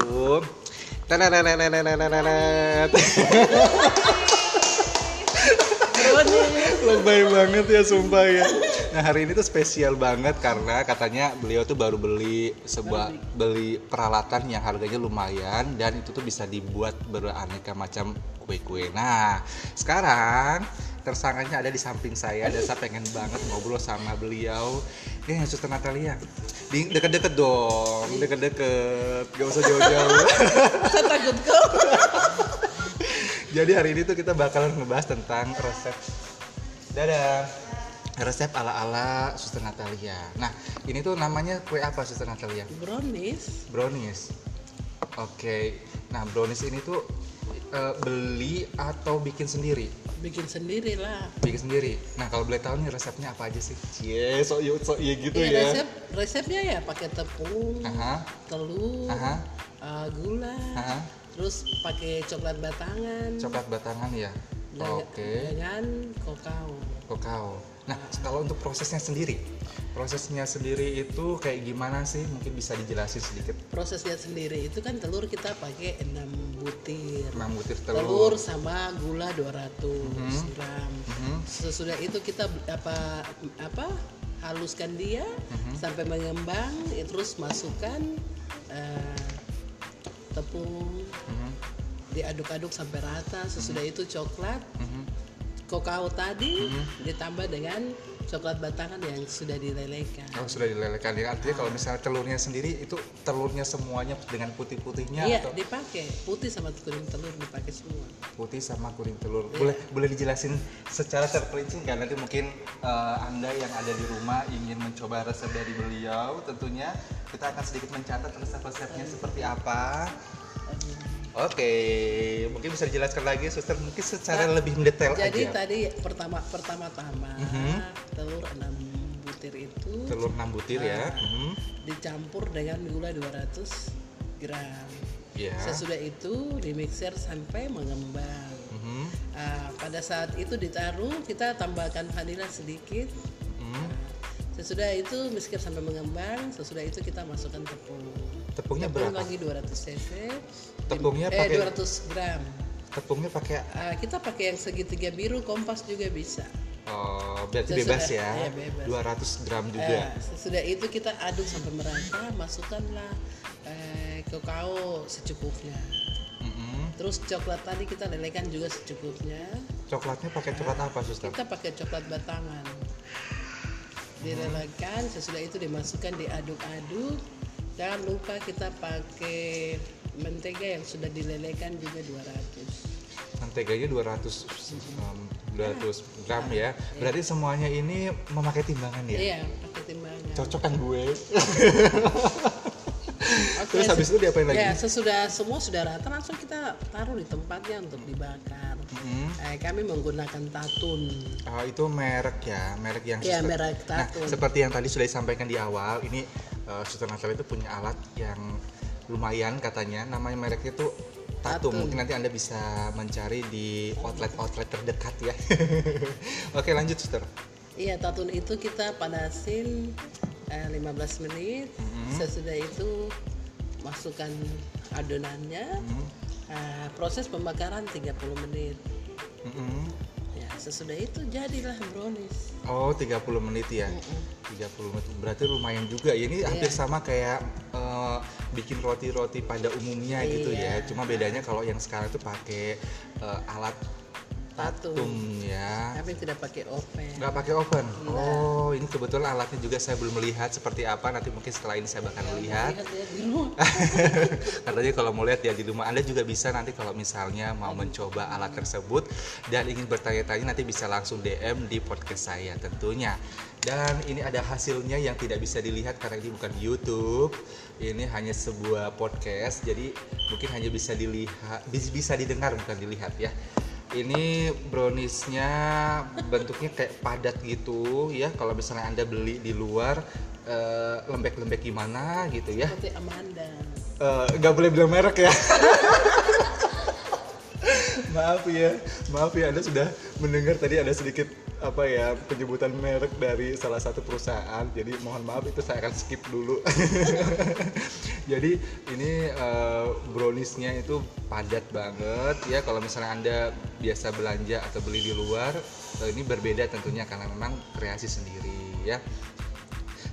Lebay banget ya sumpah ya. Nah hari ini tuh spesial banget karena katanya beliau tuh baru beli sebuah beli peralatan yang harganya lumayan dan itu tuh bisa dibuat beraneka macam kue-kue. Nah sekarang tersangkanya ada di samping saya dan saya pengen banget ngobrol sama beliau. Ya Suster Natalia, di deket-deket dong, deket-deket, gak usah jauh-jauh. Saya takut kok. Jadi hari ini tuh kita bakalan ngebahas tentang resep. Dadah. resep ala-ala Suster Natalia. Nah, ini tuh namanya kue apa Suster Natalia? brownies Brownies. Oke. Nah, brownies ini tuh eh, beli atau bikin sendiri? Bikin sendiri lah Bikin sendiri. Nah, kalau boleh tahu nih resepnya apa aja sih? Cie, sok iya sok iya gitu Iya, ya. resep resepnya ya pakai tepung Aha. telur Aha. uh, gula Aha. terus pakai coklat batangan Coklat batangan ya. Oke. dengan kokao Kakao. Nah, kalau untuk prosesnya sendiri, prosesnya sendiri itu kayak gimana sih? Mungkin bisa dijelasin sedikit. prosesnya sendiri itu kan telur kita pakai 6 butir 6 butir telur, telur. sama gula 200 gram Mhm. sesudah itu kita apa apa haluskan dia Mhm. sampai mengembang eh, terus masukkan eh, tepung Mhm. diaduk-aduk sampai rata sesudah itu coklat Mhm. Kokao tadi Mhm. ditambah dengan coklat batangan yang sudah dilelehkan Oh, sudah dilelehkan ya. Artinya kalau misalnya telurnya sendiri itu telurnya semuanya dengan putih-putihnya iya atau dipakai putih sama kuning telur dipakai semua putih sama kuning telur. Iya. Boleh boleh dijelasin secara terperinci nggak nanti mungkin eh, Anda yang ada di rumah ingin mencoba resep dari beliau tentunya kita akan sedikit mencatat resep-resepnya seperti apa. Oke, mungkin bisa dijelaskan lagi, suster mungkin secara Nah, lebih mendetail Jadi aja. tadi pertama pertama-tama Mhm. telur 6 butir itu Telur 6 butir ya. Nah. Mhm. dicampur dengan gula 200 gram. Ya. Sesudah itu dimixer sampai mengembang. Mhm. Ah, pada saat itu ditaruh kita tambahkan vanila sedikit. Mhm. Sesudah itu mixer sampai mengembang. Sesudah itu kita masukkan tepung. Tepungnya Tepung berapa? lagi 200 cc. Tepungnya eh, pakai- 200 gram. Tepungnya pakai Ah, kita pakai yang segitiga biru kompas juga bisa. oh, berarti Sesudah- bebas ya. iya, bebas. 200 gram Eh, juga. sesudah itu kita aduk sampai merata, masukkanlah eh, kakao secukupnya. Mhm. Terus coklat tadi kita lelehkan juga secukupnya. Coklatnya pakai coklat apa, suster? Kita pakai coklat batangan. Dilelehkan, sesudah itu dimasukkan diaduk-aduk. Jangan lupa kita pakai mentega yang sudah dilelehkan juga 200. Menteganya 200 um, 200 gram ya. Berarti semuanya ini memakai timbangan ya. Iya, pakai timbangan. Cocok kan gue. Oke, Terus habis itu diapain lagi? Ya, sesudah semua sudah rata langsung kita taruh di tempatnya untuk dibakar. Mhm. Eh, kami menggunakan tatun. Ah, itu merek ya, merek yang suster- merek Nah, seperti yang tadi sudah disampaikan di awal, ini uh, Suster Natalia itu punya alat yang lumayan katanya, namanya mereknya itu Tatum. Tatun. Mungkin nanti Anda bisa mencari di outlet-outlet terdekat ya. Oke, lanjut Suster. Iya, tatun itu kita panasin eh, 15 menit. Mhm. Sesudah itu masukkan adonannya. Mhm. Eh, proses pembakaran 30 menit. Mhm. Ya, sesudah itu jadilah brownies. Oh, 30 menit ya. 30 menit. Berarti lumayan juga. Ya, ini hampir Iya. sama kayak eh, bikin roti-roti pada umumnya gitu ya. Iya. Cuma bedanya kalau yang sekarang itu pakai eh, alat Tatum ya. Kami tidak pakai oven. Nggak pakai oven. Nggak. Oh, ini kebetulan alatnya juga saya belum melihat seperti apa. Nanti mungkin setelah ini saya bakal lihat. Lihat, lihat di rumah. Katanya kalau mau lihat ya di rumah Anda juga bisa nanti kalau misalnya mau mencoba alat tersebut dan ingin bertanya-tanya nanti bisa langsung DM di podcast saya tentunya. Dan ini ada hasilnya yang tidak bisa dilihat karena ini bukan YouTube. Ini hanya sebuah podcast. Jadi mungkin hanya bisa dilihat bis- bisa didengar bukan dilihat ya. Ini browniesnya bentuknya kayak padat gitu ya. Kalau misalnya Anda beli di luar eh, lembek-lembek gimana gitu ya Seperti Amanda. Eh, nggak boleh bilang merek ya. maaf ya, maaf ya Anda sudah mendengar tadi ada sedikit apa ya penyebutan merek dari salah satu perusahaan. Jadi mohon maaf itu saya akan skip dulu. Jadi ini eh, browniesnya itu padat banget ya. Kalau misalnya Anda biasa belanja atau beli di luar, eh, ini berbeda tentunya karena memang kreasi sendiri ya.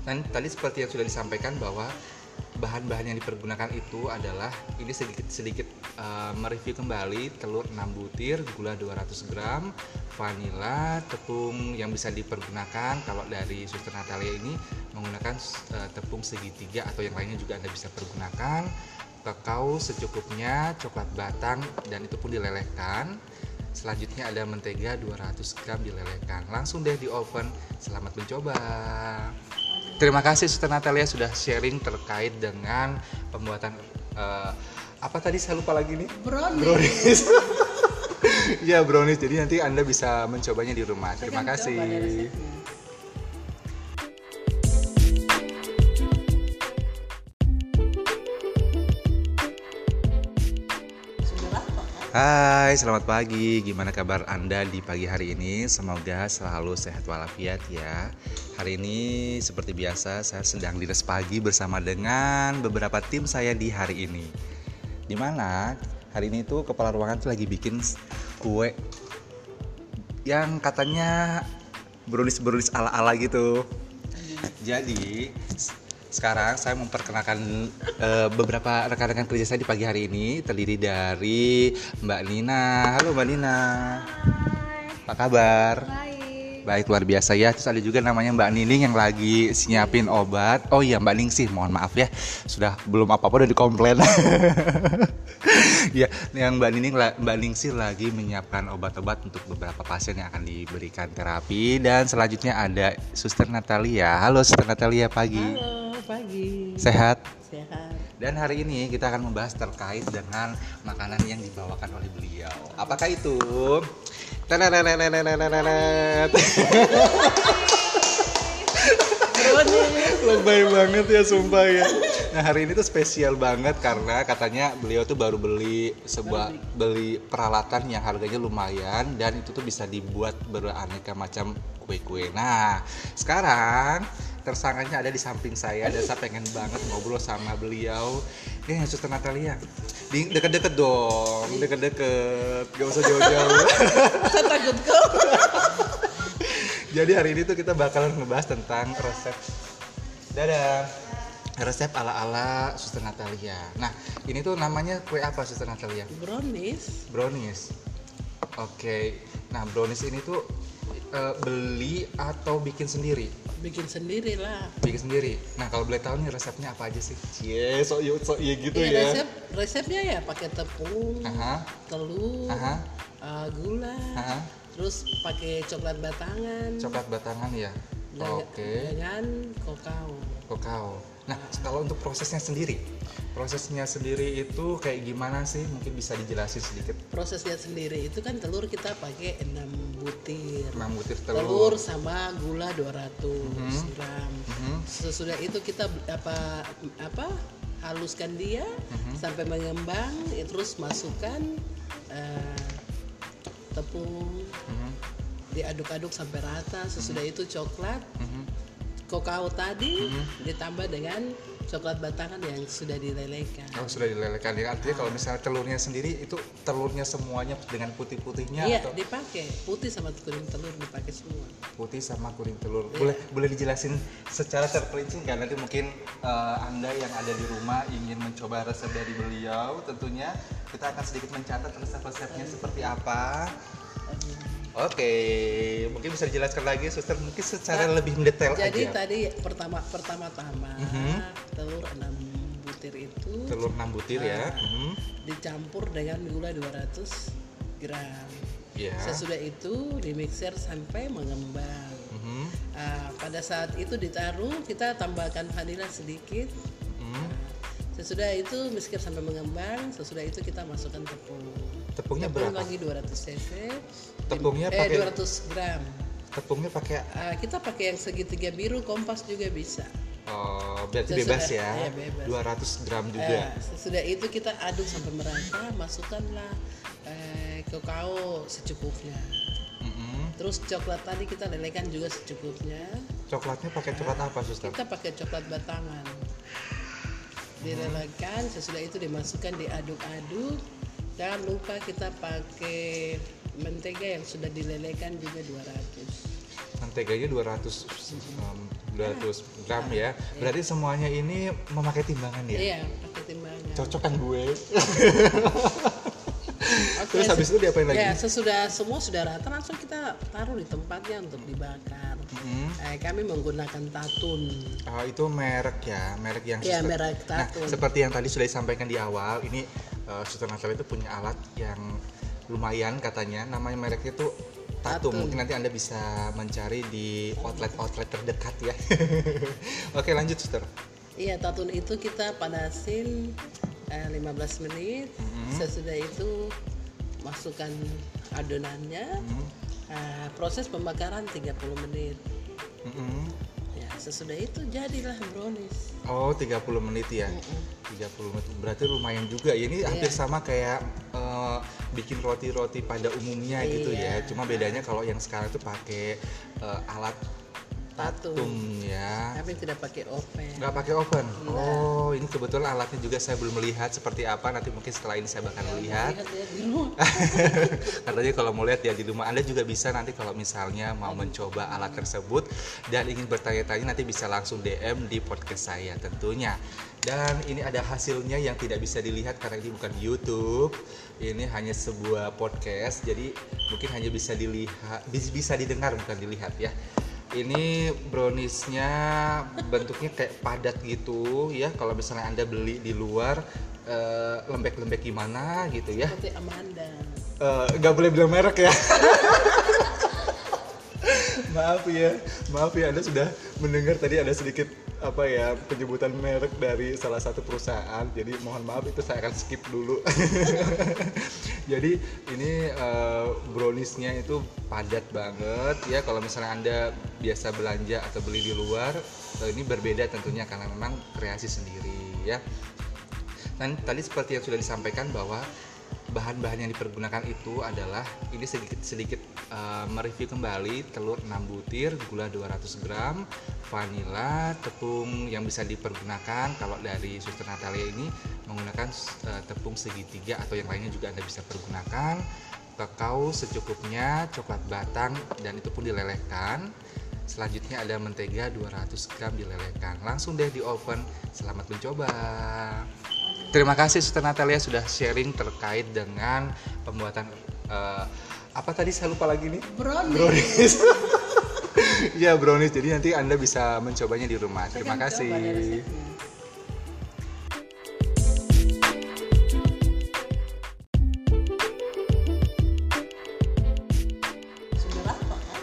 Dan tadi seperti yang sudah disampaikan bahwa bahan-bahan yang dipergunakan itu adalah ini sedikit sedikit uh, mereview kembali telur 6 butir, gula 200 gram, vanila, tepung yang bisa dipergunakan kalau dari Suster Natalia ini menggunakan uh, tepung segitiga atau yang lainnya juga Anda bisa pergunakan kakao secukupnya, coklat batang dan itu pun dilelehkan Selanjutnya ada mentega 200 gram dilelehkan. Langsung deh di oven. Selamat mencoba. Terima kasih Suster Natalia sudah sharing terkait dengan pembuatan eh, apa tadi saya lupa lagi nih. Brownies. Brownies. Iya brownies. Jadi nanti anda bisa mencobanya di rumah. Terima kasih. Hai, selamat pagi. Gimana kabar Anda di pagi hari ini? Semoga selalu sehat walafiat ya. Hari ini seperti biasa saya sedang dinas pagi bersama dengan beberapa tim saya di hari ini. Di mana hari ini tuh kepala ruangan tuh lagi bikin kue yang katanya brownies-brownies ala-ala gitu. Jadi sekarang saya memperkenalkan eh, beberapa rekan-rekan kerja saya di pagi hari ini terdiri dari Mbak Nina. Halo Mbak Nina. Apa kabar? Baik. Baik luar biasa ya. Terus ada juga namanya Mbak Nining yang lagi siapin obat. Oh iya Mbak Ning sih, mohon maaf ya. Sudah belum apa-apa udah dikomplain. ya, yang Mbak Nining Mbak Ningsih lagi menyiapkan obat-obat untuk beberapa pasien yang akan diberikan terapi dan selanjutnya ada Suster Natalia. Halo Suster Natalia pagi. Halo, pagi. Sehat? Sehat. Dan hari ini kita akan membahas terkait dengan makanan yang dibawakan oleh beliau. Apakah itu? Tenenenenenenenenet. Lebay banget ya sumpah ya. Nah hari ini tuh spesial banget karena katanya beliau tuh baru beli sebuah beli peralatan yang harganya lumayan dan itu tuh bisa dibuat beraneka macam kue-kue. Nah sekarang tersangkanya ada di samping saya dan saya pengen banget ngobrol sama beliau. Ya Suster Natalia, di deket-deket dong, deket-deket, gak usah jauh-jauh. Saya takut kok. Jadi hari ini tuh kita bakalan ngebahas tentang resep Dadah Resep ala-ala Suster Natalia Nah ini tuh namanya kue apa Suster Natalia? Brownies. Brownies Oke Nah brownies ini tuh eh, beli atau bikin sendiri? Bikin sendiri lah. Bikin sendiri Nah kalau boleh tahu nih resepnya apa aja sih? Cie sok iya sok iya gitu Iya, ya resep resepnya ya pakai tepung, Aha, telur, aha, eh, gula, aha. terus pakai coklat batangan. Coklat batangan ya? Oke Dengan kokao. Kokao. Nah, kalau untuk prosesnya sendiri, prosesnya sendiri itu kayak gimana sih? Mungkin bisa dijelasin sedikit. Prosesnya sendiri itu kan telur kita pakai 6 butir. 6 butir Telur telur. sama gula 200 gram. Mhm. Sesudah itu kita apa apa haluskan dia Mhm. sampai mengembang, ya, terus masukkan eh, tepung, Mhm, diaduk-aduk sampai rata. Sesudah itu coklat, mhm. kokao tadi Mhm. ditambah dengan coklat batangan yang sudah dilelehkan. Oh, sudah dilelehkan ya. Artinya kalau misalnya telurnya sendiri itu telurnya semuanya dengan putih-putihnya Iya, atau dipakai putih sama kuning telur dipakai semua. putih sama kuning telur. Iya. Boleh boleh dijelasin secara terperinci nggak nanti mungkin eh, Anda yang ada di rumah ingin mencoba resep dari beliau, tentunya kita akan sedikit mencatat resep-resepnya seperti apa. Oke, mungkin bisa dijelaskan lagi, suster mungkin secara lebih mendetail Jadi aja. tadi pertama pertama-tama Mhm. telur 6 butir itu Telur 6 butir ya. Ah. Mhm. dicampur dengan gula 200 gram. Ya. Sesudah itu dimixer sampai mengembang. Mhm. Ah, pada saat itu ditaruh kita tambahkan vanila sedikit. Mhm. Sesudah itu mixer sampai mengembang. Sesudah itu kita masukkan tepung. Tepungnya Tepung berapa? lagi 200 cc. Tepungnya eh, pakai- 200 gram. Tepungnya pakai Ah, kita pakai yang segitiga biru kompas juga bisa. oh, berarti Sesudah- bebas ya. iya, bebas. 200 gram juga. sesudah itu kita aduk sampai merata, masukkanlah kakao secukupnya. Terus coklat tadi kita lelehkan juga secukupnya. Coklatnya pakai coklat apa, suster? Kita pakai coklat batangan. Dilelehkan, sesudah itu dimasukkan diaduk-aduk. Jangan lupa kita pakai mentega yang sudah dilelehkan juga 200. Menteganya 200 um, 200 gram ya. Berarti semuanya ini memakai timbangan ya. Iya, pakai timbangan. Cocok kan gue. Oke, Terus habis itu diapain lagi? Ya, sesudah semua sudah rata langsung kita taruh di tempatnya untuk dibakar. Mhm. Eh, kami menggunakan tatun. Ah, itu merek ya, merek yang suster- merek Nah, Tatun. seperti yang tadi sudah disampaikan di awal, ini uh, Suster Natalia itu punya alat yang lumayan katanya namanya mereknya tuh Tatum. Tatum. Mungkin nanti Anda bisa mencari di outlet-outlet terdekat ya. Oke, lanjut, Suster. Iya, tatun itu kita panasin eh, 15 menit. Sesudah itu masukkan adonannya. Eh, proses pembakaran 30 menit. Mm-mm. Ya, sesudah itu jadilah brownies. Oh, 30 menit ya. 30 menit. Berarti lumayan juga. Ya, Ini hampir sama kayak eh, bikin roti-roti pada umumnya gitu ya. Iya. Cuma bedanya kalau yang sekarang tuh pakai eh, alat Tatum ya. Tapi tidak pakai oven. Nggak pakai oven. Oh, ini kebetulan alatnya juga saya belum melihat seperti apa. Nanti mungkin setelah ini saya bakal melihat. Lihat ya di rumah. Katanya kalau mau lihat ya di rumah Anda juga bisa nanti kalau misalnya mau mencoba alat tersebut dan ingin bertanya-tanya nanti bisa langsung DM di podcast saya tentunya. Dan ini ada hasilnya yang tidak bisa dilihat karena ini bukan YouTube. Ini hanya sebuah podcast jadi mungkin hanya bisa dilihat bis- bisa didengar bukan dilihat ya. Ini browniesnya bentuknya kayak padat gitu ya. Kalau misalnya Anda beli di luar eh, lembek-lembek gimana gitu ya Seperti Amanda. Nggak boleh bilang merek ya. maaf ya, maaf ya Anda sudah mendengar tadi ada sedikit apa ya penyebutan merek dari salah satu perusahaan. Jadi mohon maaf itu saya akan skip dulu. Jadi ini eh, browniesnya itu padat banget ya. Kalau misalnya Anda biasa belanja atau beli di luar, eh, ini berbeda tentunya karena memang kreasi sendiri ya. Dan tadi seperti yang sudah disampaikan bahwa bahan-bahan yang dipergunakan itu adalah ini sedikit sedikit uh, mereview kembali telur 6 butir, gula 200 gram, vanila, tepung yang bisa dipergunakan kalau dari Suster Natalia ini menggunakan uh, tepung segitiga atau yang lainnya juga Anda bisa pergunakan kakao secukupnya, coklat batang dan itu pun dilelehkan. Selanjutnya ada mentega 200 gram dilelehkan. Langsung deh di oven. Selamat mencoba. Terima kasih Suster Natalia sudah sharing terkait dengan pembuatan eh, apa tadi saya lupa lagi nih Brownies. brownies. ya brownies. Jadi nanti anda bisa mencobanya di rumah. Terima kasih.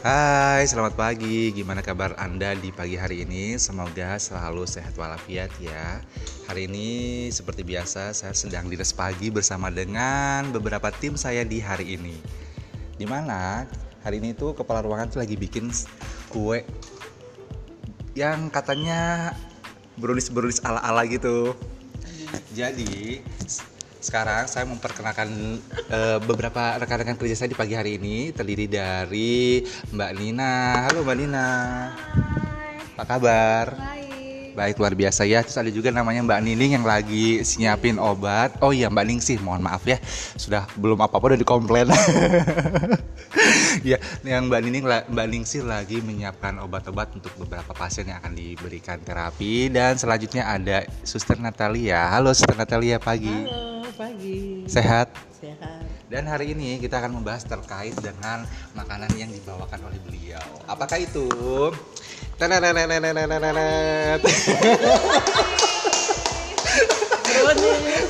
Hai, selamat pagi. Gimana kabar Anda di pagi hari ini? Semoga selalu sehat walafiat ya. Hari ini seperti biasa saya sedang di res pagi bersama dengan beberapa tim saya di hari ini. Di mana hari ini tuh kepala ruangan tuh lagi bikin kue yang katanya brownies-brownies ala-ala gitu. Jadi sekarang saya memperkenalkan eh, beberapa rekan-rekan kerja saya di pagi hari ini terdiri dari Mbak Nina. Halo Mbak Nina. Apa kabar? Baik. Baik luar biasa ya. Terus ada juga namanya Mbak Nining yang lagi nyiapin obat. Oh iya Mbak Ningsih, mohon maaf ya. Sudah belum apa-apa udah dikomplain. ya, yang Mbak Nining Mbak Ningsih lagi menyiapkan obat-obat untuk beberapa pasien yang akan diberikan terapi dan selanjutnya ada Suster Natalia. Halo Suster Natalia pagi. Halo, pagi. Sehat. Sehat. Dan hari ini kita akan membahas terkait dengan makanan yang dibawakan oleh beliau. Apakah itu?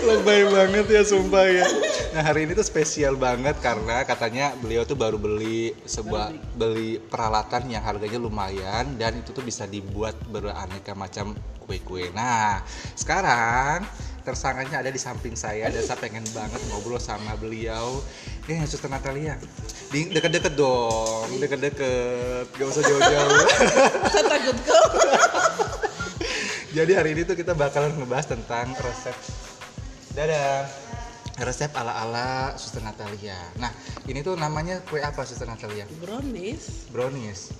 Lebay banget ya sumpah ya. Nah hari ini tuh spesial banget karena katanya beliau tuh baru beli sebuah beli peralatan yang harganya lumayan dan itu tuh bisa dibuat beraneka macam kue-kue. Nah sekarang tersangkanya ada di samping saya dan saya pengen banget ngobrol sama beliau. Eh Suster Natalia, di deket-deket dong, deket-deket, gak usah jauh-jauh. Saya takut kau. Jadi hari ini tuh kita bakalan ngebahas tentang resep Dadah Resep ala-ala Suster Natalia Nah ini tuh namanya kue apa Suster Natalia? Brownies. Brownies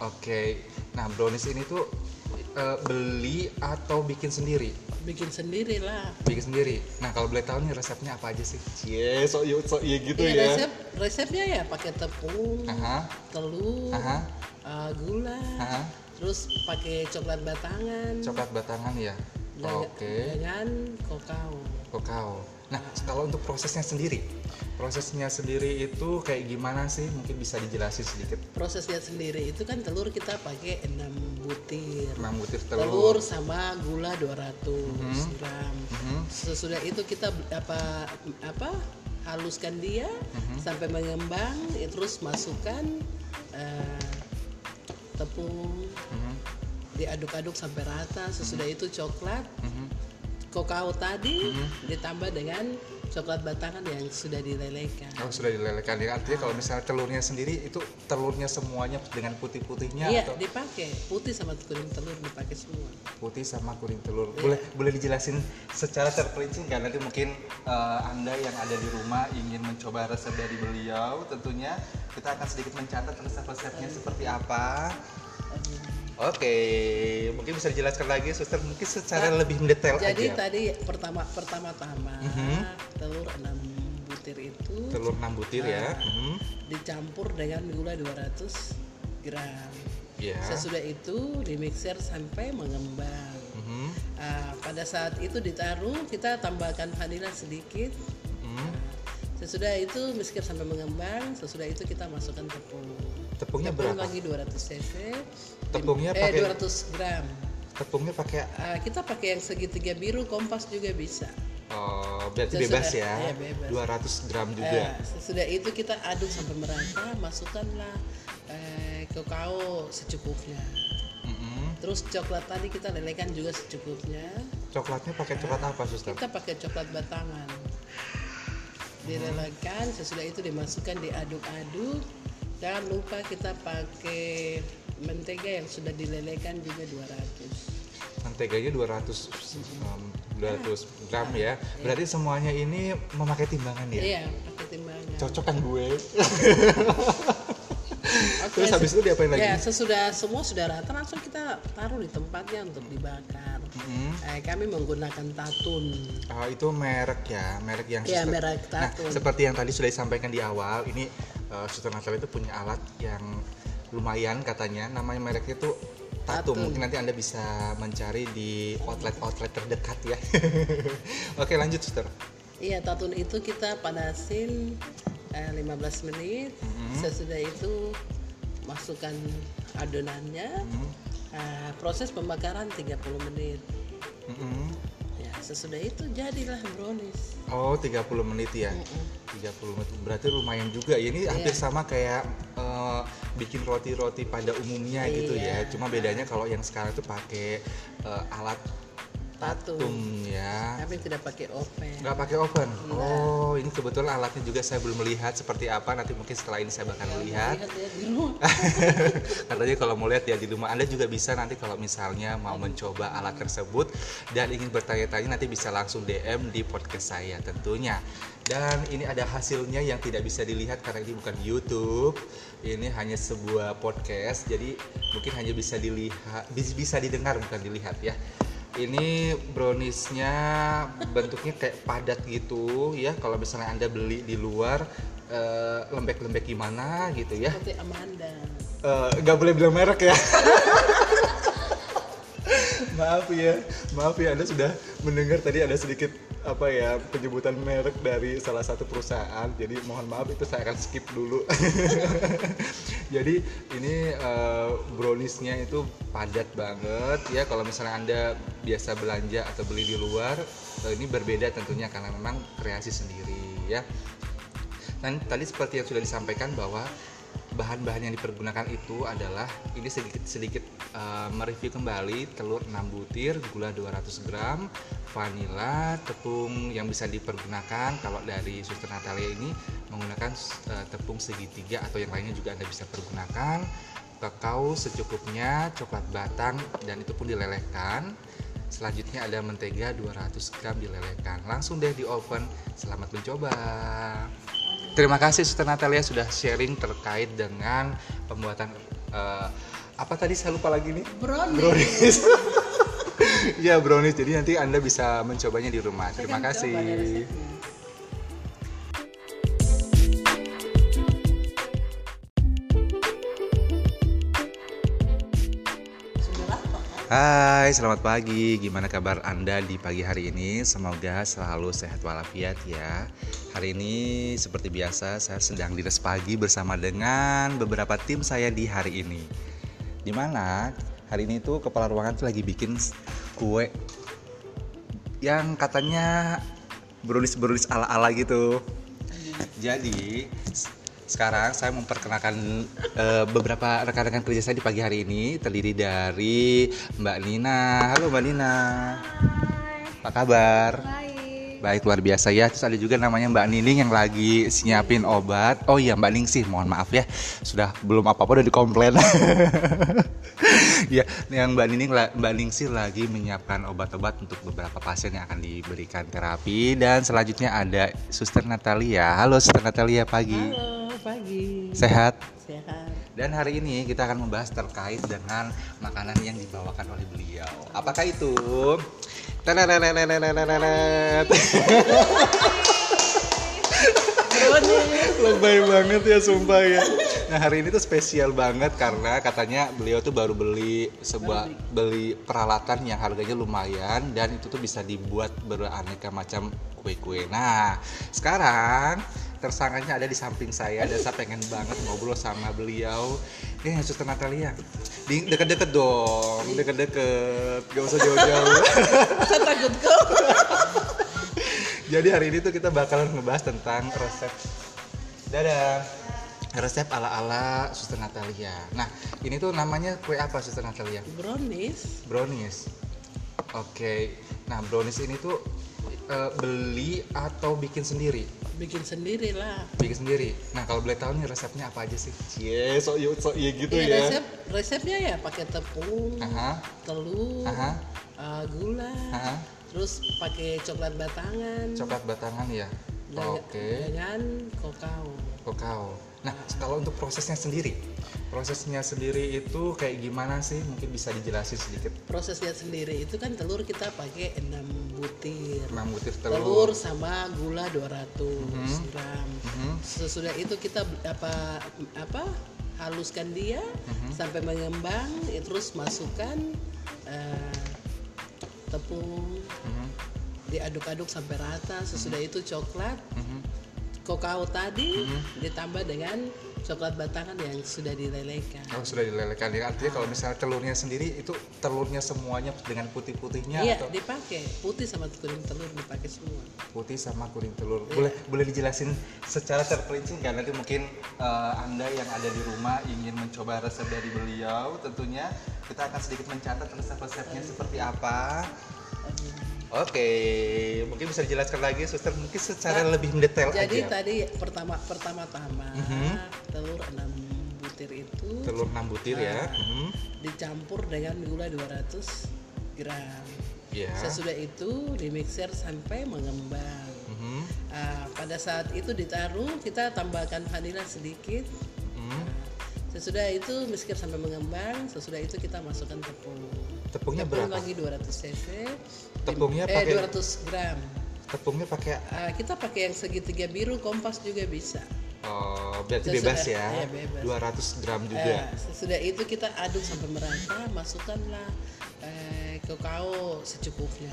Oke Nah brownies ini tuh eh, beli atau bikin sendiri? Bikin sendiri lah. Bikin sendiri Nah kalau boleh tahu nih resepnya apa aja sih? Cie sok iya sok iya gitu Iya, ya resep resepnya ya pakai tepung, Aha, telur, aha, eh, gula, aha. terus pakai coklat batangan, Coklat batangan ya? Oke dengan kokao. Kakao. Nah, kalau untuk prosesnya sendiri, prosesnya sendiri itu kayak gimana sih? Mungkin bisa dijelasin sedikit. Prosesnya sendiri itu kan telur kita pakai 6 butir. 6 butir Telur telur. sama gula 200 gram. Mhm. Sesudah itu kita apa apa haluskan dia sampai mengembang ya, terus masukkan eh, tepung Mhm. diaduk-aduk sampai rata sesudah itu coklat Mhm. Kokao tadi ditambah dengan coklat batangan yang sudah dilelehkan. Oh sudah dilelehkan. Ya artinya kalau misalnya telurnya sendiri itu telurnya semuanya dengan putih-putihnya iya atau dipakai. Putih sama kuning telur dipakai semua. Putih sama kuning telur. Iya. Boleh boleh dijelasin secara terperinci nggak? Nanti mungkin eh, anda yang ada di rumah ingin mencoba resep dari beliau tentunya kita akan sedikit mencatat resep-resepnya seperti apa. Oke, mungkin bisa dijelaskan lagi, suster mungkin secara lebih mendetail jadi aja. tadi pertama pertama-tama telur 6 butir itu Telur 6 butir ya. Mhm. dicampur dengan gula 200 gram Ya. sesudah itu dimixer sampai mengembang Mhm. Ah, pada saat itu ditaruh kita tambahkan vanila sedikit Mhm. sesudah itu mixer sampai mengembang sesudah itu kita masukkan tepung Tepungnya tepung berapa? lagi 200 cc Tepungnya eh, pakai- 200 gram Tepungnya pakai Ah, kita pakai yang segitiga biru kompas juga bisa oh, berarti bebas ya. iya, bebas. 200 gram Eh, juga. sesudah itu kita aduk sampai merata masukkanlah kakao secukupnya Mhm. terus coklat tadi kita lelehkan juga secukupnya Coklatnya pakai coklat apa, suster? kita pakai coklat batangan dilelehkan sesudah itu dimasukkan diaduk-aduk jangan lupa kita pakai mentega yang sudah dilelehkan juga 200 Menteganya 200 um, 200 gram ya. Berarti semuanya ini memakai timbangan ya? iya pakai timbangan Cocok kan gue? Oke, Terus habis itu diapain lagi? ya sesudah semua sudah rata langsung kita taruh di tempatnya untuk dibakar Mhm. eh, kami menggunakan tatun Oh, itu merek ya, merek yang Iya, suster- merek Nah, Tatun. seperti yang tadi sudah disampaikan di awal, ini uh, Suster Natal itu punya alat yang lumayan katanya, namanya mereknya itu Tatum. Mungkin nanti Anda bisa mencari di outlet-outlet terdekat ya. Oke, lanjut Suster. Iya, tatun itu kita panasin eh, 15 menit. Sesudah itu masukkan adonannya. Mhm. Eh, proses pembakaran 30 menit. Mhm. Ya, sesudah itu jadilah brownies. Oh, 30 menit ya. 30 menit. Berarti lumayan juga. Ya, Ini hampir Iya. sama kayak eh, bikin roti-roti pada umumnya gitu ya. Iya. Cuma bedanya kalau yang sekarang itu pakai eh, alat Tatum ya. Kami tidak pakai oven. Nggak pakai oven. Oh, ini kebetulan alatnya juga saya belum melihat seperti apa. Nanti mungkin setelah ini saya bakal melihat. Lihat ya di rumah. Katanya kalau mau lihat ya di rumah Anda juga bisa nanti kalau misalnya mau mencoba alat tersebut dan ingin bertanya-tanya nanti bisa langsung DM di podcast saya tentunya. Dan ini ada hasilnya yang tidak bisa dilihat karena ini bukan YouTube. Ini hanya sebuah podcast. Jadi mungkin hanya bisa dilihat bis- bisa didengar bukan dilihat ya. Ini browniesnya bentuknya kayak padat gitu ya. Kalau misalnya Anda beli di luar eh, lembek-lembek gimana gitu ya. Seperti Amanda. Eh, nggak boleh bilang merek ya maaf ya maaf ya anda sudah mendengar tadi ada sedikit apa ya penyebutan merek dari salah satu perusahaan. Jadi mohon maaf itu saya akan skip dulu. Jadi ini eh, browniesnya itu padat banget. Ya kalau misalnya anda biasa belanja atau beli di luar eh, ini berbeda tentunya karena memang kreasi sendiri ya. Dan tadi seperti yang sudah disampaikan bahwa bahan-bahan yang dipergunakan itu adalah ini sedikit sedikit uh, mereview kembali telur 6 butir, gula 200 gram, vanila, tepung yang bisa dipergunakan kalau dari Suster Natalia ini menggunakan uh, tepung segitiga atau yang lainnya juga Anda bisa pergunakan. Kakao secukupnya, coklat batang dan itu pun dilelehkan. Selanjutnya ada mentega 200 gram dilelehkan. Langsung deh di oven. Selamat mencoba. Terima kasih Suster Natalia sudah sharing terkait dengan pembuatan eh, apa tadi saya lupa lagi nih Brownies. brownies. ya brownies. Jadi nanti anda bisa mencobanya di rumah. Saya Terima kasih. Hai, selamat pagi. Gimana kabar Anda di pagi hari ini? Semoga selalu sehat walafiat ya. Hari ini seperti biasa saya sedang dinas pagi bersama dengan beberapa tim saya di hari ini. Di mana hari ini tuh kepala ruangan tuh lagi bikin kue yang katanya brownies brownies ala ala gitu. Jadi s- sekarang saya memperkenalkan eh, beberapa rekan-rekan kerja saya di pagi hari ini terdiri dari Mbak Nina. Halo Mbak Nina. Apa kabar? Baik. Baik luar biasa ya. Terus ada juga namanya Mbak Nining yang lagi siapin obat. Oh iya Mbak Ningsih, mohon maaf ya. Sudah belum apa-apa udah dikomplain. ya, yang Mbak Nining Mbak Ningsih lagi menyiapkan obat-obat untuk beberapa pasien yang akan diberikan terapi dan selanjutnya ada Suster Natalia. Halo Suster Natalia pagi. Halo, pagi. Sehat? Sehat. Dan hari ini kita akan membahas terkait dengan makanan yang dibawakan oleh beliau. Apakah itu? Lebay banget ya sumpah ya. Nah hari ini tuh spesial banget karena katanya beliau tuh baru beli sebuah beli peralatan yang harganya lumayan dan itu tuh bisa dibuat beraneka macam kue-kue. Nah sekarang tersangkanya ada di samping saya dan saya pengen banget ngobrol sama beliau. Eh Suster Natalia, di deket-deket dong, deket-deket, gak usah jauh-jauh. Saya takut kok. Jadi hari ini tuh kita bakalan ngebahas tentang resep Dadah Resep ala-ala Suster Natalia Nah ini tuh namanya kue apa Suster Natalia? Brownies. Brownies Oke Nah brownies ini tuh eh, beli atau bikin sendiri? Bikin sendiri lah. Bikin sendiri Nah kalau boleh tahu nih resepnya apa aja sih? Cie sok iya sok iya gitu Iya, ya resep resepnya ya pakai tepung, Aha, telur, aha, eh, gula, aha terus pakai coklat batangan. Coklat batangan ya? Oke Dengan kokao. Kokao. Nah, kalau untuk prosesnya sendiri, prosesnya sendiri itu kayak gimana sih? Mungkin bisa dijelasin sedikit. Prosesnya sendiri itu kan telur kita pakai 6 butir. 6 butir Telur, telur. sama gula 200 gram. Mhm. Sesudah itu kita apa apa haluskan dia Mhm. sampai mengembang, eh, terus masukkan eh, tepung, Mhm, diaduk-aduk sampai rata. Sesudah itu coklat, mhm. kokao tadi Mhm. ditambah dengan coklat batangan yang sudah dilelehkan. Oh, sudah dilelehkan ya. Artinya kalau misalnya telurnya sendiri itu telurnya semuanya dengan putih-putihnya Iya, atau dipakai putih sama kuning telur dipakai semua. putih sama kuning telur. Iya. Boleh boleh dijelasin secara terperinci nggak nanti mungkin eh, Anda yang ada di rumah ingin mencoba resep dari beliau, tentunya kita akan sedikit mencatat resep-resepnya seperti apa. Oke, mungkin bisa dijelaskan lagi, suster mungkin secara Nah, lebih mendetail Jadi aja. tadi pertama pertama-tama Mhm. telur 6 butir itu Telur 6 butir ya. Mhm. dicampur dengan gula 200 gram. Ya. Sesudah itu dimixer sampai mengembang. Mhm. Ah, pada saat itu ditaruh kita tambahkan vanila sedikit. Mhm. Sesudah itu mixer sampai mengembang. Sesudah itu kita masukkan tepung. Tepungnya Tepung berapa? lagi 200 cc. Tepungnya eh, pakai- 200 gram. Tepungnya pakai Ah, kita pakai yang segitiga biru kompas juga bisa. oh, berarti Sesudah- bebas ya. iya, bebas. 200 gram Eh, juga. sesudah itu kita aduk sampai merata, masukkanlah eh, kakao secukupnya.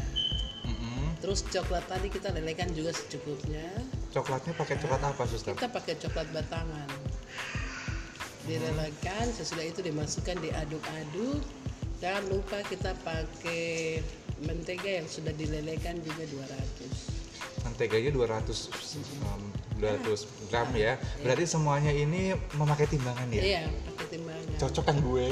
Mhm. Terus coklat tadi kita lelehkan juga secukupnya. Coklatnya pakai coklat apa, suster? Kita pakai coklat batangan. Dilelehkan, sesudah itu dimasukkan diaduk-aduk. Jangan lupa kita pakai mentega yang sudah dilelehkan juga 200. Menteganya 200 um, 200 gram ya. Berarti semuanya ini memakai timbangan ya? Iya, pakai timbangan. Cocok kan gue?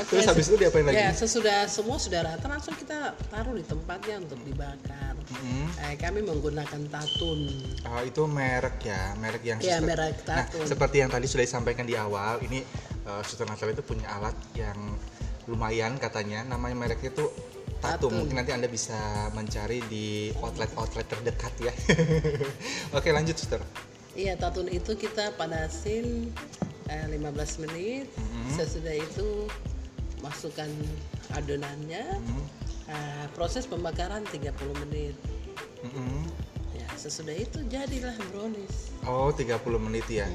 Oke, Terus habis itu diapain lagi? Ya, sesudah semua sudah rata langsung kita taruh di tempatnya untuk dibakar. Mhm. Eh, kami menggunakan tatun. Ah, itu merek ya, merek yang Iya, suster- merek Nah, Tatun. seperti yang tadi sudah disampaikan di awal, ini uh, Suster Natalia itu punya alat yang lumayan katanya, namanya mereknya itu Tatum. Tatun. Mungkin nanti Anda bisa mencari di outlet-outlet terdekat ya. Oke, lanjut Suster. Iya, tatun itu kita panasin eh, 15 menit. Mhm. Sesudah itu masukkan adonannya. Mhm. Eh, proses pembakaran 30 menit. Mhm. Sesudah itu jadilah brownies. Oh, 30 menit ya.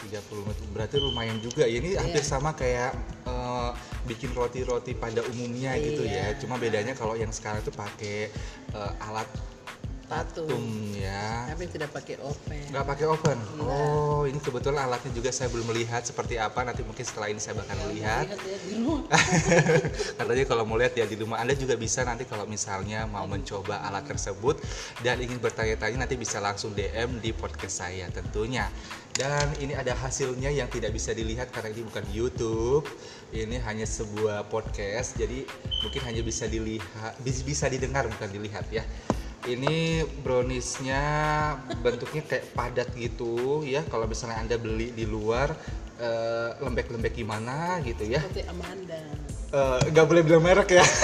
30 menit. Berarti lumayan juga. Ya, Ini hampir Iya. sama kayak eh, bikin roti-roti pada umumnya gitu ya. Iya. Cuma bedanya kalau yang sekarang itu pakai eh, alat Tatum. tatum ya. Kami tidak pakai oven. Nggak pakai oven. Oh, ini kebetulan alatnya juga saya belum melihat seperti apa. Nanti mungkin setelah ini saya bakal melihat. Lihat ya di rumah. Katanya kalau mau lihat ya di rumah Anda juga bisa nanti kalau misalnya mau mencoba alat tersebut dan ingin bertanya-tanya nanti bisa langsung DM di podcast saya tentunya. Dan ini ada hasilnya yang tidak bisa dilihat karena ini bukan YouTube. Ini hanya sebuah podcast. Jadi mungkin hanya bisa dilihat bis- bisa didengar bukan dilihat ya. Ini browniesnya bentuknya kayak padat gitu ya. Kalau misalnya Anda beli di luar eh, lembek-lembek gimana gitu ya Seperti Amanda. Eh, boleh bilang merek ya.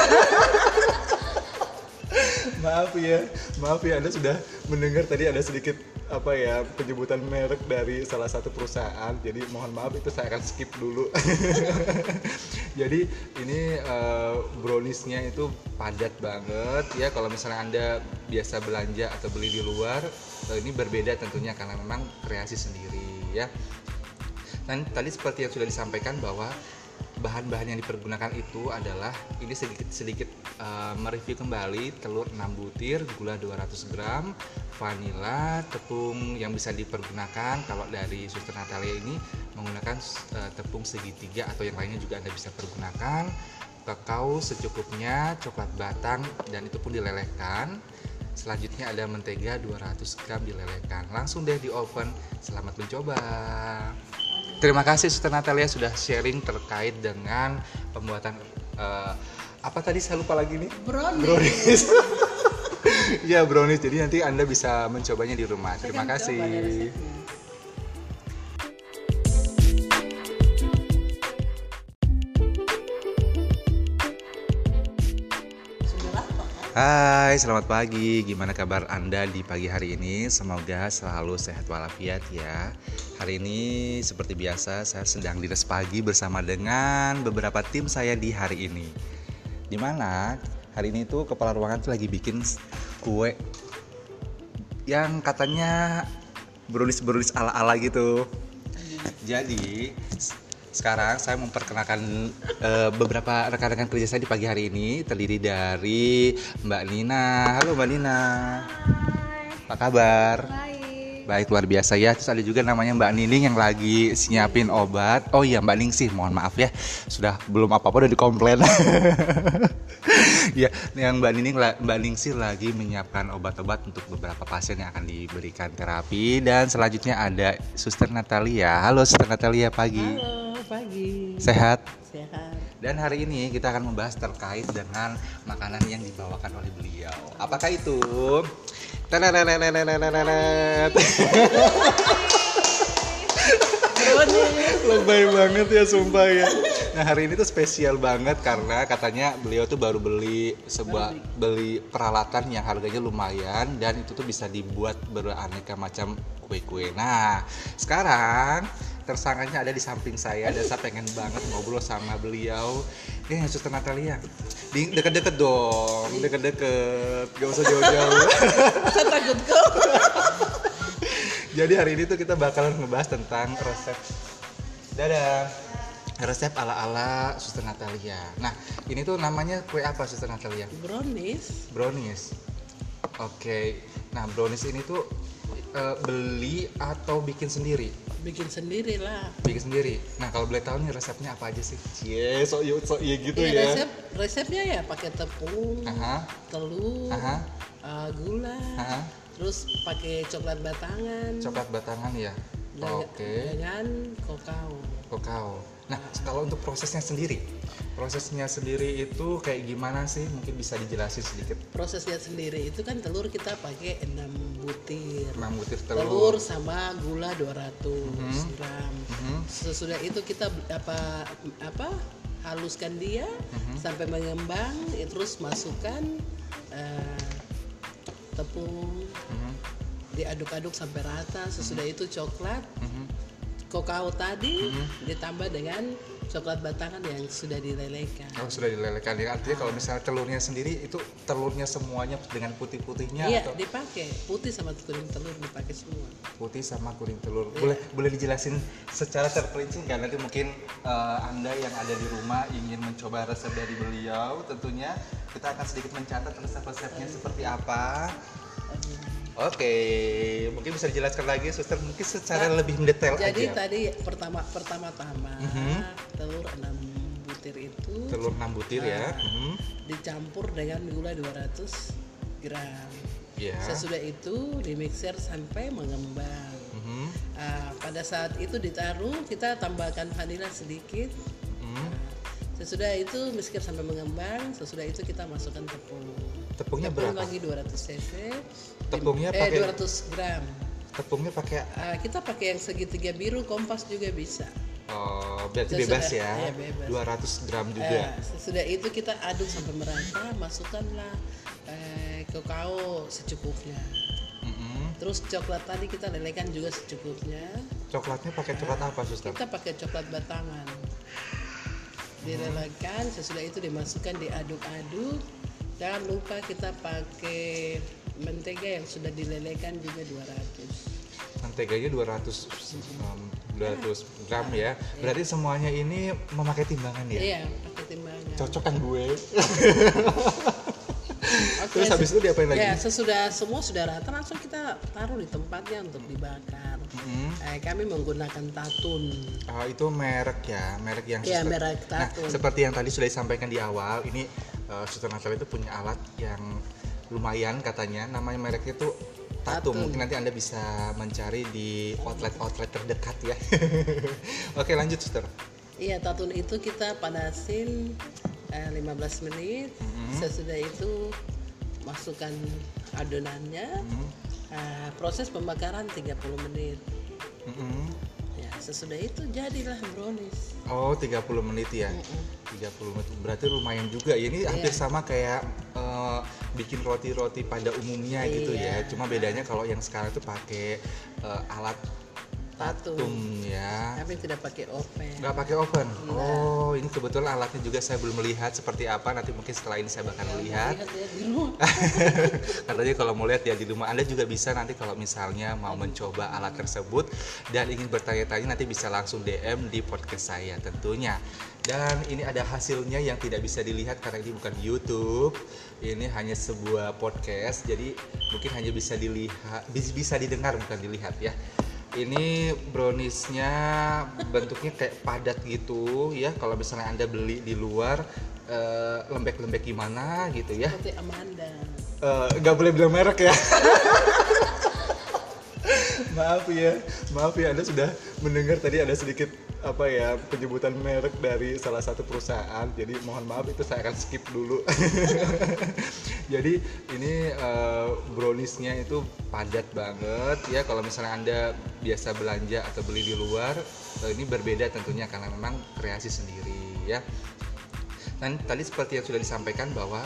maaf ya, maaf ya Anda sudah mendengar tadi ada sedikit apa ya penyebutan merek dari salah satu perusahaan. Jadi mohon maaf itu saya akan skip dulu. Jadi ini eh, browniesnya itu padat banget ya. Kalau misalnya Anda biasa belanja atau beli di luar, eh, ini berbeda tentunya karena memang kreasi sendiri ya. Dan tadi seperti yang sudah disampaikan bahwa bahan-bahan yang dipergunakan itu adalah ini sedikit sedikit uh, mereview kembali telur 6 butir, gula 200 gram, vanila, tepung yang bisa dipergunakan kalau dari Suster Natalia ini menggunakan uh, tepung segitiga atau yang lainnya juga Anda bisa pergunakan kakao secukupnya, coklat batang dan itu pun dilelehkan. Selanjutnya ada mentega 200 gram dilelehkan. Langsung deh di oven. Selamat mencoba. Terima kasih Suster Natalia sudah sharing terkait dengan pembuatan eh, apa tadi saya lupa lagi nih Brownies. brownies. ya brownies. Jadi nanti anda bisa mencobanya di rumah. Saya Terima kasih. Hai, selamat pagi. Gimana kabar Anda di pagi hari ini? Semoga selalu sehat walafiat ya. Hari ini seperti biasa saya sedang dinas pagi bersama dengan beberapa tim saya di hari ini. Di mana hari ini tuh kepala ruangan tuh lagi bikin kue yang katanya brownies-brownies ala-ala gitu. Jadi sekarang saya memperkenalkan eh, beberapa rekan-rekan kerja saya di pagi hari ini terdiri dari Mbak Nina. Halo Mbak Nina. Apa kabar? Baik. Baik luar biasa ya. Terus ada juga namanya Mbak Nining yang lagi nyiapin obat. Oh iya Mbak Ning sih, mohon maaf ya. Sudah belum apa-apa udah dikomplain. ya, yang Mbak Nining Mbak Ningsih lagi menyiapkan obat-obat untuk beberapa pasien yang akan diberikan terapi dan selanjutnya ada Suster Natalia. Halo Suster Natalia pagi. Halo, pagi. Sehat? Sehat. Dan hari ini kita akan membahas terkait dengan makanan yang dibawakan oleh beliau. Apakah itu? Lebay banget ya sumpah ya. Nah hari ini tuh spesial banget karena katanya beliau tuh baru beli sebuah beli peralatan yang harganya lumayan dan itu tuh bisa dibuat beraneka macam kue-kue. Nah sekarang tersangkanya ada di samping saya dan saya pengen banget ngobrol sama beliau. Eh Suster Natalia, di deket-deket dong, deket-deket, gak usah jauh-jauh. Saya takut kok. Jadi hari ini tuh kita bakalan ngebahas tentang resep Dadah Resep ala-ala Suster Natalia Nah ini tuh namanya kue apa Suster Natalia? Brownies. Brownies Oke Nah brownies ini tuh eh, beli atau bikin sendiri? Bikin sendiri lah. Bikin sendiri Nah kalau boleh tahu nih resepnya apa aja sih? Cie sok iya sok iya gitu Iya, ya resep resepnya ya pakai tepung, Aha, telur, aha, eh, gula, aha terus pakai coklat batangan. Coklat batangan ya? Oke Dengan kokao. Kokao. Nah, kalau untuk prosesnya sendiri, prosesnya sendiri itu kayak gimana sih? Mungkin bisa dijelasin sedikit. Prosesnya sendiri itu kan telur kita pakai 6 butir. 6 butir Telur telur. sama gula 200 gram. Mhm. Sesudah itu kita apa apa haluskan dia Mhm. sampai mengembang, ya, terus masukkan eh, tepung, Mhm, diaduk-aduk sampai rata. Sesudah itu coklat, mhm. Kokao tadi Mhm. ditambah dengan coklat batangan yang sudah dilelehkan. Kalau sudah dilelehkan, ya artinya kalau misalnya telurnya sendiri itu telurnya semuanya dengan putih-putihnya Iya, atau dipakai putih sama kuning telur dipakai semua. putih sama kuning telur. Iya. Boleh boleh dijelasin secara terperinci nggak? Nanti mungkin eh, anda yang ada di rumah ingin mencoba resep dari beliau, tentunya kita akan sedikit mencatat resep-resepnya seperti apa. Oke, mungkin bisa dijelaskan lagi, suster mungkin secara lebih mendetail Jadi aja. tadi pertama pertama-tama Mhm. telur 6 butir itu Telur 6 butir ya. Ah. Mhm. dicampur dengan gula 200 gram. Ya. Sesudah itu dimixer sampai mengembang. Mhm. Ah, pada saat itu ditaruh kita tambahkan vanila sedikit. Mhm. Sesudah itu mixer sampai mengembang. Sesudah itu kita masukkan tepung. Tepungnya Tepung berapa? lagi 200 cc. Tepungnya eh, pakai- 200 gram. Tepungnya pakai Ah, kita pakai yang segitiga biru kompas juga bisa. oh, berarti bebas ya. iya, bebas. 200 gram juga. Eh, sesudah itu kita aduk sampai merata, masukkanlah eh, kakao secukupnya. Mhm. Terus coklat tadi kita lelekan juga secukupnya. Coklatnya pakai coklat apa, suster? Kita pakai coklat batangan. Dilelekan, sesudah itu dimasukkan diaduk-aduk. Jangan lupa kita pakai mentega yang sudah dilelekan juga 200. Menteganya 200 um, 200 gram ya. Berarti semuanya ini memakai timbangan ya. Iya, pakai timbangan. Cocok kan gue? Oke, Terus habis itu diapain lagi? Ya, sesudah semua sudah rata langsung kita taruh di tempatnya untuk dibakar. Mhm. Eh, kami menggunakan tatun. Ah, itu merek ya, merek yang Iya, suster- merek Nah, Tatun. seperti yang tadi sudah disampaikan di awal, ini uh, Suster Natalia itu punya alat yang lumayan katanya, namanya mereknya itu Tatum. Tatun. Mungkin nanti Anda bisa mencari di outlet-outlet terdekat ya. Oke, lanjut Suster. Iya, tatun itu kita panasin eh, 15 menit. Mhm. Sesudah itu masukkan adonannya. Mhm. Eh, proses pembakaran 30 menit. Mhm. Ya, sesudah itu jadilah brownies. Oh, 30 menit ya. 30 menit berarti lumayan juga. Ya, Ini hampir Iya. sama kayak eh, bikin roti-roti pada umumnya gitu ya. Iya. Cuma bedanya kalau yang sekarang itu pakai eh, alat Tatum ya. Kami tidak pakai oven. Nggak pakai oven. Oh, ini kebetulan alatnya juga saya belum melihat seperti apa. Nanti mungkin setelah ini saya bakal ya di rumah. Katanya kalau mau lihat ya di rumah Anda juga bisa nanti kalau misalnya mau mencoba alat tersebut dan ingin bertanya-tanya nanti bisa langsung DM di podcast saya tentunya. Dan ini ada hasilnya yang tidak bisa dilihat karena ini bukan YouTube. Ini hanya sebuah podcast. Jadi mungkin hanya bisa dilihat bis- bisa didengar bukan dilihat ya. Ini browniesnya bentuknya kayak padat gitu ya. Kalau misalnya Anda beli di luar eh, lembek-lembek gimana gitu ya Seperti Amanda. Eh, nggak boleh bilang merek ya. maaf ya, maaf ya Anda sudah mendengar tadi ada sedikit apa ya penyebutan merek dari salah satu perusahaan. Jadi mohon maaf itu saya akan skip dulu. Jadi ini eh, browniesnya itu padat banget ya. Kalau misalnya Anda biasa belanja atau beli di luar, eh, ini berbeda tentunya karena memang kreasi sendiri ya. Dan tadi seperti yang sudah disampaikan bahwa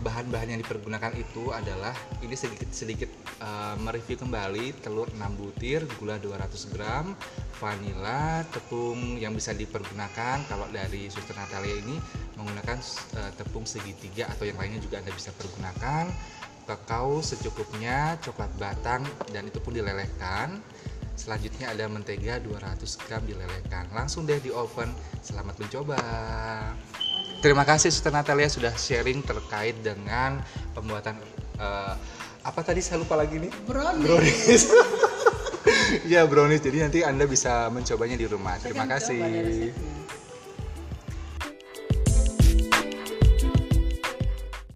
bahan-bahan yang dipergunakan itu adalah ini sedikit sedikit uh, mereview kembali telur 6 butir, gula 200 gram, vanila, tepung yang bisa dipergunakan kalau dari Suster Natalia ini menggunakan uh, tepung segitiga atau yang lainnya juga Anda bisa pergunakan. Kakao secukupnya, coklat batang dan itu pun dilelehkan. Selanjutnya ada mentega 200 gram dilelehkan. Langsung deh di oven. Selamat mencoba. Terima kasih Suster Natalia sudah sharing terkait dengan pembuatan eh, apa tadi saya lupa lagi nih. Brownies. Brownies. Ya brownies. Jadi nanti Anda bisa mencobanya di rumah. Terima Saya kasih.